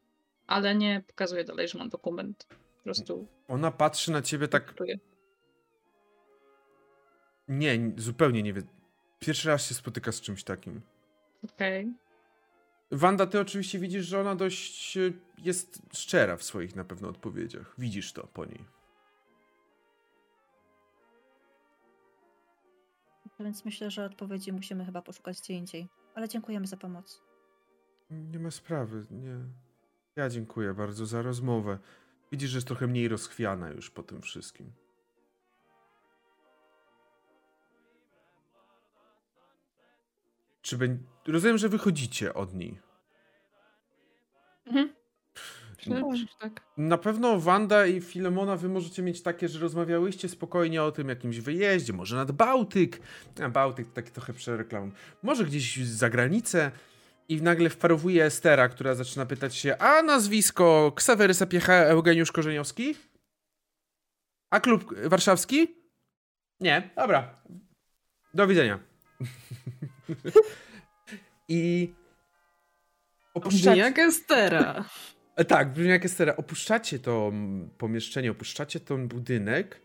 Ale nie pokazuję dalej, że mam dokument. Po prostu. Ona patrzy na ciebie tak. Nie, zupełnie nie wie. Pierwszy raz się spotyka z czymś takim. Okej. Okay. Wanda, ty oczywiście widzisz, że ona dość e, jest szczera w swoich na pewno odpowiedziach. Widzisz to po niej. Więc myślę, że odpowiedzi musimy chyba poszukać gdzie indziej. Ale dziękujemy za pomoc. Nie ma sprawy, nie. Ja dziękuję bardzo za rozmowę. Widzisz, że jest trochę mniej rozchwiana już po tym wszystkim. Czy będzie... Rozumiem, że wychodzicie od niej. Mhm. tak. Na pewno Wanda i Filemona wy możecie mieć takie, że rozmawiałyście spokojnie o tym jakimś wyjeździe, może nad Bałtyk. A Bałtyk to taki trochę przereklam. Może gdzieś za granicę. I nagle wparowuje Estera, która zaczyna pytać się, a nazwisko Ksawery Sapiecha Eugeniusz Korzeniowski? A klub warszawski? Nie, dobra. Do widzenia. [LAUGHS] I opuszczacie... Brzmi jak Estera. E, tak, brzmi jak Estera. Opuszczacie to pomieszczenie, opuszczacie ten budynek.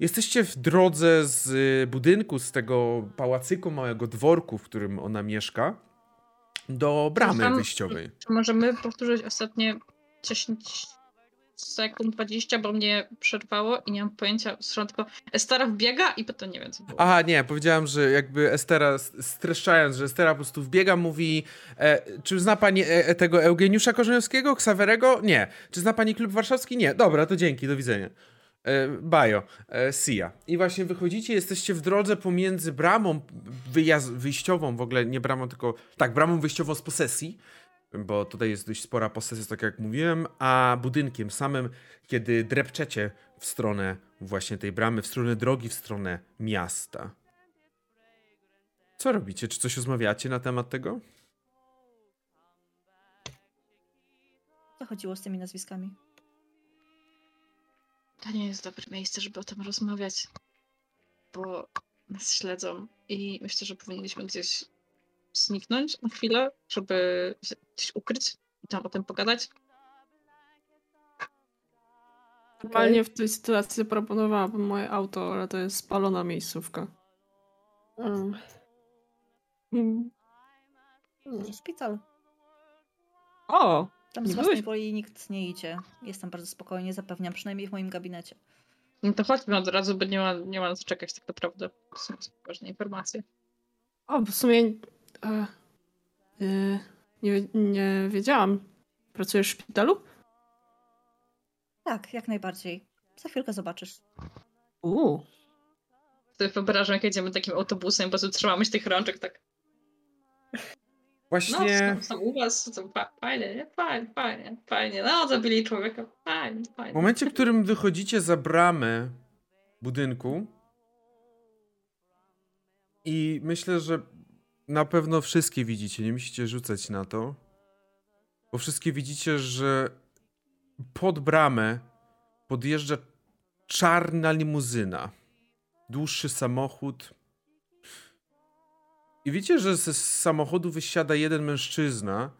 Jesteście w drodze z y, budynku, z tego pałacyku, małego dworku, w którym ona mieszka, do bramy wyjściowej. Czy możemy powtórzyć ostatnie 10 sekund 20, bo mnie przerwało i nie mam pojęcia, słyszałam tylko Estera wbiega i potem nie wiem co było. Aha, nie, powiedziałam, że jakby Estera, streszczając, że Estera po prostu wbiega, mówi e, czy zna pani e, e tego Eugeniusza Korzeniowskiego, Ksawerego? Nie. Czy zna pani Klub Warszawski? Nie. Dobra, to dzięki, do widzenia. E, Bajo, e, Sia. I właśnie wychodzicie, jesteście w drodze pomiędzy bramą wyjazd, wyjściową, w ogóle nie bramą, tylko tak, bramą wyjściową z posesji, bo tutaj jest dość spora posesja, tak jak mówiłem, a budynkiem samym, kiedy drepczecie w stronę właśnie tej bramy, w stronę drogi, w stronę miasta. Co robicie? Czy coś rozmawiacie na temat tego? Co chodziło z tymi nazwiskami? To nie jest dobre miejsce, żeby o tym rozmawiać, bo nas śledzą i myślę, że powinniśmy gdzieś zniknąć na chwilę, żeby się gdzieś ukryć i tam o tym pogadać. Normalnie w tej sytuacji proponowałabym moje auto, ale to jest spalona miejscówka. Mm. Mm. Szpital. O! Tam z własnej woli nikt nie idzie. Jestem bardzo spokojnie, zapewniam, przynajmniej w moim gabinecie. No to chodźmy od razu, bo nie ma, nie ma na co czekać tak naprawdę. To są ważne informacje. O, w sumie e, e, nie, nie wiedziałam. Pracujesz w szpitalu? Tak, jak najbardziej. Za chwilkę zobaczysz. Uuu. Sobie wyobrażam, jak jedziemy takim autobusem, po prostu trzymamy się tych rączek tak. Właśnie. No, są, u was, są fajnie, nie? Fajnie, fajnie, fajnie. No, zabili człowieka. Fajnie, fajnie. W momencie, w którym wychodzicie za bramę budynku i myślę, że na pewno wszystkie widzicie, nie musicie rzucać na to. Bo wszystkie widzicie, że pod bramę podjeżdża czarna limuzyna. Dłuższy samochód. I widzicie, że z samochodu wysiada jeden mężczyzna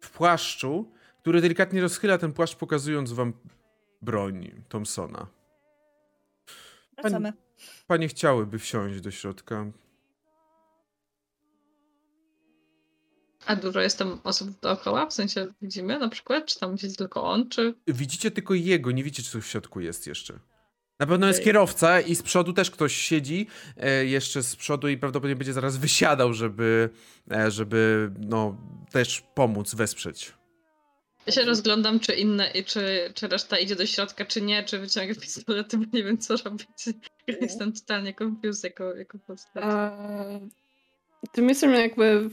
w płaszczu, który delikatnie rozchyla ten płaszcz, pokazując wam broń Thompsona. Wracamy. Panie chciałyby wsiąść do środka. A dużo jest tam osób dookoła? W sensie widzimy na przykład? Czy tam widzi tylko on, czy... Widzicie tylko jego, nie widzicie, co w środku jest jeszcze. Na pewno jest kierowca i z przodu też ktoś siedzi e, jeszcze z przodu i prawdopodobnie będzie zaraz wysiadał, żeby, e, żeby no, też pomóc, wesprzeć. Ja się rozglądam, czy inne, czy, czy reszta idzie do środka, czy nie, czy wyciąga pistolety, [LAUGHS] bo nie wiem, co robić. Jestem totalnie confused jako, jako postać. tym jestem jakby,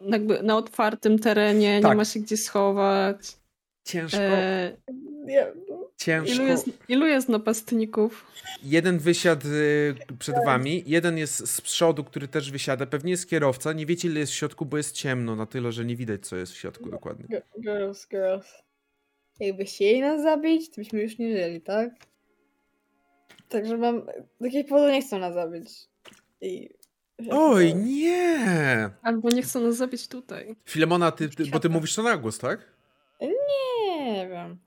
jakby na otwartym terenie, tak. nie ma się gdzie schować. Ciężko. E, Ciężko. Ilu jest, ilu jest napastników? Jeden wysiadł y, przed wami, jeden jest z przodu, który też wysiada. Pewnie jest kierowca. Nie wiecie, ile jest w środku, bo jest ciemno na tyle, że nie widać, co jest w środku dokładnie. Girls, girls. Jakby chcieli nas zabić, to byśmy już nie żyli, tak? Także mam... Z jakiegoś powodu nie chcą nas zabić. I... Oj, nie! Albo nie chcą nas zabić tutaj. Filemona, ty, ty, bo ty mówisz to na głos, tak? Nie wiem.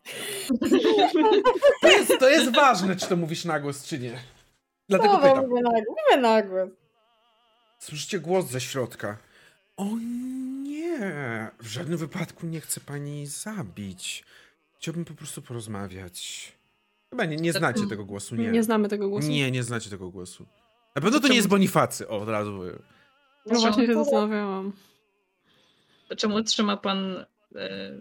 To jest, to jest ważne, czy to mówisz na głos, czy nie. Dlatego no, pytam. Mówię na, mówię na głos. Słyszycie głos ze środka. O nie, w żadnym wypadku nie chcę pani zabić. Chciałbym po prostu porozmawiać. Chyba nie, nie znacie tego głosu, nie. Nie znamy tego głosu. Nie, nie znacie tego głosu. Na pewno to nie jest Bonifacy, o, od razu powiem. No właśnie się zastanawiałam. Czemu trzyma pan e,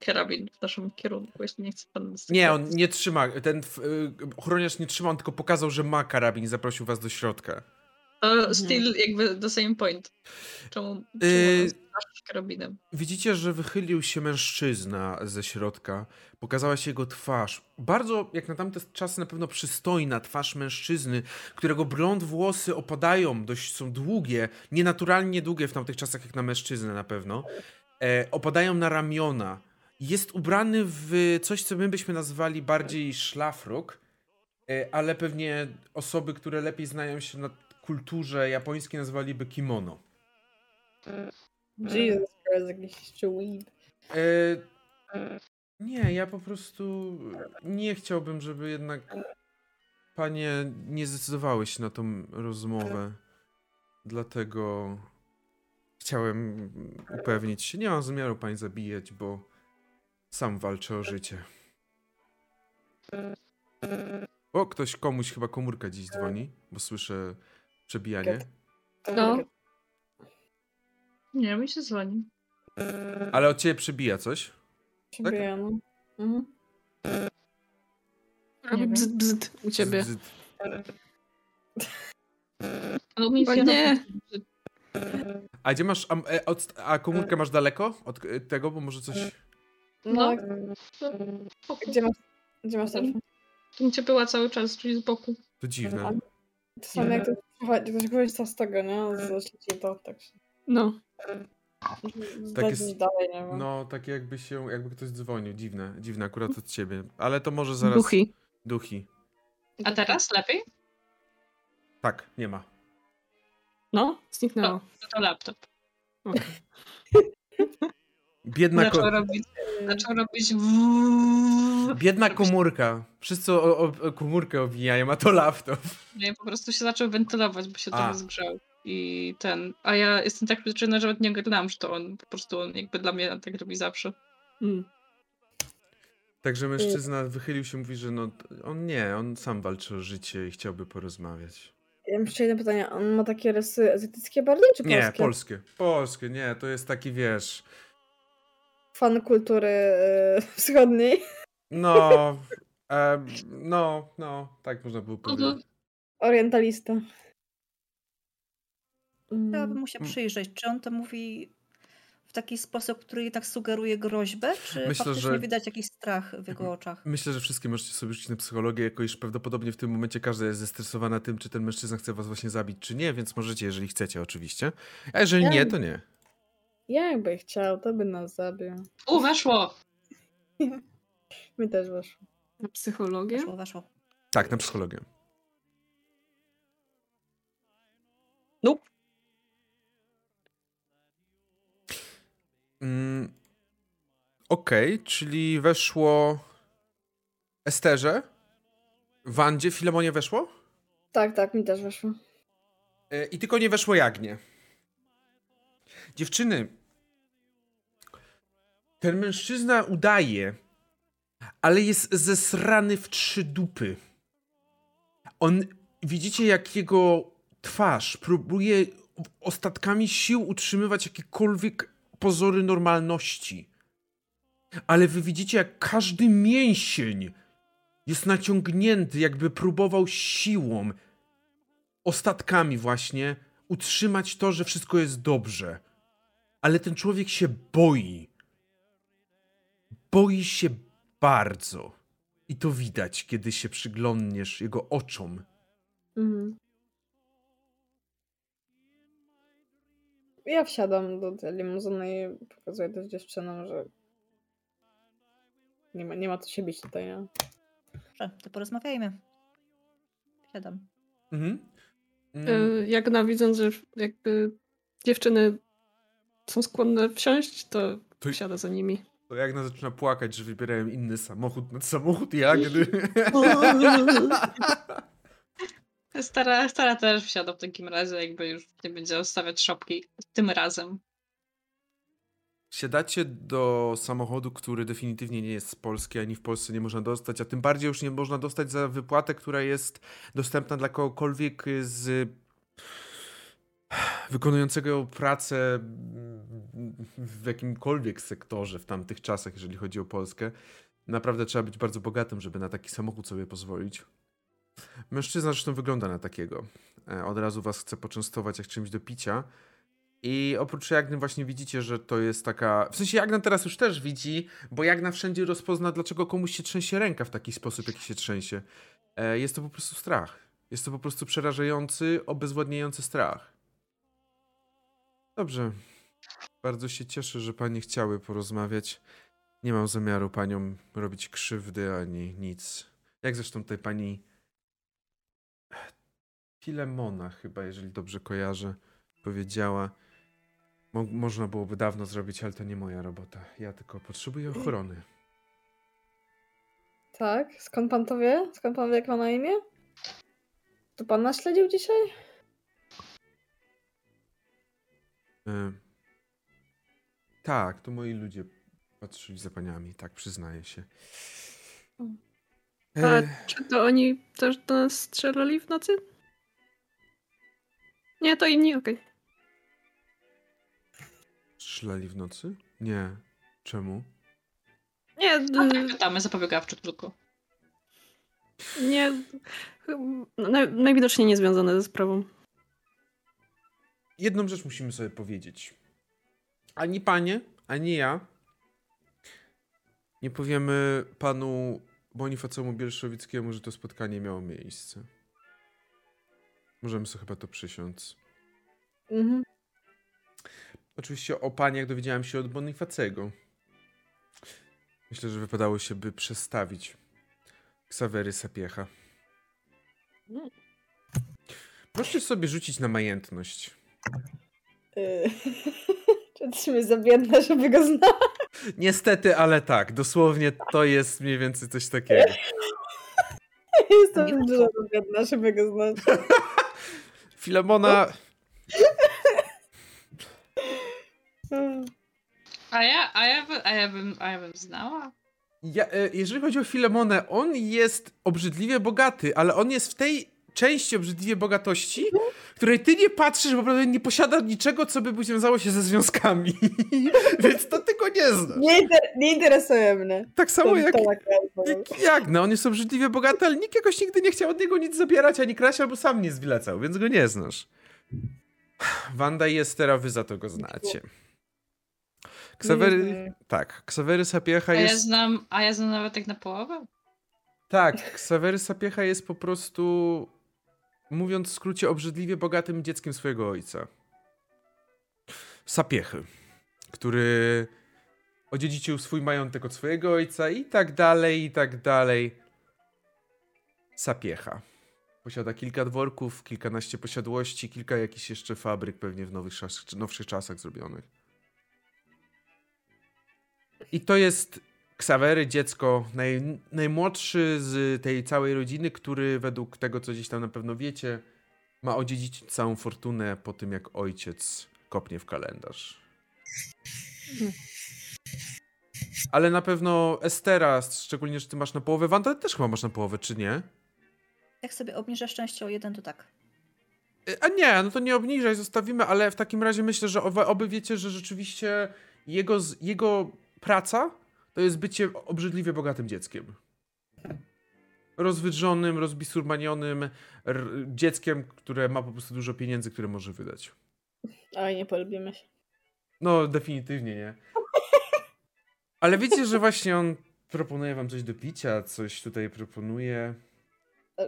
karabin w naszym kierunku, jeśli nie chce pan... Nie, on nie trzyma, ten y, ochroniarz nie trzyma, on tylko pokazał, że ma karabin i zaprosił was do środka. To mhm. still jakby the same point. Czemu, czemu yy, karabinem? Widzicie, że wychylił się mężczyzna ze środka. Pokazała się jego twarz. Bardzo, jak na tamte czasy, na pewno przystojna twarz mężczyzny, którego blond włosy opadają, dość są długie, nienaturalnie długie w tamtych czasach, jak na mężczyznę na pewno. E, opadają na ramiona jest ubrany w coś, co my byśmy nazwali bardziej szlafrok, e, ale pewnie osoby, które lepiej znają się na kulturze japońskiej nazwaliby kimono. Jesus Christ, jakiś e, Nie, ja po prostu nie chciałbym, żeby jednak panie nie zdecydowały się na tą rozmowę. Dlatego chciałem upewnić się. Nie mam zamiaru pań zabijać, bo sam walczę o życie. O, ktoś komuś chyba komórka dziś dzwoni, bo słyszę przebijanie. No. Nie, mi się dzwoni. Ale od ciebie przebija coś? Przebija, tak? no. Mhm. Robi bzd, bzd u ciebie. Bzd, Ale mi się nie. A gdzie masz, a, e, a komórkę masz daleko od tego, bo może coś... No. no. Gdzie masz, gdzie masz telefon? Gdzie była cały czas, czyli z boku. To dziwne. To samo jak ktoś korzysta z tego, nie? Z sieci to tak się... No. Tak jest, dalej, nie no, takie jakby się, jakby ktoś dzwonił. Dziwne, dziwne akurat od ciebie. Ale to może zaraz... Duchi. Duchi. A teraz lepiej? Tak, nie ma. No, zniknęło. No, to laptop. Okay. [LAUGHS] Biedna zaczął, robić, zaczął robić Biedna komórka. Wszyscy o, o, komórkę owijają, a to laptop. Nie, po prostu się zaczął wentylować, bo się trochę zgrzał. I ten. A ja jestem tak przyzwyczajona, że nawet nie oglądam, że to on po prostu on jakby dla mnie tak robi zawsze. Mm. Także mężczyzna wychylił się, mówi, że no on nie, on sam walczy o życie i chciałby porozmawiać. Ja mam jeszcze jedno pytanie. On ma takie rysy azjatyckie bardziej, czy polskie? Nie, polskie. Polskie, nie. To jest taki, wiesz fan kultury yy, [LAUGHS] wschodniej. No, e, no, no, tak można było mhm. powiedzieć. Orientalista. Chciałabym mu się mm. przyjrzeć. Czy on to mówi w taki sposób, który jednak sugeruje groźbę, czy Myślę, faktycznie że... widać jakiś strach w jego oczach? Myślę, że wszystkie możecie sobie rzucić na psychologię, jako iż prawdopodobnie w tym momencie każda jest zestresowana tym, czy ten mężczyzna chce was właśnie zabić, czy nie, więc możecie, jeżeli chcecie oczywiście. A jeżeli ja... nie, to nie. Jakby chciał, to by nas zabił. U, weszło! [LAUGHS] Mi też weszło. Na psychologię? Weszło, weszło. Tak, na psychologię. Nope. Mm, Okej, okay, czyli weszło Esterze, Wandzie, Filemonie weszło? Tak, tak, mi też weszło. E, I tylko nie weszło Jagnie. Dziewczyny, ten mężczyzna udaje, ale jest zesrany w trzy dupy. On, widzicie jak jego twarz próbuje ostatkami sił utrzymywać jakiekolwiek pozory normalności. Ale wy widzicie, jak każdy mięsień jest naciągnięty, jakby próbował siłą, ostatkami właśnie, utrzymać to, że wszystko jest dobrze. Ale ten człowiek się boi. Boi się bardzo. I to widać, kiedy się przyglądniesz jego oczom. Mhm. Ja wsiadam do tej limuzyny i pokazuję też dziewczynom, że nie ma, nie ma co się bić tutaj, nie? Dobrze, to porozmawiajmy. Wsiadam. Mhm. Mm. Jagna widząc, że jakby dziewczyny są skłonne wsiąść, to, to wsiada za nimi. To Jagna zaczyna płakać, że wybierają inny samochód nad samochód Jagny. [LAUGHS] Stara, stara też wsiada w takim razie, jakby już nie będzie ustawiać szopki tym razem. Siadacie do samochodu, który definitywnie nie jest z Polski, ani w Polsce nie można dostać, a tym bardziej już nie można dostać za wypłatę, która jest dostępna dla kogokolwiek z wykonującego pracę w jakimkolwiek sektorze w tamtych czasach, jeżeli chodzi o Polskę. Naprawdę trzeba być bardzo bogatym, żeby na taki samochód sobie pozwolić. Mężczyzna zresztą wygląda na takiego. E, od razu was chce poczęstować jak czymś do picia. I oprócz Jagny właśnie widzicie, że to jest taka... W sensie Jagna teraz już też widzi, bo Jagna wszędzie rozpozna, dlaczego komuś się trzęsie ręka w taki sposób, jaki się trzęsie. E, jest to po prostu strach. Jest to po prostu przerażający, obezwładniający strach. Dobrze. Bardzo się cieszę, że panie chciały porozmawiać. Nie mam zamiaru paniom robić krzywdy ani nic. Jak zresztą tej pani Filemona chyba, jeżeli dobrze kojarzę, powiedziała. Mo można byłoby dawno zrobić, ale to nie moja robota. Ja tylko potrzebuję ochrony. Tak? Skąd pan to wie? Skąd pan wie, jak ma na imię? To pan nas śledził dzisiaj? E tak, to moi ludzie patrzyli za paniami, tak, przyznaję się. A e czy to oni też do nas strzelali w nocy? Nie, to inni, okej. Okay. Strzelali w nocy? Nie. Czemu? Nie. No, tak pytamy zapobiegawczo tylko. Nie. najwidoczniej nie związane ze sprawą. Jedną rzecz musimy sobie powiedzieć. Ani panie, ani ja nie powiemy panu Bonifacemu Bielszowickiemu, że to spotkanie miało miejsce. Możemy sobie chyba to przysiąc. Mhm. Oczywiście o paniach dowiedziałem się od Bonifacego. Myślę, że wypadało się by przestawić Ksawery Sapiecha. Mm. Proszę sobie rzucić na majętność. Yy. [LAUGHS] Czy jesteśmy za biedne, żeby go znać? Niestety, ale tak. Dosłownie to jest mniej więcej coś takiego. [LAUGHS] Jestem dużo za biedna, żeby go znać. [LAUGHS] Filemona... A ja, a ja, by, a ja, bym, a ja bym znała? Ja, e, jeżeli chodzi o Filemonę, on jest obrzydliwie bogaty, ale on jest w tej części obrzydliwie bogatości, której ty nie patrzysz, bo naprawdę nie posiada niczego, co by związało się ze związkami. [LAUGHS] Więc to tylko nie znasz. Nie, inter nie interesuje mnie. Tak samo jak, jak, jak, no on jest obrzydliwie bogaty, ale nikt jakoś nigdy nie chciał od niego nic zabierać, ani kraść, albo sam nie zwilecał, więc go nie znasz. Wanda i Estera, wy za to go znacie. Ksawery, tak, Ksawery Sapiecha jest... A ja znam, a ja znam nawet tak na połowę? Tak, Ksawery Sapiecha jest po prostu mówiąc w skrócie, obrzydliwie bogatym dzieckiem swojego ojca. Sapiechy, który odziedziczył swój majątek od swojego ojca i tak dalej, i tak dalej. Sapiecha. Posiada kilka dworków, kilkanaście posiadłości, kilka jakichś jeszcze fabryk, pewnie w nowych, nowszych czasach zrobionych. I to jest Ksawery, dziecko naj, najmłodszy z tej całej rodziny, który według tego, co gdzieś tam na pewno wiecie, ma odziedziczyć całą fortunę po tym, jak ojciec kopnie w kalendarz. ale na pewno Estera, szczególnie, że ty masz na połowę, Wanda też chyba masz na połowę, czy nie? Jak sobie obniżę szczęście o jeden, to tak. E, a nie, no to nie obniżaj, zostawimy, ale w takim razie myślę, że oby, oby wiecie, że rzeczywiście jego, jego praca to jest bycie obrzydliwie bogatym dzieckiem. Rozwydrzonym, rozbisurmanionym dzieckiem, które ma po prostu dużo pieniędzy, które może wydać. Ale nie polubimy się. No, definitywnie nie. Ale wiecie, że właśnie on proponuje wam coś do picia, coś tutaj proponuje.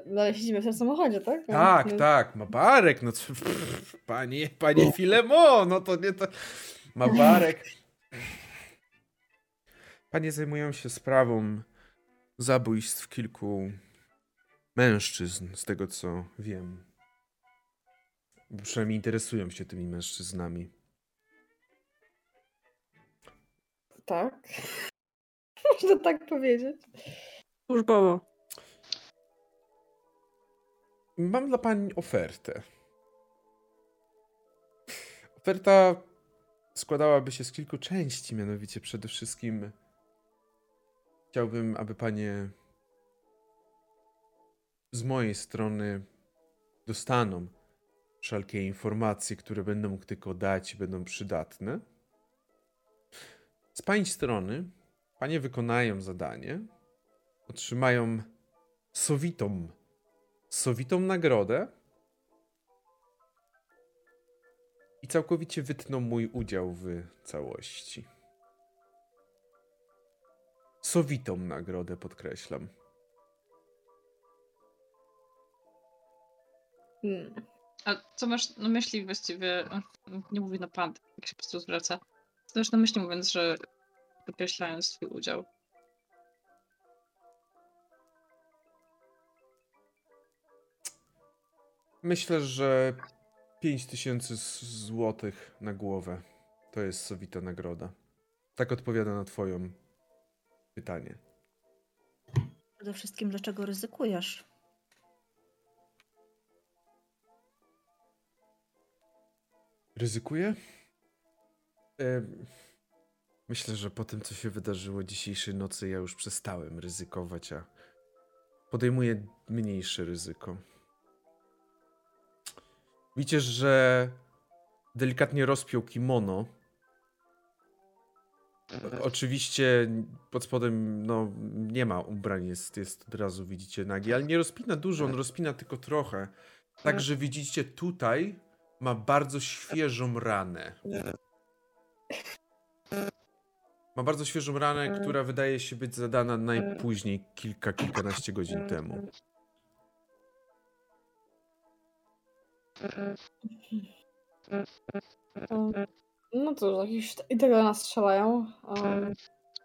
No ale siedzimy w tym samochodzie, tak? Tak, no. tak, ma barek, no co, panie, panie Filemo, no to nie to, ma barek. Panie zajmują się sprawą zabójstw kilku mężczyzn, z tego co wiem. Przynajmniej interesują się tymi mężczyznami. Tak. [LAUGHS] Można tak powiedzieć. Służbowo. Mam dla pani ofertę. Oferta składałaby się z kilku części, mianowicie przede wszystkim chciałbym, aby panie z mojej strony dostaną wszelkie informacje, które będę mógł tylko dać będą przydatne. Z pani strony panie wykonają zadanie, otrzymają sowitą, sowitą nagrodę i całkowicie wytną mój udział w całości. Sowitą nagrodę podkreślam. Hmm. A co masz na myśli właściwie? Nie mówi na pan, jak się po prostu zwraca. Co masz na myśli mówiąc, że określając swój udział? Myślę, że 5000 złotych na głowę to jest sowita nagroda. Tak odpowiada na twoją pytanie. Przede wszystkim, dlaczego ryzykujesz? Ryzykuję? Myślę, że po tym, co się wydarzyło dzisiejszej nocy, ja już przestałem ryzykować, a podejmuję mniejsze ryzyko. Widzicie, że delikatnie rozpiął kimono. Oczywiście pod spodem no, nie ma ubrań, jest, jest od razu, widzicie, nagi, ale nie rozpina dużo, on rozpina tylko trochę. Także widzicie tutaj ma bardzo świeżą ranę. Ma bardzo świeżą ranę, która wydaje się być zadana najpóźniej kilka, kilkanaście godzin temu. No cóż, jakiś i tego nas strzelają.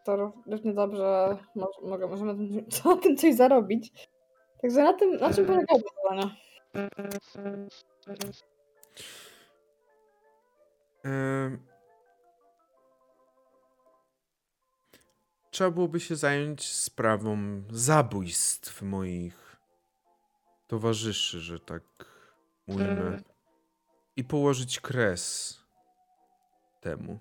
to równie dobrze może, możemy [LAUGHS] na tym coś zarobić. Także na tym, na czym polegało zadanie? Trzeba byłoby się zająć sprawą zabójstw moich towarzyszy, że tak mówimy, i położyć kres temu.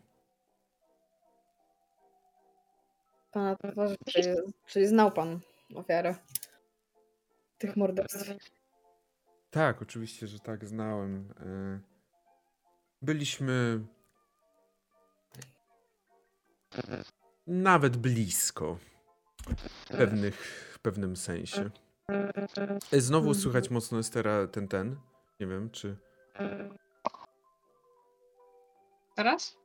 Pana towarzyszy, czyli znał pan ofiarę tych morderstw. Tak, oczywiście, że tak, znałem. E, byliśmy nawet blisko w pewnych, w pewnym sensie. E, znowu słychać mocno Estera ten ten. Nie wiem, czy. Teraz?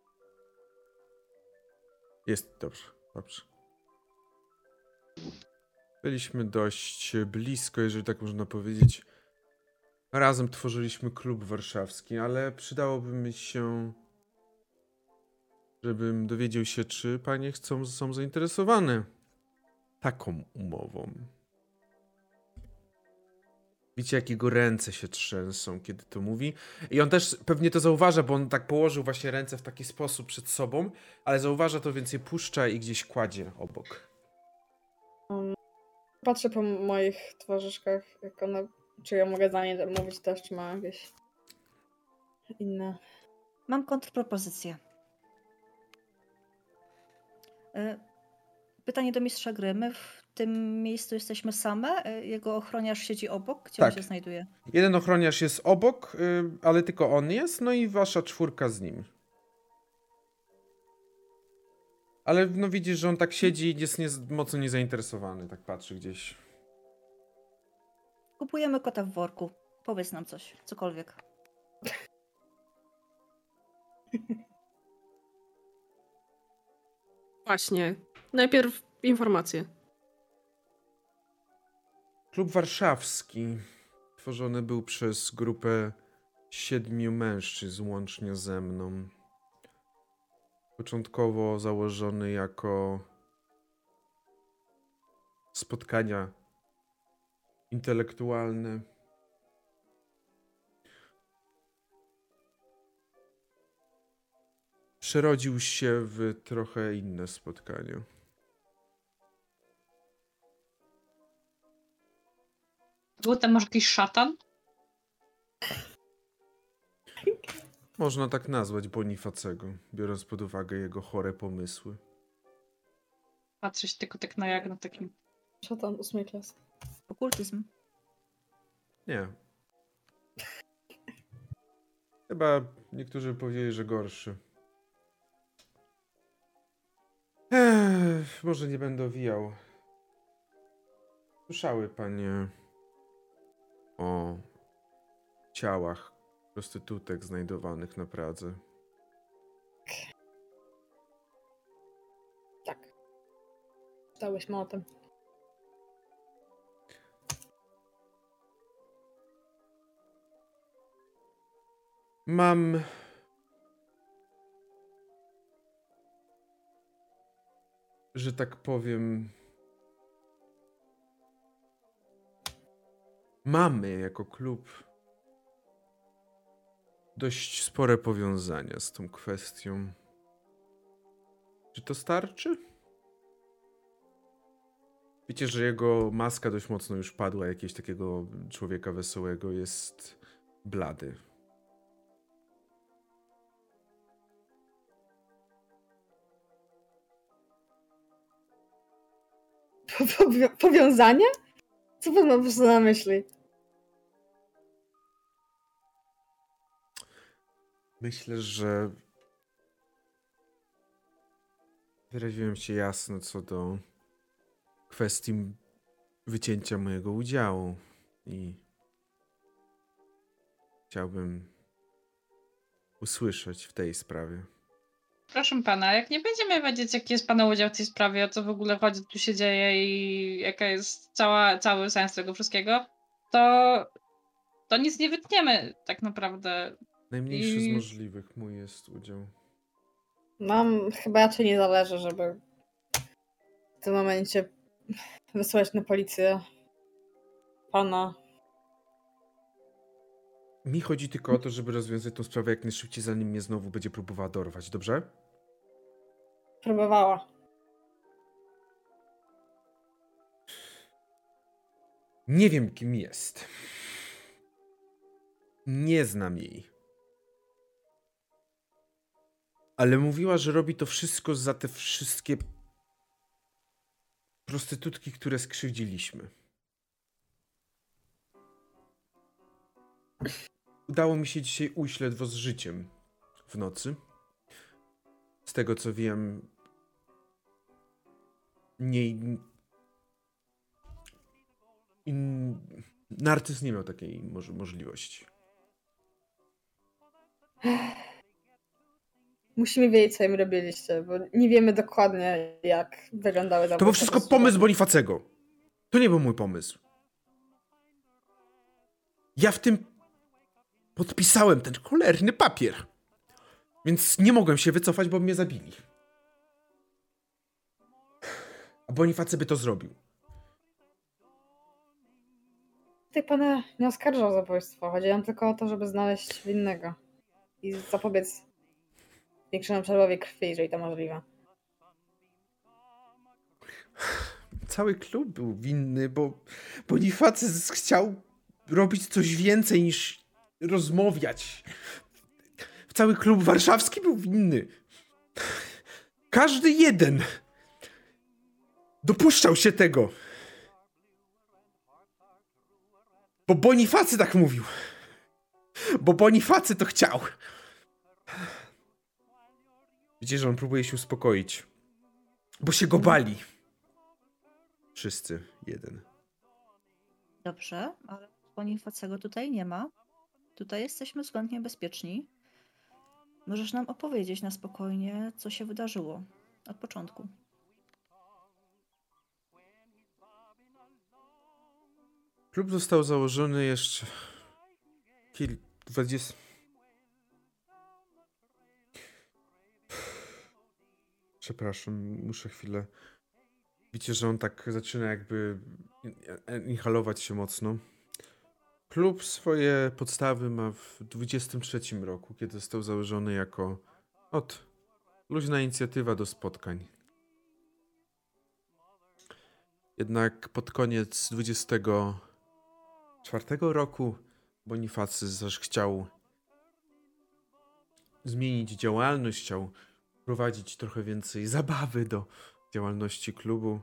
Jest dobrze, dobrze. Byliśmy dość blisko, jeżeli tak można powiedzieć. Razem tworzyliśmy klub warszawski, ale przydałoby mi się, żebym dowiedział się, czy panie chcą, są zainteresowane taką umową. Widzicie, jak jego ręce się trzęsą, kiedy to mówi. I on też pewnie to zauważa, bo on tak położył właśnie ręce w taki sposób przed sobą, ale zauważa to, więc je puszcza i gdzieś kładzie obok. Patrzę po moich towarzyszkach, jak one czy ja mogę za nie mówić też, czy ma jakieś inne? Mam kontrpropozycję. E, pytanie do mistrza gry. My w tym miejscu jesteśmy same? E, jego ochroniarz siedzi obok? Gdzie tak. on się znajduje? Jeden ochroniarz jest obok, y, ale tylko on jest, no i wasza czwórka z nim. Ale no widzisz, że on tak siedzi i jest nie, mocno niezainteresowany, tak patrzy gdzieś. Kupujemy kota w worku. Powiedz nam coś, cokolwiek. Właśnie. Najpierw informacje. Klub warszawski tworzony był przez grupę siedmiu mężczyzn łącznie ze mną. Początkowo założony jako spotkania intelektualne. Przerodził się w trochę inne spotkanie. Był tam może jakiś szatan? Można tak nazwać Bonifacego, biorąc pod uwagę jego chore pomysły. Patrzeć tylko tak na jak na takim. Szatan ósmej klasy. Okultyzm. Nie. Chyba niektórzy powiedzieli, że gorszy. Ech, może nie będę owijał. Słyszały panie o ciałach prostytutek znajdowanych na Pradze. Tak. Czytałyśmy o tym. Mam. Że tak powiem. Mamy jako klub dość spore powiązania z tą kwestią. Czy to starczy? Wiecie, że jego maska dość mocno już padła, jakiegoś takiego człowieka wesołego jest blady. [LAUGHS] powiązania? Co pan ma na myśli? Myślę, że wyraziłem się jasno co do kwestii wycięcia mojego udziału i chciałbym usłyszeć w tej sprawie. Proszę pana, jak nie będziemy wiedzieć, jaki jest pana udział w tej sprawie, o co w ogóle chodzi, tu się dzieje i jaka jest cała, cały sens tego wszystkiego, to, to nic nie wytniemy tak naprawdę. Najmniejszy I... z możliwych mój jest udział. Nam chyba raczej nie zależy, żeby w tym momencie wysłać na policję pana. Mi chodzi tylko o to, żeby rozwiązać tą sprawę jak najszybciej, zanim mnie znowu będzie próbowała dorwać, dobrze? Próbowała. Nie wiem, kim jest. Nie znam jej ale mówiła, że robi to wszystko za te wszystkie prostytutki, które skrzywdziliśmy. Udało mi się dzisiaj ujść ledwo z życiem w nocy. Z tego co wiem, nie. In... Narcyz nie miał takiej możliwości. Musimy wiedzieć, co im robiliście, bo nie wiemy dokładnie, jak wyglądały To był wszystko pomysł Bonifacego. To nie był mój pomysł. Ja w tym podpisałem ten cholerny papier. Więc nie mogłem się wycofać, bo mnie zabili. A Bonifacy by to zrobił. Tutaj pana nie oskarżał o zabójstwo. Chodzi nam tylko o to, żeby znaleźć winnego i zapobiec Większemu przelewowi krwi, jeżeli to możliwe. Cały klub był winny, bo Bonifacy chciał robić coś więcej niż rozmawiać. Cały klub warszawski był winny. Każdy jeden. dopuszczał się tego. Bo Bonifacy tak mówił. Bo Bonifacy to chciał. Widzicie, że on próbuje się uspokoić. Bo się go bali. Wszyscy. Jeden. Dobrze, ale Bonifacego tutaj nie ma. Tutaj jesteśmy względnie bezpieczni. Możesz nam opowiedzieć na spokojnie, co się wydarzyło od początku. Klub został założony jeszcze kil... 20... Przepraszam, muszę chwilę. Widzicie, że on tak zaczyna jakby inhalować się mocno. Klub swoje podstawy ma w 23 roku, kiedy został założony jako od luźna inicjatywa do spotkań. Jednak pod koniec 24 roku Bonifacy zaś chciał zmienić działalność, chciał prowadzić trochę więcej [LAUGHS] zabawy do działalności klubu.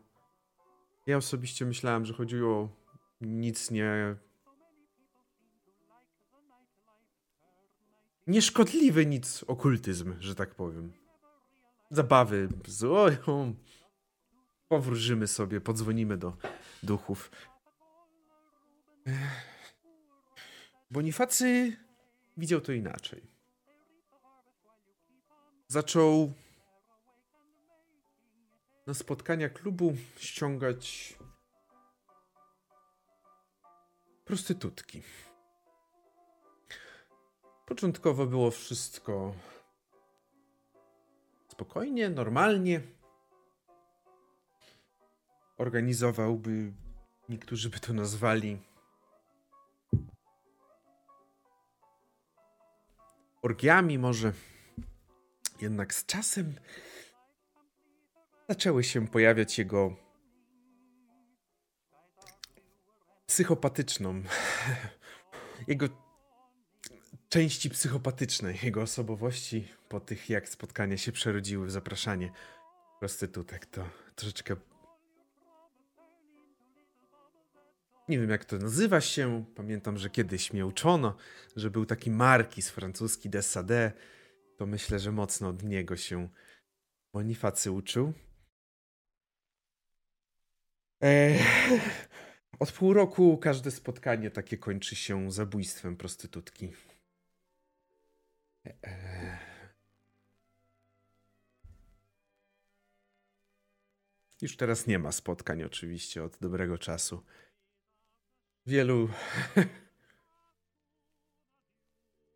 Ja osobiście myślałem, że chodziło o nic nie. Nieszkodliwy nic okultyzm, że tak powiem. Zabawy z oją. Powróżymy sobie, podzwonimy do duchów. Bonifacy widział to inaczej. Zaczął na spotkania klubu ściągać prostytutki. Początkowo było wszystko spokojnie, normalnie. Organizowałby, niektórzy by to nazwali orgiami może. Jednak z czasem zaczęły się pojawiać jego psychopatyczną, [LAUGHS] jego części psychopatycznej, jego osobowości po tych, jak spotkania się przerodziły w zapraszanie prostytutek, to troszeczkę nie wiem jak to nazywa się. Pamiętam, że kiedyś mnie uczono, że był taki markiz francuski de Sade. To myślę, że mocno od niego się Bonifacy uczył. Eee, od pół roku każde spotkanie takie kończy się zabójstwem prostytutki. Eee. Już teraz nie ma spotkań, oczywiście, od dobrego czasu. Wielu. [LAUGHS]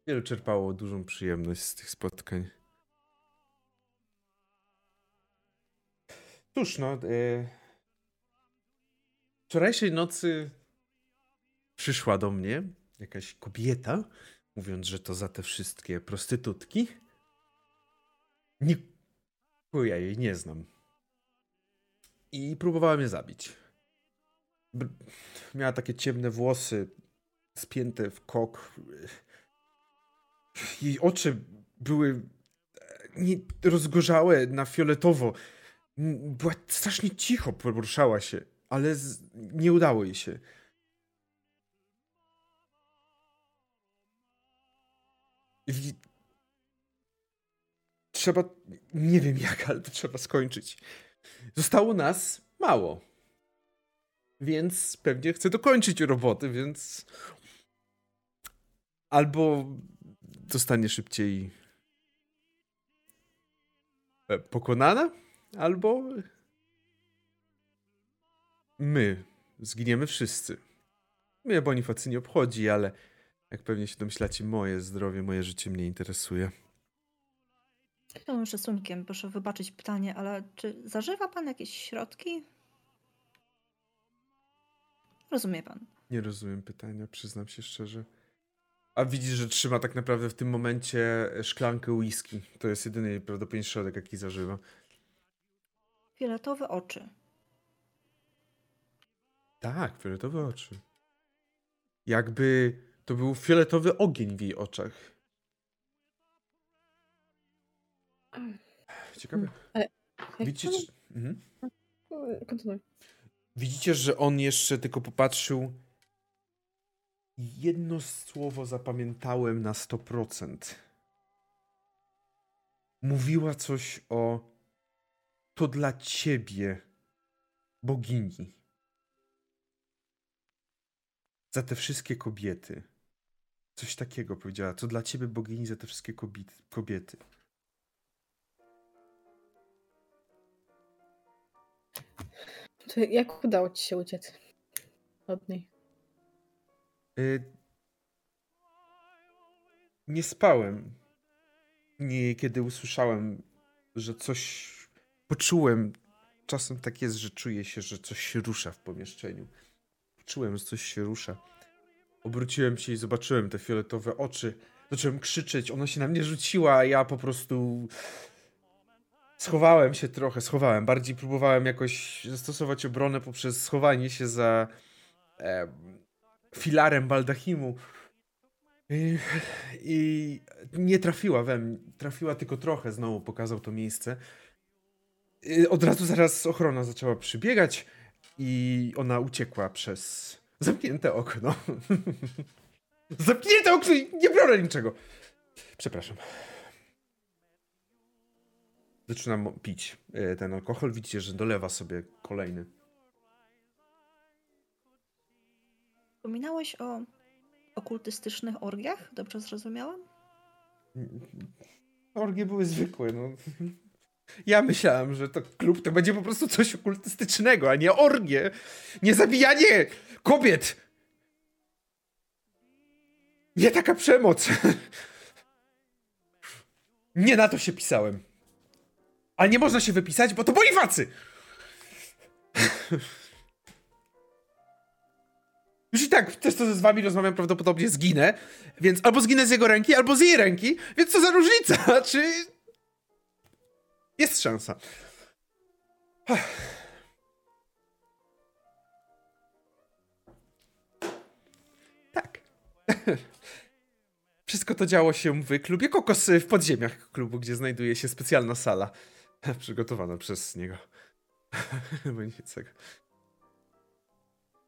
Wielu czerpało dużą przyjemność z tych spotkań. Cóż, no. Yy Wczorajszej nocy przyszła do mnie jakaś kobieta, mówiąc, że to za te wszystkie prostytutki. Nie, ja jej nie znam. I próbowała mnie zabić. Miała takie ciemne włosy, spięte w kok. Jej oczy były rozgorzałe na fioletowo. Była strasznie cicho, poruszała się ale z... nie udało jej się. I... Trzeba, nie wiem jak, ale to trzeba skończyć. Zostało nas mało. Więc pewnie chcę dokończyć roboty, więc albo zostanie szybciej e, pokonana, albo my zginiemy wszyscy. Mnie Bonifacy nie obchodzi, ale jak pewnie się domyślacie, moje zdrowie, moje życie mnie interesuje. Z całym szacunkiem, proszę wybaczyć pytanie, ale czy zażywa pan jakieś środki? Rozumie pan. Nie rozumiem pytania, przyznam się szczerze. A widzisz, że trzyma tak naprawdę w tym momencie szklankę whisky. To jest jedyny prawdopodobnie środek, jaki zażywa. Fioletowe oczy. Tak, fioletowe oczy. Jakby to był fioletowy ogień w jej oczach. Ciekawe. Ale Widzicie? Mhm. kontynuuj. Widzicie, że on jeszcze tylko popatrzył. Jedno słowo zapamiętałem na 100%. Mówiła coś o to dla ciebie, bogini. Za te wszystkie kobiety. Coś takiego powiedziała. To dla ciebie, bogini, za te wszystkie kobiety. To jak udało ci się uciec od niej? Y nie spałem. Nie, kiedy usłyszałem, że coś poczułem. Czasem tak jest, że czuję się, że coś się rusza w pomieszczeniu. Czułem, że coś się rusza. Obróciłem się i zobaczyłem te fioletowe oczy. Zacząłem krzyczeć, ona się na mnie rzuciła, a ja po prostu schowałem się trochę, schowałem. Bardziej próbowałem jakoś zastosować obronę poprzez schowanie się za e, filarem baldachimu. I, I, nie trafiła we mnie. Trafiła tylko trochę, znowu pokazał to miejsce. I od razu zaraz ochrona zaczęła przybiegać i ona uciekła przez zamknięte okno. [LAUGHS] zamknięte okno i nie biorę niczego. Przepraszam. Zaczynam pić e, ten alkohol. Widzicie, że dolewa sobie kolejny. Wspominałeś o okultystycznych orgiach? Dobrze zrozumiałam? Orgie były zwykłe, no. Ja myślałem, że to klub to będzie po prostu coś okultystycznego, a nie orgie. Nie zabijanie kobiet. Nie taka przemoc. Nie na to się pisałem. Ale nie można się wypisać, bo to Bonifacy! Już i tak też to z wami rozmawiam, prawdopodobnie zginę, więc albo zginę z jego ręki, albo z jej ręki, więc co za różnica, [LAUGHS] czy... Jest szansa. Tak. [LAUGHS] Wszystko to działo się w klubie Kokos w podziemiach klubu, gdzie znajduje się specjalna sala [LAUGHS] przygotowana przez niego. Bonifacego.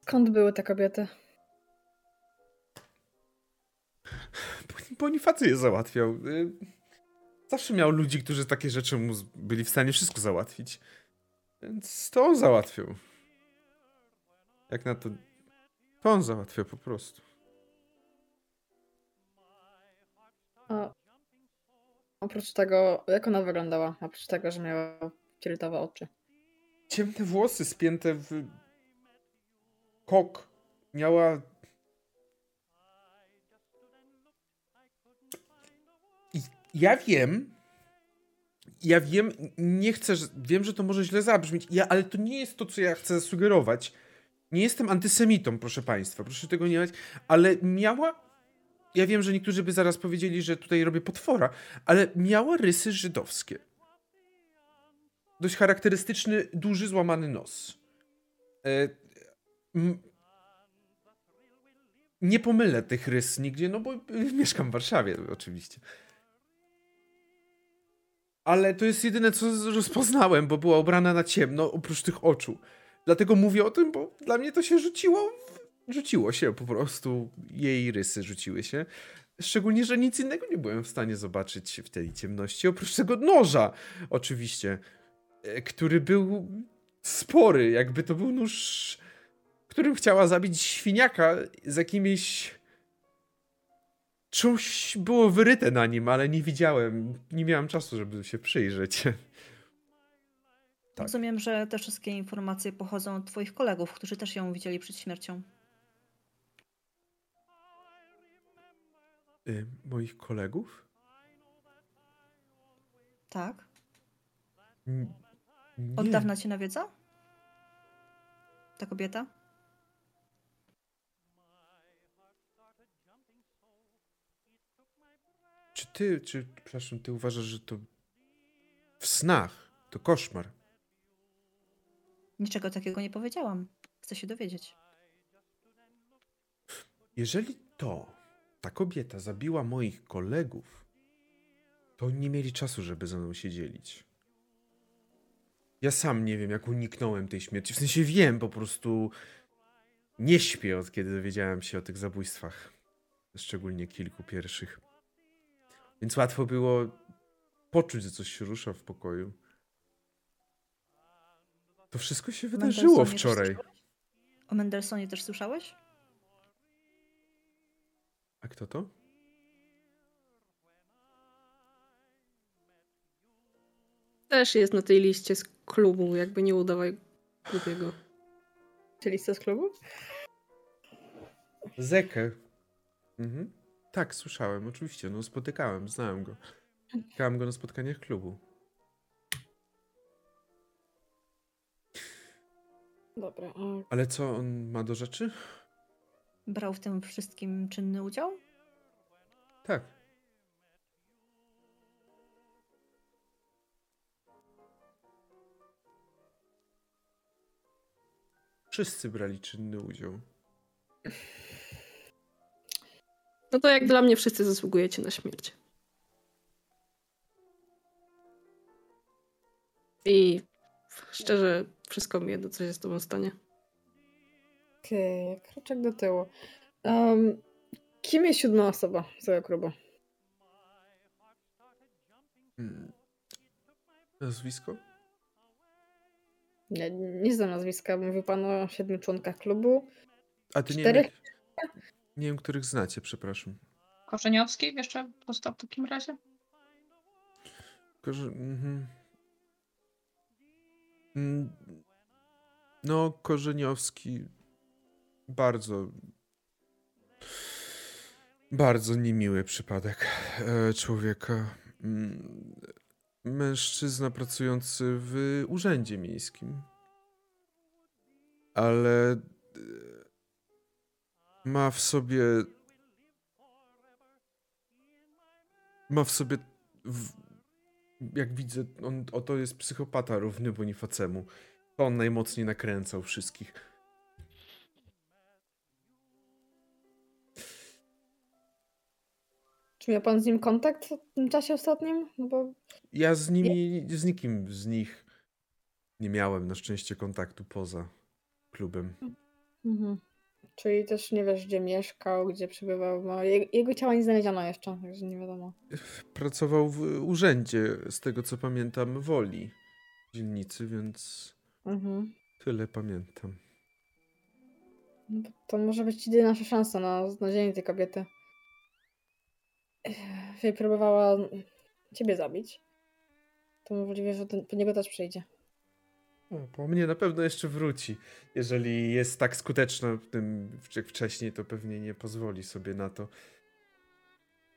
Skąd były te kobiety? Bonifacy je załatwiał. Y, zawsze miał ludzi, którzy takie rzeczy mu byli w stanie wszystko załatwić. Więc to on załatwił. Jak na to. To on załatwiał po prostu. A oprócz tego, jak ona wyglądała? Oprócz tego, że miała fioletowe oczy. Ciemne włosy spięte w kok. Miała ja wiem, ja wiem, nie chcę, wiem, że to może źle zabrzmieć, ja, ale to nie jest to, co ja chcę sugerować. Nie jestem antysemitą, proszę państwa, proszę tego nie ale miała, ja wiem, że niektórzy by zaraz powiedzieli, że tutaj robię potwora, ale miała rysy żydowskie. Dość charakterystyczny, duży, złamany nos. E, nie pomylę tych rys nigdzie, no bo mieszkam w Warszawie oczywiście ale to jest jedyne, co rozpoznałem, bo była ubrana na ciemno, oprócz tych oczu. Dlatego mówię o tym, bo dla mnie to się rzuciło, rzuciło się po prostu, jej rysy rzuciły się. Szczególnie, że nic innego nie byłem w stanie zobaczyć w tej ciemności, oprócz tego noża, oczywiście, e, który był spory, jakby to był nóż, którym chciała zabić świniaka z jakimiś Coś było wyryte na nim, ale nie widziałem. Nie miałem czasu, żeby się przyjrzeć. Tak. Rozumiem, że te wszystkie informacje pochodzą od Twoich kolegów, którzy też ją widzieli przed śmiercią. Y, moich kolegów? Tak. N Od dawna cię nawiedza? Ta kobieta? Czy ty, czy, przepraszam, ty uważasz, że to w snach to koszmar? Niczego takiego nie powiedziałam. Chcę się dowiedzieć. Jeżeli to, ta kobieta zabiła moich kolegów, to nie mieli czasu, żeby ze mną się dzielić. Ja sam nie wiem, jak uniknąłem tej śmierci. W sensie wiem, po prostu nie śpię od kiedy dowiedziałem się o tych zabójstwach. Szczególnie kilku pierwszych. Więc łatwo było poczuć, że coś się rusza w pokoju. To wszystko się wydarzyło wczoraj. O Mendelsonie też słyszałeś? A kto to? Też jest na tej liście z klubu, jakby nie udawaj głupiego. Czy lista z klubu? Zekę. Mhm. Tak, słyszałem, oczywiście. No spotykałem, znałem go. Spotykałem go na spotkaniach klubu. Dobra. Ale co on ma do rzeczy? Brał w tym wszystkim czynny udział? Tak. Wszyscy brali czynny udział. No to jak dla mnie wszyscy zasługujecie na śmierć. I szczerze, wszystko mi jedno, co się z tobą stanie. Okej, okay, kroczek do tyłu. Um, kim jest siódma osoba z tego klubu? Hmm. Nazwisko? Nie, nie znam nazwiska. Mówił pan o siedmiu członkach klubu. A ty Czterech... nie wiem, nie wiem, których znacie, przepraszam. Korzeniowski jeszcze postał w takim razie? Korze... Mhm. Mm. No, Korzeniowski bardzo bardzo niemiły przypadek e, człowieka. Mm. Mężczyzna pracujący w urzędzie miejskim. Ale e, ma w sobie. Ma w sobie. W, jak widzę, on oto jest psychopata równy Bonifacemu. To on najmocniej nakręcał wszystkich. Czy miał pan z nim kontakt w tym czasie ostatnim? No bo... Ja z nimi, z nikim z nich nie miałem na szczęście kontaktu poza klubem. Mhm. Czyli też nie wiesz, gdzie mieszkał, gdzie przebywał. No, jego ciała nie znaleziono jeszcze, także nie wiadomo. Pracował w urzędzie, z tego co pamiętam, woli dzielnicy, więc mhm. tyle pamiętam. No, to może być jedyna nasza szansa na znalezienie tej kobiety. Jeżeli próbowała ciebie zabić, to możliwe, że po niego też przyjdzie. O, mnie na pewno jeszcze wróci. Jeżeli jest tak skuteczna w tym jak wcześniej, to pewnie nie pozwoli sobie na to.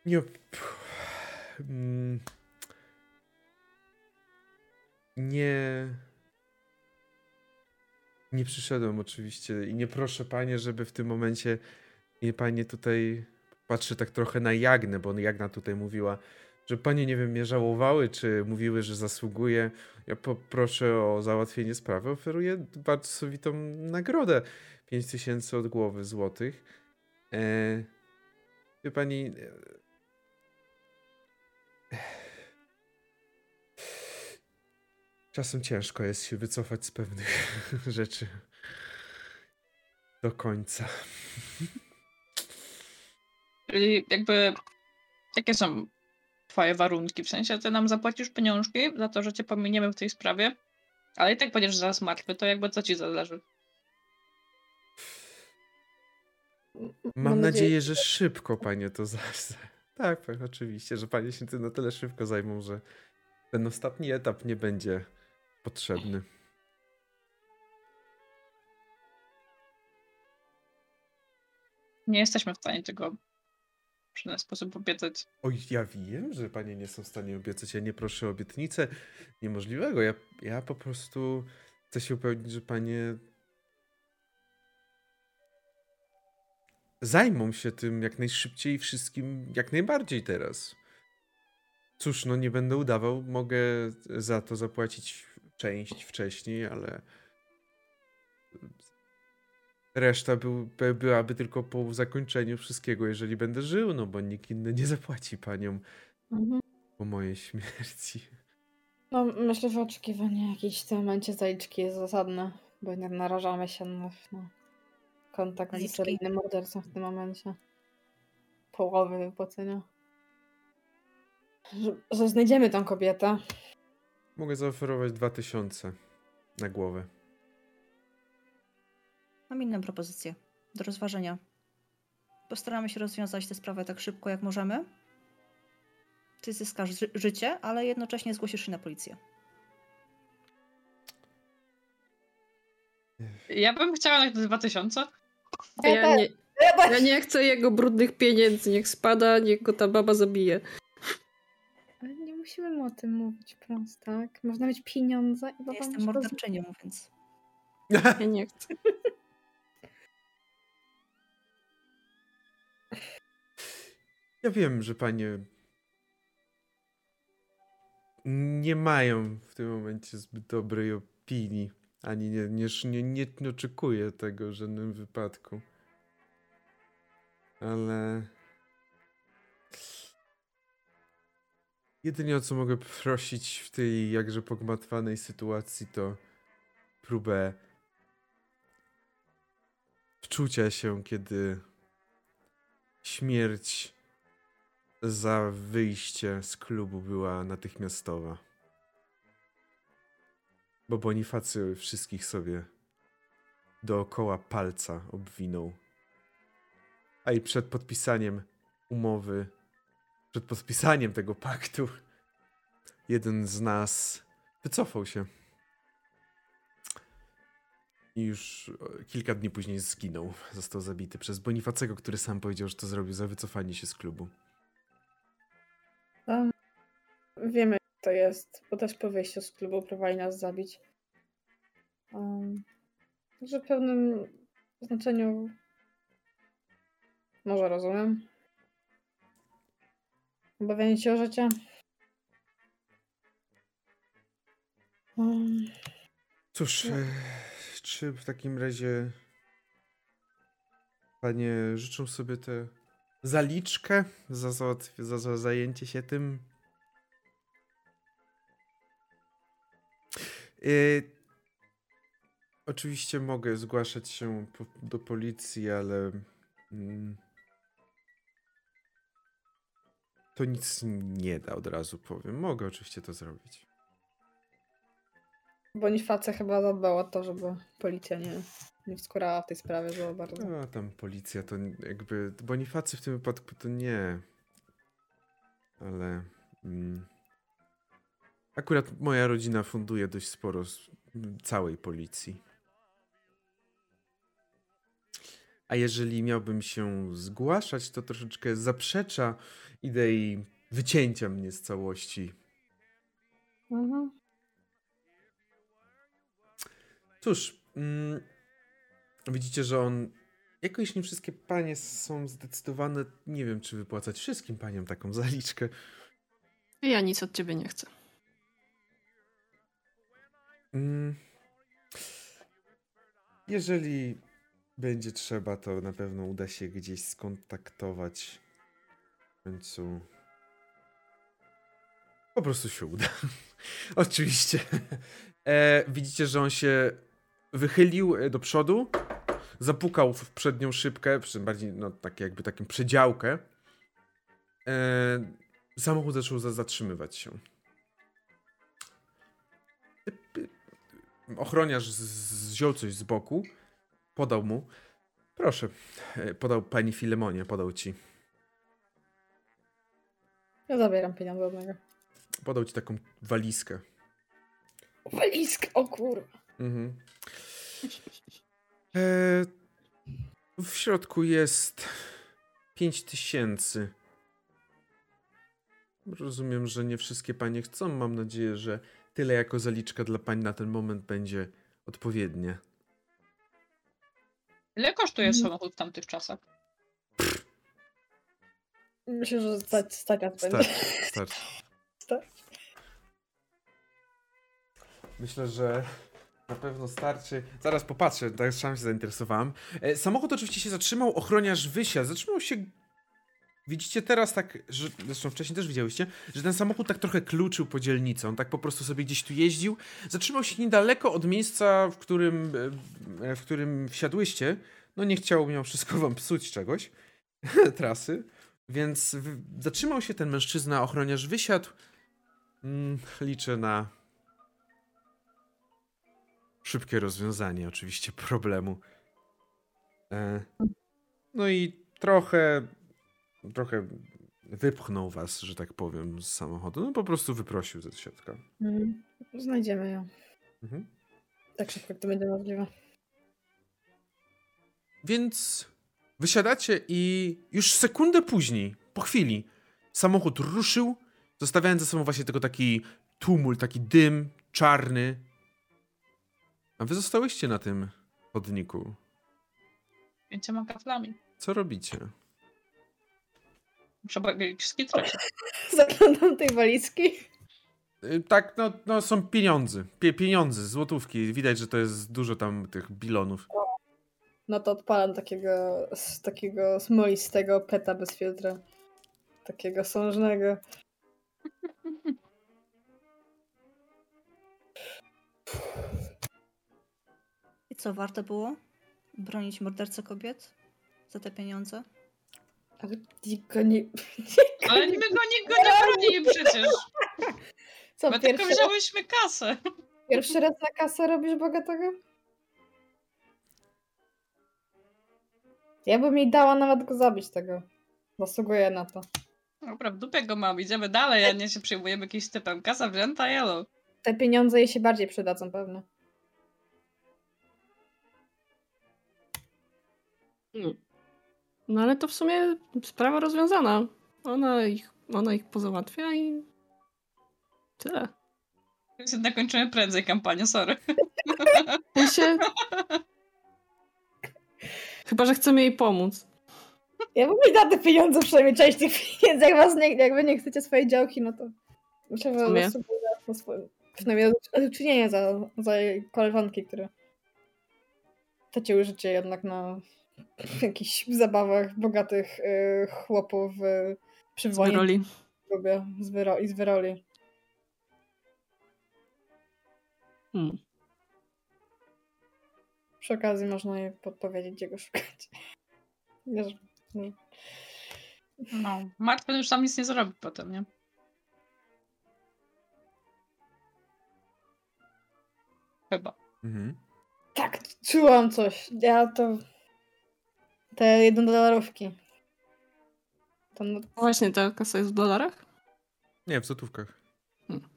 Nie. Mm. Nie. Nie przyszedłem oczywiście i nie proszę panie, żeby w tym momencie nie panie tutaj patrzy tak trochę na Jagnę, bo Jagna tutaj mówiła, że panie, nie wiem, mnie żałowały, czy mówiły, że zasługuje. Ja poproszę o załatwienie sprawy, oferuję bardzo sowitą nagrodę. 5000 od głowy złotych. E, wie pani... E, czasem ciężko jest się wycofać z pewnych [LAUGHS] rzeczy do końca. Czyli jakby jakie są twoje warunki? W sensie ty nam zapłacisz pieniążki za to, że cię pominiemy w tej sprawie, ale i tak będziesz zaraz martwy, to jakby co ci zależy? Mam, Mam nadzieję, że szybko panie to zaraz. [LAUGHS] Tak, tak, oczywiście, że panie się tym na tyle szybko zajmą, że ten ostatni etap nie będzie potrzebny. Nie jesteśmy w stanie tego w żaden sposób obiecać. Oj, ja wiem, że panie nie są w stanie obiecać. Ja nie proszę o obietnicę niemożliwego. Ja, ja po prostu chcę się upewnić, że panie zajmą się tym jak najszybciej wszystkim, jak najbardziej teraz. Cóż, no nie będę udawał, mogę za to zapłacić część wcześniej, ale Reszta był, byłaby tylko po zakończeniu wszystkiego, jeżeli będę żył, no bo nikt inny nie zapłaci paniom mhm. po mojej śmierci. No, myślę, że oczekiwanie jakiejś w tym momencie zaliczki jest zasadne, bo jednak narażamy się na, na kontakt z seryjnym mordercą w tym momencie. Połowy wypłacenia. Że, że znajdziemy tą kobietę. Mogę zaoferować 2000 na głowę. Mam inną propozycję do rozważenia. Postaramy się rozwiązać tę sprawę tak szybko, jak możemy. Ty zyskasz ży życie, ale jednocześnie zgłosisz się na policję. Ja bym chciała na 2000. Ja nie, ja nie chcę jego brudnych pieniędzy. Niech spada, niech go ta baba zabije. Ale nie musimy o tym mówić prosto, tak? Można mieć pieniądze i baba ja Jestem morderczynią, więc... Ja nie chcę. [LAUGHS] Ja wiem, że panie nie mają w tym momencie zbyt dobrej opinii, ani nie, nie, nie, nie oczekuję tego w żadnym wypadku. Ale. Jedynie o co mogę prosić w tej jakże pogmatwanej sytuacji to próbę wczucia się, kiedy śmierć za wyjście z klubu była natychmiastowa. Bo Bonifacy wszystkich sobie dookoła palca obwinął. A i przed podpisaniem umowy, przed podpisaniem tego paktu, jeden z nas wycofał się. I już kilka dni później zginął. Został zabity przez Bonifacego, który sam powiedział, że to zrobił za wycofanie się z klubu. Wiemy, to jest, bo też po wyjściu z klubu próbowali nas zabić. Um, że w pewnym znaczeniu może rozumiem. Obawianie się o życie. Um, Cóż, no. czy w takim razie panie życzą sobie te zaliczkę za, za, za zajęcie się tym. Yy, oczywiście mogę zgłaszać się po, do policji, ale mm, to nic nie da, od razu powiem. Mogę oczywiście to zrobić. Boniface chyba zadbał o to, żeby policja nie nie wskurała w tej sprawie za bardzo. No, tam policja to jakby. Bonifacy w tym wypadku to nie. Ale. Mm, akurat moja rodzina funduje dość sporo całej policji. A jeżeli miałbym się zgłaszać, to troszeczkę zaprzecza idei wycięcia mnie z całości. Mhm. Cóż, mm, widzicie, że on. Jakoś nie wszystkie panie są zdecydowane. Nie wiem, czy wypłacać wszystkim paniom taką zaliczkę. Ja nic od ciebie nie chcę. Mm. Jeżeli będzie trzeba, to na pewno uda się gdzieś skontaktować. W końcu. Po prostu się uda. [LAUGHS] Oczywiście. E, widzicie, że on się wychylił do przodu zapukał w przednią szybkę, przy bardziej, no, tak jakby taką przedziałkę. E, samochód zaczął zatrzymywać się. Ochroniarz wziął coś z boku, podał mu. Proszę, e, podał pani Filemonie, podał ci. Ja zabieram pieniądze od niego. Podał ci taką walizkę. Walizkę, o kurwa. Mhm. E, w środku jest 5000. Rozumiem, że nie wszystkie panie chcą. Mam nadzieję, że tyle jako zaliczka dla pań na ten moment będzie odpowiednie. Ile kosztuje mm. samochód w tamtych czasach? Myślę, że stać, stać [LAUGHS] będzie. Myślę, że na pewno starczy. Zaraz popatrzę, tak sam się zainteresowałem. E, samochód oczywiście się zatrzymał, ochroniarz wysiadł. Zatrzymał się widzicie teraz tak, że, zresztą wcześniej też widziałyście, że ten samochód tak trochę kluczył po dzielnicy. On tak po prostu sobie gdzieś tu jeździł. Zatrzymał się niedaleko od miejsca, w którym, e, w którym wsiadłyście. No nie chciał mimo wszystko wam psuć czegoś, [LAUGHS] trasy. Więc zatrzymał się ten mężczyzna, ochroniarz wysiadł. Mm, liczę na szybkie rozwiązanie oczywiście problemu. E, no i trochę, trochę wypchnął was, że tak powiem, z samochodu. No po prostu wyprosił ze środka. Mm, znajdziemy ją. Mhm. Tak szybko, jak to będzie możliwe. Więc wysiadacie i już sekundę później, po chwili, samochód ruszył, zostawiając za sobą właśnie tylko taki tumult, taki dym czarny. A wy zostałyście na tym chodniku. Pięcioma kaflami. Co robicie? Muszę skitrać. [LAUGHS] Zaglądam tej walizki. Y, tak, no, no są pieniądze. Pie, pieniądze, złotówki. Widać, że to jest dużo tam tych bilonów. No to odpalam takiego, takiego smolistego peta bez filtra. Takiego sążnego. I co, warto było bronić mordercę kobiet za te pieniądze? Ale nikt go nie... [LAUGHS] Ale my go nikt go nie bronili przecież. [LAUGHS] Co, my tylko wzięłyśmy kasę. [LAUGHS] Pierwszy raz na kasę robisz bogatego? Ja bym jej dała nawet go zabić tego. Zasługuję na to. Dobra, w dupie go mam. Idziemy dalej, a nie się przyjmujemy jakimś typem. Kasa wzięta, yellow. Te pieniądze jej się bardziej przydadzą pewnie. No. No ale to w sumie sprawa rozwiązana. Ona ich, ona ich pozałatwia i tyle. Więc jednak kończymy prędzej kampanię, sorry. Ja się... Chyba, że chcemy jej pomóc. Ja bym mi da te pieniądze, przynajmniej część tych pieniędzy. Jak was nie, jakby nie chcecie swojej działki, no to trzeba na swoje, przynajmniej uczynienia za, za koleżanki, które straciły życie jednak na jakichś zabawach bogatych y, chłopów y, przy wojnie. Z wyroli. Z, wyro I z wyroli. Hmm. Przy okazji można jej podpowiedzieć, gdzie go szukać. [LAUGHS] Wiesz, no, Mark już tam nic nie zrobi potem, nie? Chyba. Mhm. Tak, czułam coś. Ja to... Te jednodolarówki. To... Właśnie, ta kasa jest w dolarach? Nie, w złotówkach. Hmm.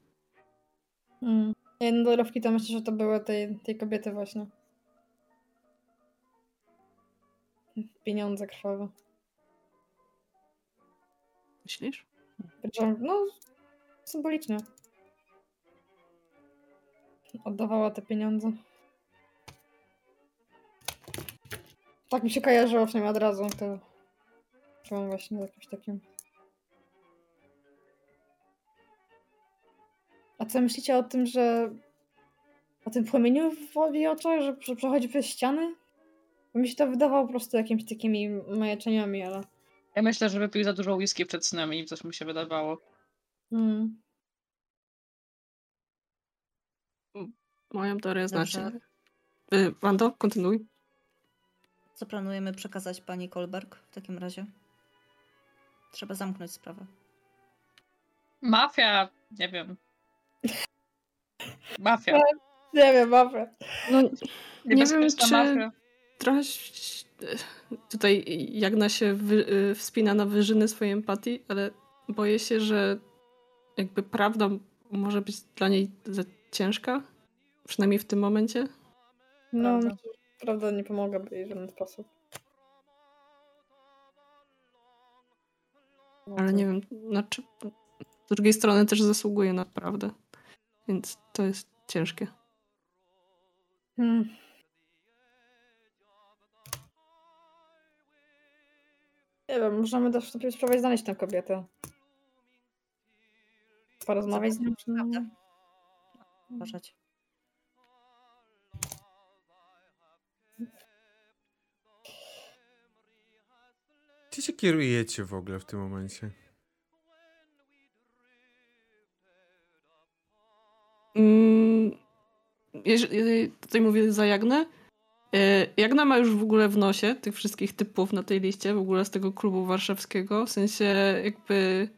Hmm. Jednodolarówki to myślę, że to były tej, tej kobiety właśnie. Pieniądze krwawe. Myślisz? No, symbolicznie. Oddawała te pieniądze. Tak mi się kojarzyło przynajmniej od razu, to czułam właśnie jakimś takim... A co myślicie o tym, że o tym płomieniu w jej oczach, że przechodzi przez ściany? Bo mi się to wydawało po prostu jakimiś takimi majaczeniami, ale... Ja myślę, że wypił za dużo whisky przed snem i coś mu się wydawało. Hmm. Moją teorię znaczy. Y, Wando, kontynuuj. Co planujemy przekazać pani Kolberg w takim razie? Trzeba zamknąć sprawę. Mafia, nie wiem. Mafia. Nie wiem, mafia. No, nie wiem, czy mafia. trochę tutaj Jagna się wy, y, wspina na wyżyny swojej empatii, ale boję się, że jakby prawda może być dla niej za ciężka, przynajmniej w tym momencie. No, prawda, prawda nie pomogłaby jej w żaden sposób. Ale nie wiem, znaczy z drugiej strony też zasługuje na prawdę, więc to jest ciężkie. Hmm. Nie wiem, możemy też spróbować znaleźć tę kobietę. Porozmawiać z nią. Prawda? Uważać. Gdzie się kierujecie w ogóle w tym momencie? Mm, tutaj mówię za Jagnę. E, Jagna ma już w ogóle w nosie tych wszystkich typów na tej liście, w ogóle z tego klubu warszawskiego. W sensie jakby.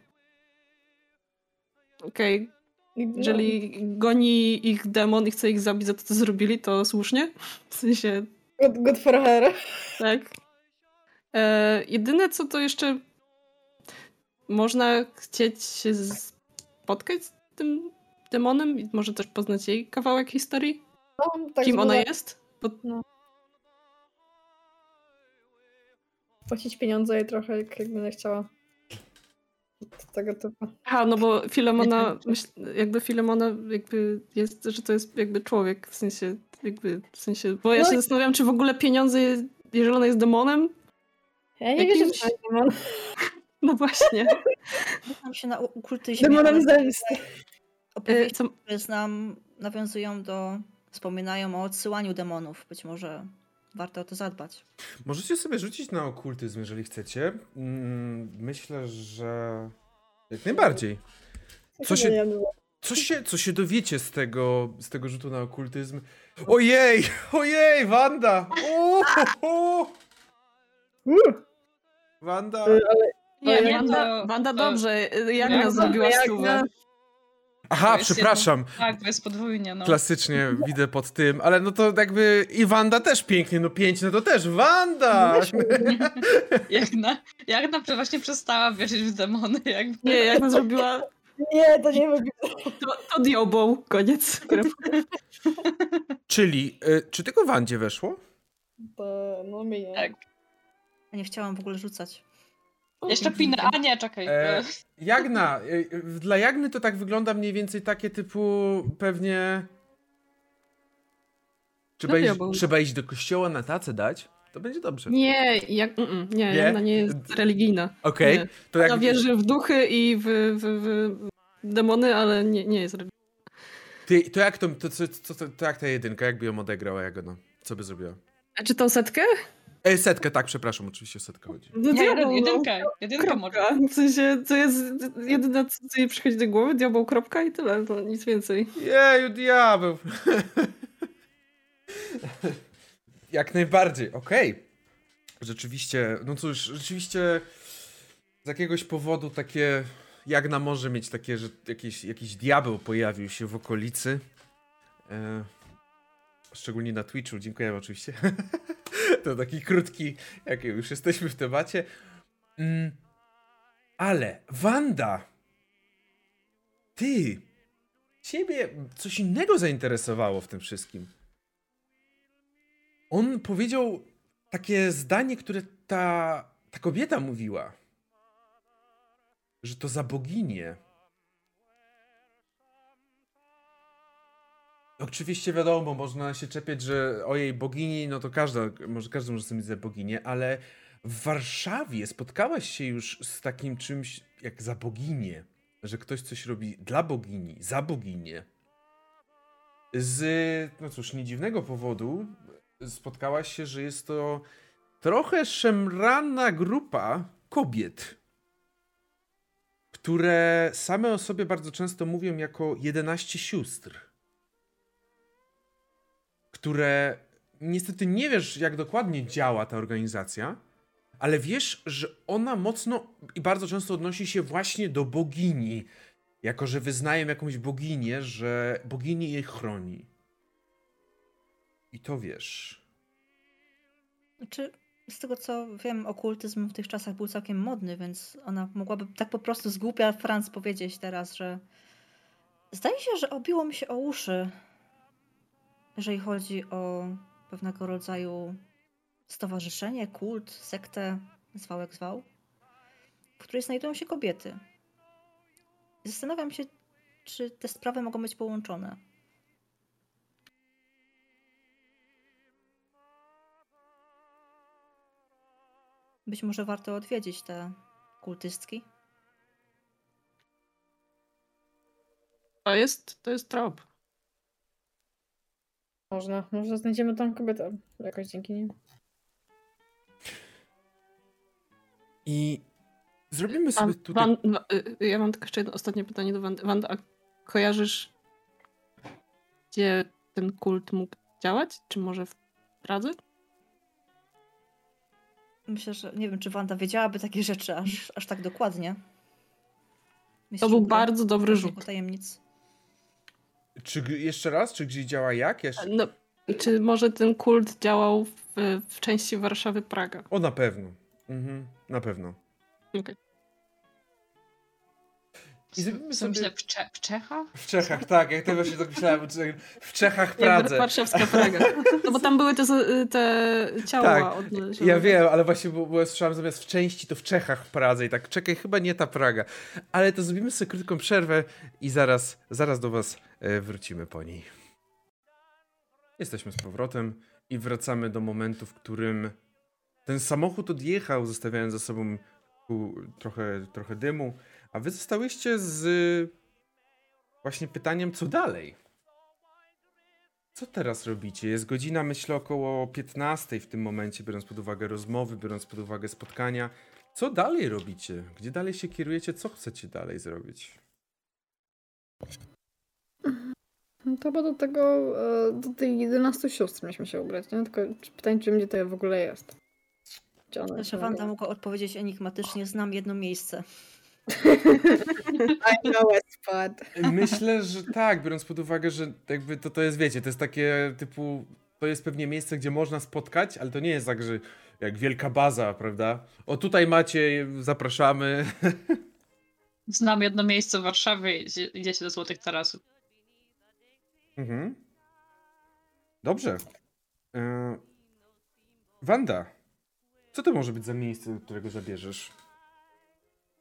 Okej. Okay. Jeżeli goni ich demon i chce ich zabić za to, co zrobili, to słusznie. W sensie. Good, good for her. Tak. E, jedyne, co to jeszcze można chcieć się spotkać z tym demonem i może też poznać jej kawałek historii? No, tak Kim ona jest? Bo... No. Płacić pieniądze jej trochę, jak, będę chciała. Tego typu. A, no bo Filemona, [LAUGHS] myśl, jakby Filemona jakby jest, że to jest jakby człowiek, w sensie, jakby, w sensie, bo ja no się i... zastanawiam, czy w ogóle pieniądze, jeżeli ona jest demonem? Ja nie jakimś... wierzę, że demon. [LAUGHS] No właśnie. Znam się na ukultyzmie. Demonem zemsty. Opowieści, co... które znam, nawiązują do, wspominają o odsyłaniu demonów. Być może warto o to zadbać. Możecie sobie rzucić na okultyzm, jeżeli chcecie. Mm, myślę, że jak najbardziej. Co się, co się, co się dowiecie z tego, z tego rzutu na okultyzm? Ojej, ojej, Wanda! Wanda! Nie, Wanda, Wanda dobrze, jak nas zrobiła stówę. Aha, przepraszam. Jedno, tak, to jest podwójnie. No. Klasycznie widzę pod tym, ale no to jakby i Wanda też pięknie, no pięć, no to też Wanda! jak, na, jak na właśnie przestała wierzyć w demony. Jakby. Nie, jak na zrobiła... Nie, to nie mówię. To, to diobą, koniec. Czyli, y, czy tylko Wandzie weszło? To, no mi nie. Tak. Nie chciałam w ogóle rzucać. Jeszcze pinę. A nie, czekaj. E, Jagna. E, dla Jagny to tak wygląda mniej więcej takie typu pewnie... Trzeba, no, iść, trzeba iść do kościoła na tacę dać? To będzie dobrze. Nie, jak, mm, mm nie, nie, Jagna nie jest religijna. Okej. Okay, to jak... Ona wierzy w duchy i w, w, w demony, ale nie, nie jest religijna. Ty, to jak to, to, to, to, to jak ta jedynka, jakby ją odegrała Jagna? Co by zrobiła? A czy tą setkę? E, setkę, tak, przepraszam, oczywiście setkę chodzi. No, nie, jedynkę, jedynkę, jedynkę może. W sensie, to jest jedyne, co jej przychodzi do głowy, diabeł, kropka i tyle, to nic więcej. Jeju, diabeł. Jak najbardziej, okej. Okay. Rzeczywiście, no cóż, rzeczywiście z jakiegoś powodu takie, Jagna może mieć takie, że jakiś, jakiś diabeł pojawił się w okolicy. E, szczególnie na Twitchu, dziękuję oczywiście. [LAUGHS] to taki krótki, jak już jesteśmy w temacie. Mm, ale Wanda, ty, ciebie coś innego zainteresowało w tym wszystkim. On powiedział takie zdanie, które ta, ta kobieta mówiła. Że to za boginię Oczywiście wiadomo, można się czepiać, że o jej bogini, no to każda, może każdy może sobie za boginię, ale w Warszawie spotkałaś się już z takim czymś jak za boginię, że ktoś coś robi dla bogini, za boginię. Z, no cóż, nie dziwnego powodu spotkałaś się, że jest to trochę szemrana grupa kobiet, które same o sobie bardzo często mówią jako 11 sióstr które niestety nie wiesz, jak dokładnie działa ta organizacja, ale wiesz, że ona mocno i bardzo często odnosi się właśnie do bogini. Jako, że wyznają jakąś boginię, że bogini jej chroni. I to wiesz. Znaczy, z tego co wiem, okultyzm w tych czasach był całkiem modny, więc ona mogłaby tak po prostu z głupia Franz powiedzieć teraz, że zdaje się, że obiło mi się o uszy, jeżeli chodzi o pewnego rodzaju stowarzyszenie, kult, sektę, zwał jak zwał, w której znajdują się kobiety. Zastanawiam się, czy te sprawy mogą być połączone. Być może warto odwiedzić te kultystki. To jest, to jest trop. Można, może znajdziemy tam kobietę jakoś dzięki nim. I zrobimy sobie a, tutaj... Van, y, ja mam tylko jeszcze jedno ostatnie pytanie do Wandy. Wanda, a kojarzysz, gdzie ten kult mógł działać? Czy może w Pradze? Myślę, że nie wiem, czy Wanda wiedziałaby takie rzeczy aż, aż tak dokładnie. to był bardzo dobry rzut. tajemnic. Czy jeszcze raz? Czy gdzie działa jak? Jeszcze? No, czy może ten kult działał w, w części Warszawy-Praga? O, na pewno. Mhm, na pewno. Okay. I zrobimy sobie... w, Cze w Czechach? W Czechach, tak. Jak to właśnie tak myślałem. W Czechach, Pradze. Warszawska Praga. No bo tam były te, te ciała tak, Ja wiem, ale właśnie bo, bo słyszałem zamiast w części to w Czechach, Pradze i tak czekaj, chyba nie ta Praga. Ale to zrobimy sobie krótką przerwę i zaraz, zaraz do was wrócimy po niej. Jesteśmy z powrotem i wracamy do momentu, w którym ten samochód odjechał, zostawiając za sobą trochę, trochę dymu, a wy zostałyście z właśnie pytaniem, co dalej? Co teraz robicie? Jest godzina, myślę, około 15 w tym momencie, biorąc pod uwagę rozmowy, biorąc pod uwagę spotkania. Co dalej robicie? Gdzie dalej się kierujecie? Co chcecie dalej zrobić? No to bo do tego, e, do tych 11 sióstr mieliśmy się ubrać, nie? Tylko pytanie, czy gdzie to w ogóle jest. Znaczy, Wanda mogła odpowiedzieć enigmatycznie, znam jedno miejsce. [LAUGHS] I know a spot. Myślę, że tak, biorąc pod uwagę, że jakby to, to jest, wiecie, to jest takie typu, to jest pewnie miejsce, gdzie można spotkać, ale to nie jest tak, że jak wielka baza, prawda? O tutaj macie, zapraszamy. [LAUGHS] Znam jedno miejsce w Warszawie, idziecie do Złotych Tarasów. Mhm. Dobrze. E, Wanda, co to może być za miejsce, do którego zabierzesz?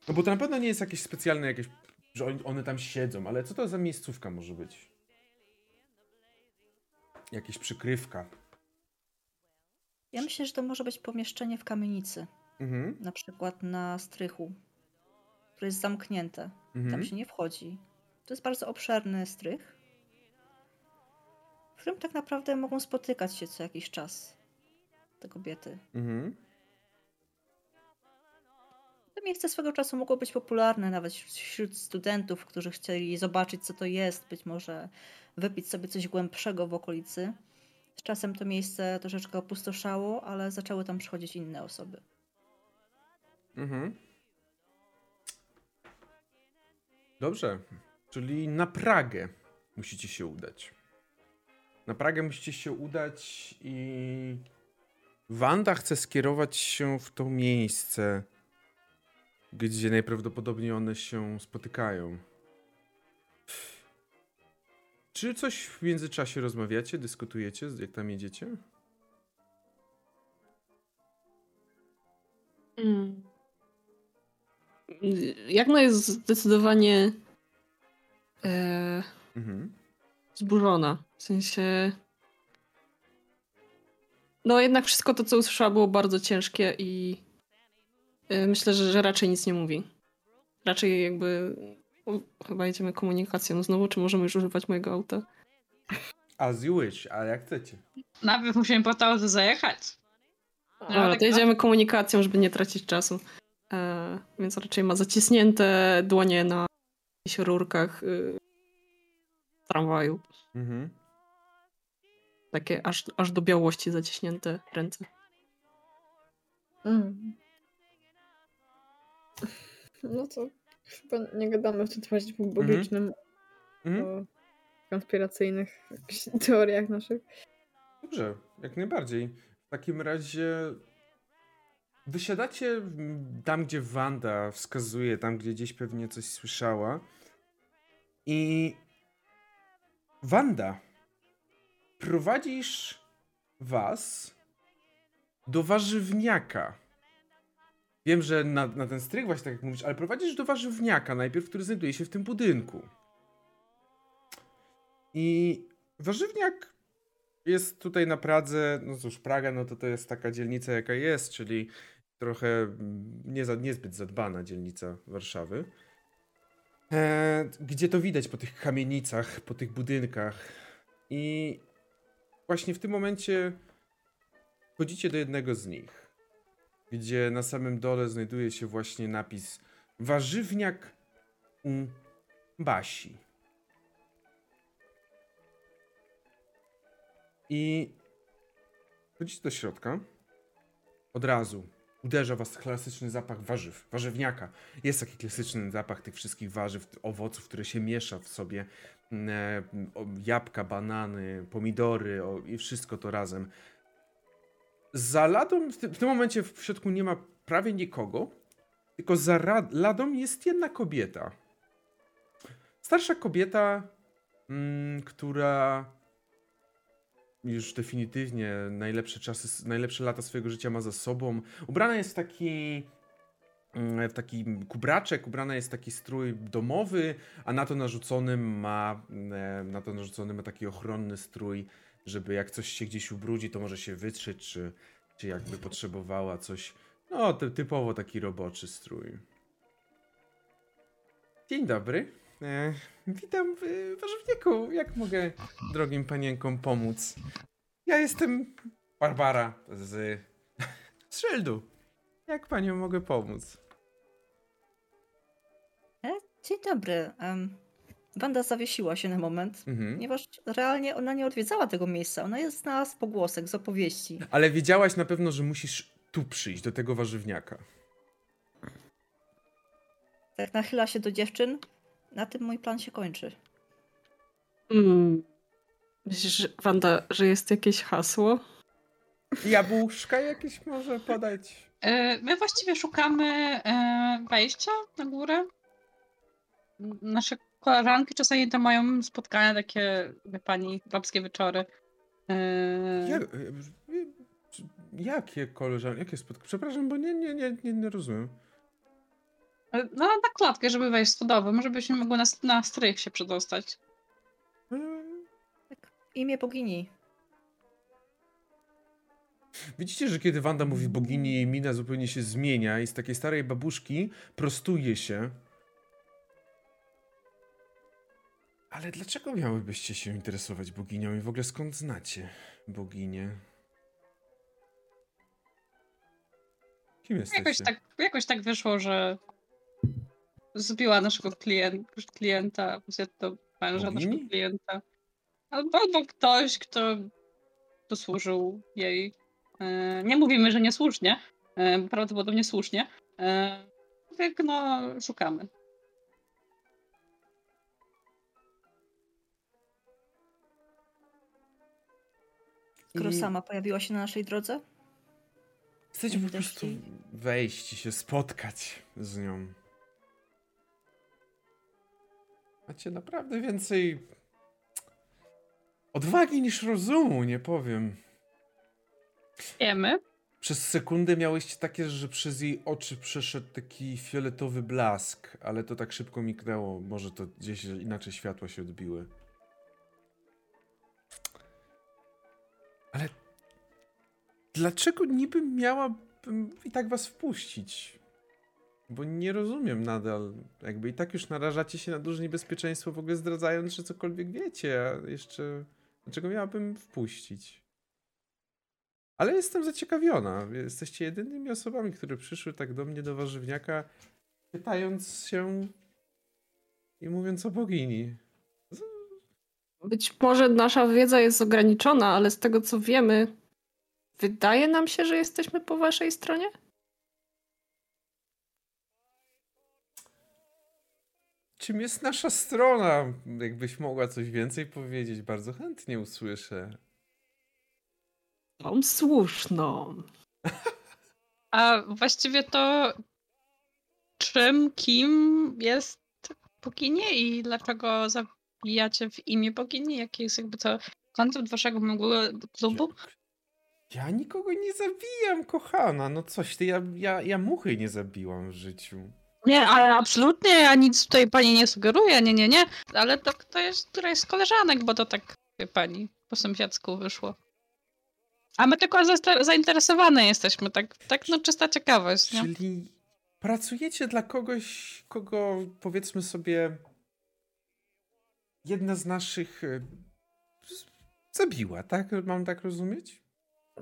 No bo to na pewno nie jest jakieś specjalne, jakieś, że one tam siedzą, ale co to za miejscówka może być? Jakieś przykrywka. Ja myślę, że to może być pomieszczenie w kamienicy. Mhm. Na przykład na strychu, które jest zamknięte. Mhm. Tam się nie wchodzi. To jest bardzo obszerny strych, w którym tak naprawdę mogą spotykać się co jakiś czas te kobiety. Mhm. To miejsce swego czasu mogło być popularne nawet wśród studentów, którzy chcieli zobaczyć, co to jest, być może wypić sobie coś głębszego w okolicy. Z czasem to miejsce troszeczkę opustoszało, ale zaczęły tam przychodzić inne osoby. Mhm. Dobrze. Czyli na Pragę musicie się udać. Na Pragę musicie się udać i Wanda chce skierować się w to miejsce gdzie najprawdopodobniej one się spotykają. Czy coś w międzyczasie rozmawiacie, dyskutujecie, jak tam jedziecie? Mm. no jest zdecydowanie e, mhm. Zburzona. W sensie. No, jednak wszystko to, co usłyszała, było bardzo ciężkie i Y, myślę, że, że raczej nic nie mówi. Raczej jakby chyba jedziemy komunikacją znowu, czy możemy już używać mojego auta? As you wish, ale jak chcecie. Najpierw musimy po to auto zajechać. No, Dobra, to jedziemy komunikacją, żeby nie tracić czasu. E, więc raczej ma zacisnięte dłonie na jakichś rurkach y, tramwaju. Mhm. Takie aż, aż do białości zaciśnięte ręce. Mm. No to chyba nie gadamy w tym temacie publicznym mm -hmm. o konspiracyjnych teoriach naszych. Dobrze, jak najbardziej. W takim razie wysiadacie tam, gdzie Wanda wskazuje, tam, gdzie gdzieś pewnie coś słyszała. I Wanda, prowadzisz was do warzywniaka. Wiem, że na, na ten strych właśnie tak jak mówisz, ale prowadzisz do warzywniaka najpierw, który znajduje się w tym budynku. I warzywniak jest tutaj na Pradze, no cóż, Praga, no to to jest taka dzielnica jaka jest, czyli trochę mm, nie za, niezbyt zadbana dzielnica Warszawy. E, gdzie to widać po tych kamienicach, po tych budynkach. I właśnie w tym momencie chodzicie do jednego z nich. gdzie na samym dole znajduje się właśnie napis warzywniak Basi. I wchodzicie do środka. Od razu uderza was klasyczny zapach warzyw, warzywniaka. Jest taki klasyczny zapach tych wszystkich warzyw, owoców, które się miesza w sobie. Mm, e, jabłka, banany, pomidory o, i wszystko to razem. Za ladą, w, w tym momencie w środku nie ma prawie nikogo, tylko za ladą jest jedna kobieta. Starsza kobieta, mm, która już definitywnie najlepsze czasy, najlepsze lata swojego życia ma za sobą. Ubrana jest w taki mm, w taki kubraczek, ubrana jest taki strój domowy, a na to narzuconym ma e, na to narzucony ma taki ochronny strój, żeby jak coś się gdzieś ubrudzi, to może się wytrzeć, czy, czy jakby potrzebowała coś. No, typowo taki roboczy strój. Dzień dobry. E, witam w warzywniku. Jak mogę drogim panienkom pomóc? Ja jestem Barbara z, z Szyldu. Jak panią mogę pomóc? E, dzień dobry. Um, Wanda zawiesiła się na moment, mhm. ponieważ realnie ona nie odwiedzała tego miejsca. Ona jest znała z pogłosek, z opowieści. Ale wiedziałaś na pewno, że musisz tu przyjść, do tego warzywniaka. Tak nachyla się do dziewczyn na tym mój plan się kończy. Hmm. Myślisz, Wanda, że jest jakieś hasło? Jabłuszka jakieś może podać? E, my właściwie szukamy e, wejścia na górę. Nasze koleżanki czasami to mają spotkania takie, wie pani, babskie wieczory. E, Jak, jakie koleżanki? Jakie spotkania? Przepraszam, bo nie, nie, nie, nie rozumiem. No na klatkę, żeby wejść schodowo. Może byśmy mogły na, na strych się przedostać. Tak, imię bogini. Widzicie, że kiedy Wanda mówi bogini, jej mina zupełnie się zmienia i z takiej starej babuszki prostuje się. Ale dlaczego miałybyście się interesować boginią i w ogóle skąd znacie boginię? Kim jesteście? Jakoś tak, jakoś tak wyszło, że zbiła naszego klienta, klienta to męża naszego klienta. Albo, albo ktoś, kto dosłużył jej. E, nie mówimy, że niesłusznie, e, prawdopodobnie słusznie. E, tak, no, szukamy. Skoro sama pojawiła się na naszej drodze? Chcecie po prostu wejść i się spotkać z nią. Macie naprawdę więcej odwagi niż rozumu, nie powiem. Wiemy. Przez sekundę miałyście takie, że przez jej oczy przeszedł taki fioletowy blask, ale to tak szybko miknęło. Może to gdzieś inaczej światła się odbiły. Ale dlaczego niby miałabym i tak was wpuścić? Bo nie rozumiem nadal. Jakby i tak już narażacie się na duże niebezpieczeństwo, w ogóle zdradzając, że cokolwiek wiecie, a jeszcze. Dlaczego miałabym wpuścić? Ale jestem zaciekawiona. Jesteście jedynymi osobami, które przyszły tak do mnie, do warzywniaka, pytając się i mówiąc o bogini. Być może nasza wiedza jest ograniczona, ale z tego co wiemy, wydaje nam się, że jesteśmy po waszej stronie? Czym jest nasza strona? Jakbyś mogła coś więcej powiedzieć, bardzo chętnie usłyszę. Tą słuszną. [LAUGHS] A właściwie to czym, kim jest bogini i dlaczego zabijacie w imię bogini? Jaki jest jakby to koncept waszego klubu? Ja, ja nikogo nie zabijam, kochana. No coś ty, ja, ja, ja muchy nie zabiłam w życiu. Nie, ale absolutnie ja nic tutaj pani nie sugeruję, nie, nie, nie. Ale to, to jest któraś z koleżanek, bo to tak pani po sąsiadzku wyszło. A my tylko zainteresowane jesteśmy, tak, tak no czysta ciekawość. Nie? Czyli pracujecie dla kogoś, kogo powiedzmy sobie jedna z naszych e, zabiła, tak? Mam tak rozumieć?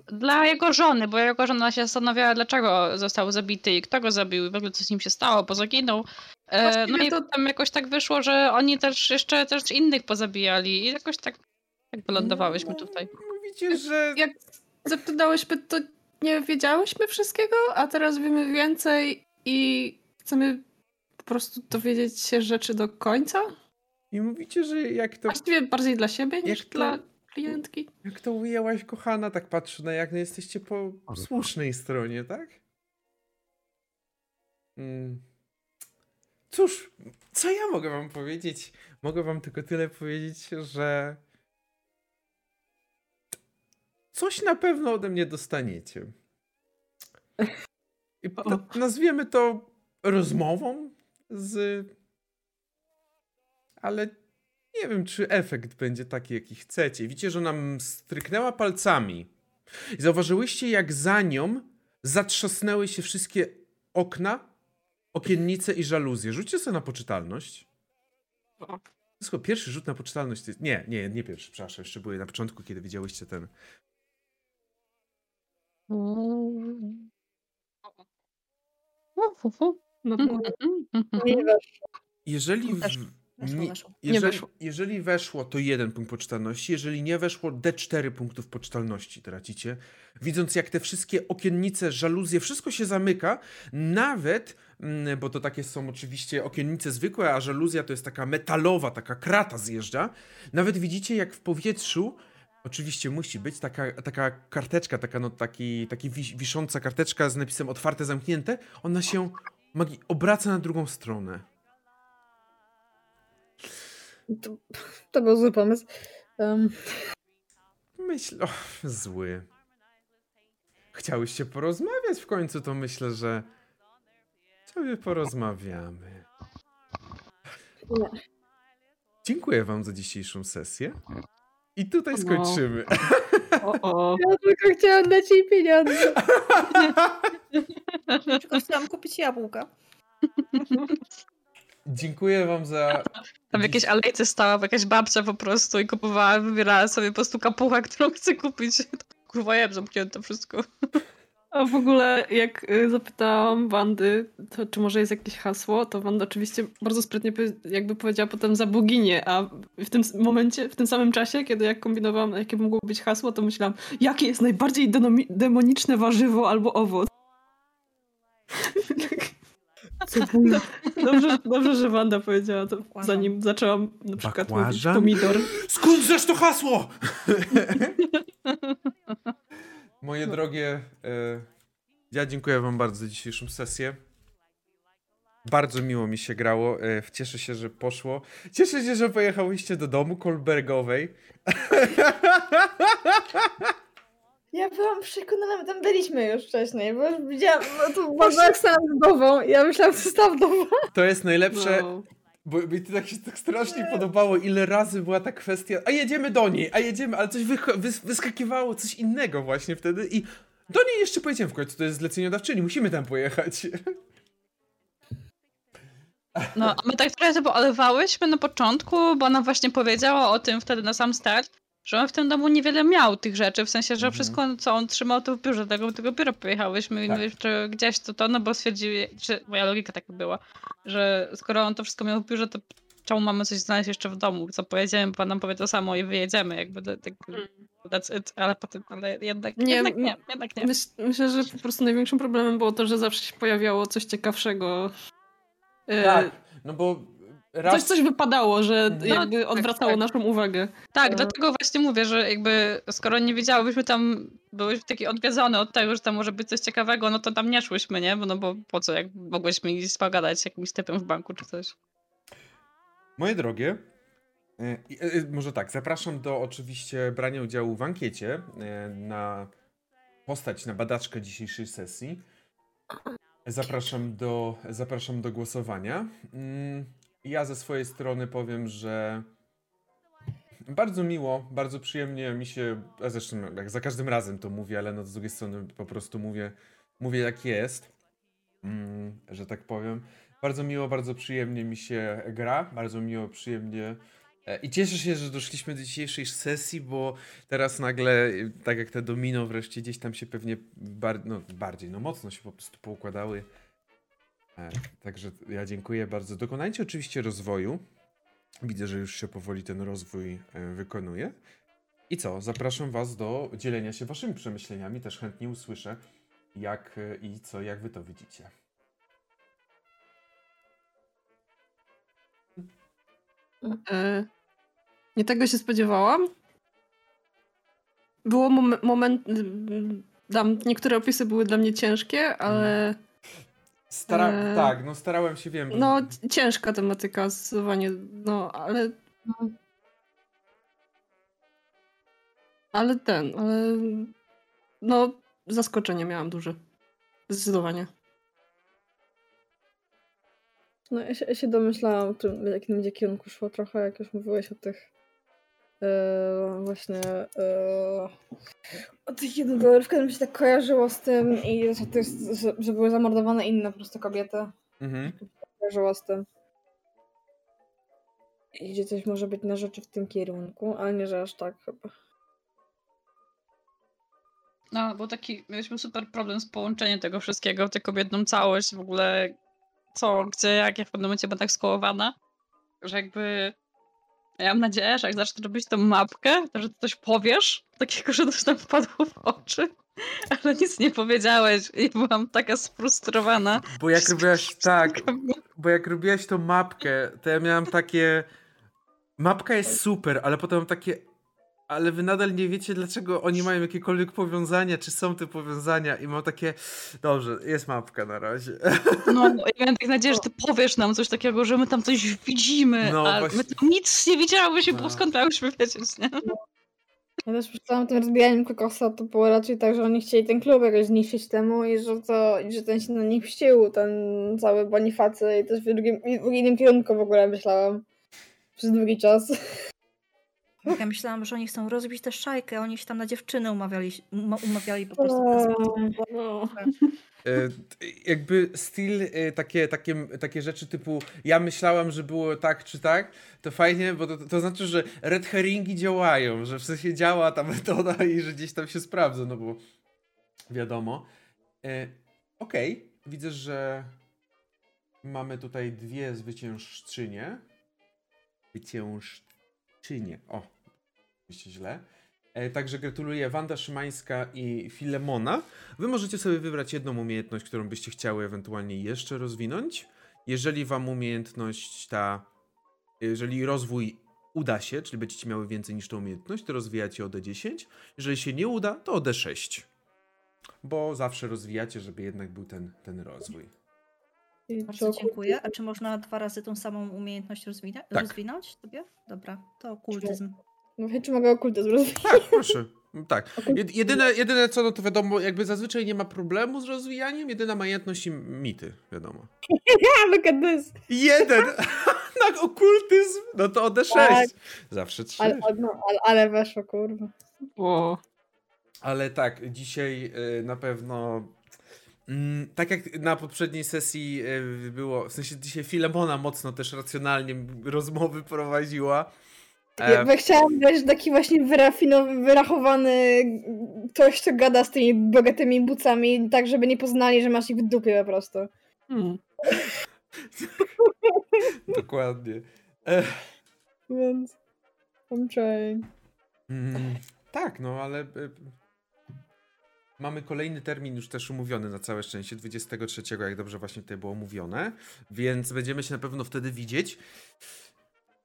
Dla jego żony, bo jego żona się zastanawiała, dlaczego został zabity i kto go zabił i w ogóle co z nim się stało, bo zaginął. E, no i to tam jakoś tak wyszło, że oni też jeszcze też innych pozabijali i jakoś tak, tak wylądowałyśmy tutaj. Mówicie, że... Jak zapytałyśmy, to nie wiedziałyśmy wszystkiego, a teraz wiemy więcej i chcemy po prostu dowiedzieć się rzeczy do końca? I mówicie, że jak to... Właściwie bardziej dla siebie niż to... dla klientki. Jak to ujęłaś, kochana, tak patrzę na jak no jesteście po słusznej stronie, tak? Hmm. Cóż, co ja mogę wam powiedzieć? Mogę wam tylko tyle powiedzieć, że coś na pewno ode mnie dostaniecie. I nazwiemy to rozmową z... Ale nie wiem, czy efekt będzie taki, jaki chcecie. Widzicie, że nam stryknęła palcami. I zauważyłyście, jak za nią zatrzasnęły się wszystkie okna, okiennice i żaluzje. Rzućcie sobie na poczytalność. To jest chyba pierwszy rzut na poczytalność. Jest... Nie, nie, nie pierwszy, przepraszam. Jeszcze były na początku, kiedy widziałyście ten. No Jeżeli w, Weszło, weszło. Jeżeli, nie weszło. jeżeli weszło, to jeden punkt poczytalności. Jeżeli nie weszło, D4 punktów poczytalności tracicie. Widząc, jak te wszystkie okiennice, żaluzje, wszystko się zamyka, nawet, mm, bo to takie są oczywiście okiennice zwykłe, a żaluzja to jest taka metalowa, taka krata zjeżdża. Nawet widzicie, jak w powietrzu Oczywiście musi być taka, taka karteczka, taka no, taki, taki wisząca karteczka z napisem otwarte, zamknięte. Ona się obraca na drugą stronę. To, to był zły pomysł. Um. Myślę, oh, zły. Chciałyście porozmawiać w końcu, to myślę, że sobie porozmawiamy. Nie. Dziękuję wam za dzisiejszą sesję. I tutaj no. skończymy. O, o. Ja tylko chciałam dać jej pieniądze. Tylko chciałam kupić jabłka. [LAUGHS] Dziękuję wam za... Tam w jakiejś alejce stała jakaś babcia po prostu i kupowała, wybierała sobie po prostu kapuchę, którą chce kupić. [LAUGHS] Kurwa, ja zamknięte to wszystko. A w ogóle jak y, zapytałam Wandy, to czy może jest jakieś hasło, to Wanda oczywiście bardzo sprytnie jakby powiedziała potem za boginię, a w tym momencie, w tym samym czasie, kiedy jak kombinowałam, jakie mogło być hasło, to myślałam, jakie jest najbardziej demoniczne warzywo albo owoc. [LAUGHS] Cebula. Dobrze, dobrze, że Wanda powiedziała to, zanim zaczęłam na przykład Bakłażan? mówić pomidor. Skąd zresztą to hasło? [LAUGHS] Moje no. drogie, e, ja dziękuję wam bardzo za dzisiejszą sesję. Bardzo miło mi się grało. E, cieszę się, że poszło. Cieszę się, że pojechałyście do domu Kolbergowej. [LAUGHS] Ja byłam przekonana, tam byliśmy już wcześniej, bo już widziałam, no tu była wdową ja myślałam, że została wdowa. To jest najlepsze, no. bo mi to tak się tak strasznie podobało, ile razy była ta kwestia, a jedziemy do niej, a jedziemy, ale coś wys wyskakiwało, coś innego właśnie wtedy i do niej jeszcze pojedziemy w końcu, to jest zleceniodawczyni, musimy tam pojechać. No, a my tak trochę sobie olewałyśmy na początku, bo ona właśnie powiedziała o tym wtedy na sam start, że on w tym domu niewiele miał tych rzeczy, w sensie, że mhm. wszystko, co on trzymał, to w biurze, tego, tego biura pojechałyśmy tak. i że gdzieś to to, no bo stwierdził, że moja logika taka była, że skoro on to wszystko miał w biurze, to czemu mamy coś znaleźć jeszcze w domu, co pojedziemy, pan nam powie to samo i wyjedziemy, jakby tak, that's it, ale potem, ale jednak nie, jednak nie, jednak nie. Myśl, myślę, że po prostu największym problemem było to, że zawsze się pojawiało coś ciekawszego. Tak, no bo Raz... Coś, coś wypadało, że no, jakby tak, odwracało tak, naszą uwagę. Tak, dlatego właśnie mówię, że jakby skoro nie wiedziałyśmy tam, byłyśmy taki odwiedzone od tego, że tam może być coś ciekawego, no to tam nie szłyśmy, nie? No bo po co, jak mogłyśmy iść pogadać z jakimś typem w banku czy coś. Moje drogie, e, e, może tak, zapraszam do oczywiście brania udziału w ankiecie na postać, na badaczkę dzisiejszej sesji. Zapraszam do, zapraszam do głosowania. Ja ze swojej strony powiem, że bardzo miło, bardzo przyjemnie mi się, a zresztą jak za każdym razem to mówię, ale no z drugiej strony po prostu mówię, mówię jak jest, mm, że tak powiem. Bardzo miło, bardzo przyjemnie mi się gra, bardzo miło, przyjemnie E, I cieszę się, że doszliśmy do dzisiejszej sesji, bo teraz nagle, tak jak te domino wreszcie gdzieś tam się pewnie bar no, bardziej, no mocno się po prostu poukładały. E, także ja dziękuję bardzo. Dokonajcie oczywiście rozwoju. Widzę, że już się powoli ten rozwój e, wykonuje. I co? Zapraszam Was do dzielenia się Waszymi przemyśleniami. Też chętnie usłyszę, jak i co, jak Wy to widzicie. E, nie tego się spodziewałam. Było mom moment. Tam niektóre opisy były dla mnie ciężkie, ale. Stara e... Tak, no starałem się, wiem. No, ciężka tematyka, zdecydowanie. No, ale. Ale ten, ale. No, zaskoczenie miałam duże. Zdecydowanie. No ja się, ja się domyślałam, w jakim będzie kierunku szło trochę, jak już mówiłeś o tych yy, właśnie yy, o tych jednodolarówkach, mi się tak kojarzyło z tym i że, to jest, że, że były zamordowane inne po prostu kobiety. Mhm. Kojarzyło z tym. I gdzie coś może być na rzeczy w tym kierunku, ale nie, że aż tak chyba. No, bo taki, mieliśmy super problem z połączeniem tego wszystkiego taką jedną całość, w ogóle co, gdzie, jak ja w pewnym momencie będę tak skołowana, że jakby ja mam nadzieję, że jak zacznę robić tą mapkę, to że ty coś powiesz, takiego, że coś tam wpadło w oczy, ale nic nie powiedziałeś i byłam taka sfrustrowana. Bo jak robiłaś, tak, bo jak robiłaś tą mapkę, to ja miałam takie, mapka jest super, ale potem takie, ale wy nadal nie wiecie, dlaczego oni mają jakiekolwiek powiązania, czy są te powiązania i mam takie, dobrze, jest mapka na razie. [LAUGHS] No, ja mam tak nadzieję, że ty powiesz nam coś takiego, że my tam coś widzimy, no, a właśnie... my tam nic nie widziałyśmy, no. skąd miałyśmy wiedzieć, nie? Ja też myślałam tym rozbijaniem kokosa, to było raczej tak, że oni chcieli ten klub jakoś zniszczyć temu i że to, i że ten się na nich wścił, ten cały Bonifacy i też w drugim, w innym kierunku w ogóle myślałam przez długi czas. Ja myślałam, że oni chcą rozbić tę szajkę, oni się tam na dziewczyny umawiali, umawiali po prostu. No. E, jakby styl, e, takie, takie, takie rzeczy typu ja myślałam, że było tak czy tak, to fajnie, bo to, to znaczy, że red herringi działają, że w sensie działa ta metoda i że gdzieś tam się sprawdza, no bo wiadomo. E, Okej, okay. widzę, że mamy tutaj dwie zwyciężczynie. Zwyciężczynie. O, oczywiście źle. E, także gratuluję Wanda Szymańska i Filemona. Wy możecie sobie wybrać jedną umiejętność, którą byście chciały ewentualnie jeszcze rozwinąć. Jeżeli wam umiejętność ta, jeżeli rozwój uda się, czyli będziecie miały więcej niż tą umiejętność, to rozwijacie o D10. Jeżeli się nie uda, to o D6. Bo zawsze rozwijacie, żeby jednak był ten, ten rozwój. Bardzo dziękuję. A czy można dwa razy tą samą umiejętność rozwinąć? Tak. rozwinąć sobie? Dobra, to okultyzm. No czy mogę okultyzm rozwijać? Tak, proszę. Tak. [LAUGHS] Jedyne, jedyne co, no to wiadomo, jakby zazwyczaj nie ma problemu z rozwijaniem, jedyna majątność i mity, wiadomo. [LAUGHS] Look at this. Jeden! Na [LAUGHS] okultyzm! No to o D6. Tak. Zawsze trzy. Ale, no, ale, ale weszło, kurwa. O. Ale tak, dzisiaj y, na pewno mm, tak jak na poprzedniej sesji y, było, w sensie dzisiaj Filemona mocno też racjonalnie rozmowy prowadziła, ja e, chciałam być taki właśnie wyrachowany ktoś, kto gada z tymi bogatymi bucami, tak żeby nie poznali, że masz ich w dupie po prostu. Hmm. [LAUGHS] Dokładnie. Więc I'm trying. Mm, tak, no ale e, mamy kolejny termin już też umówiony na całe szczęście, 23, jak dobrze właśnie tutaj było mówione, więc będziemy się na pewno wtedy widzieć.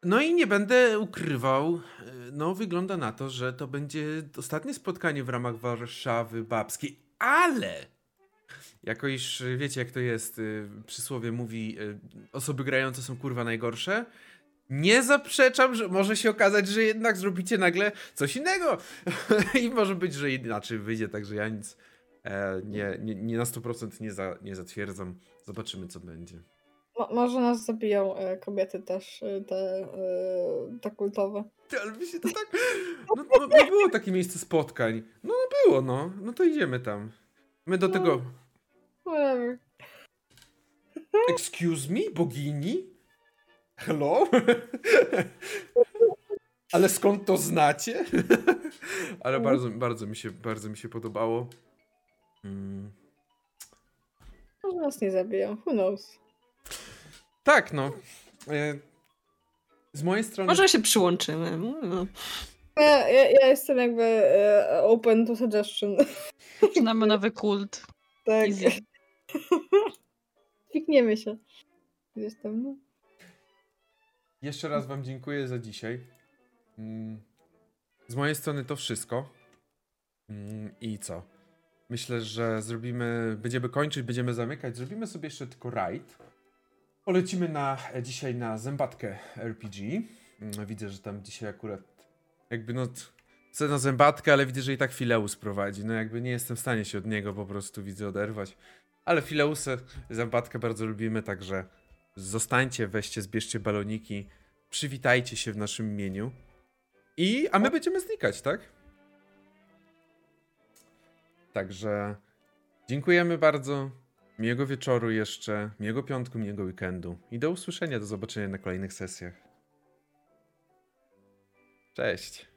No i nie będę ukrywał, no wygląda na to, że to będzie ostatnie spotkanie w ramach Warszawy Babskiej, ale jako iż wiecie jak to jest, y, przysłowie mówi, y, osoby grające są kurwa najgorsze, nie zaprzeczam, że może się okazać, że jednak zrobicie nagle coś innego. [LAUGHS] I może być, że inaczej wyjdzie, także ja nic e, nie, nie, nie na 100% nie, za, nie zatwierdzam. Zobaczymy, co będzie. Mo może nas zabiją e, kobiety też, e, te, e, te kultowe. Ale mi się to tak... No, no, no, było takie miejsce spotkań. No, no było, no. No to idziemy tam. My do no, tego... Whatever. Excuse me? Bogini? Hello? [LAUGHS] Ale skąd to znacie? [LAUGHS] Ale bardzo, bardzo, mi się, bardzo mi się podobało. Mm. Może nas nie zabiją, who knows. Tak, no. E, z mojej strony... Może się przyłączymy. No. Ja, ja, ja, jestem jakby e, open to suggestion. Zaczynamy nowy kult. Tak. [LAUGHS] Pikniemy się. Jestem, no. Jeszcze raz wam dziękuję za dzisiaj. Mm. Z mojej strony to wszystko. Mm, I co? Myślę, że zrobimy, będziemy kończyć, będziemy zamykać. Zrobimy sobie jeszcze tylko raid. Polecimy na, dzisiaj na zębatkę RPG. Mm, widzę, że tam dzisiaj akurat jakby no chcę na zębatkę, ale widzę, że i tak Fileus prowadzi. No jakby nie jestem w stanie się od niego po prostu widzę oderwać. Ale Fileusę, zębatkę bardzo lubimy, także zostańcie, weźcie, zbierzcie baloniki, przywitajcie się w naszym imieniu. I, a my będziemy znikać, tak? Także dziękujemy bardzo. Miłego wieczoru jeszcze, miłego piątku, miłego weekendu i do usłyszenia, do zobaczenia na kolejnych sesjach. Cześć.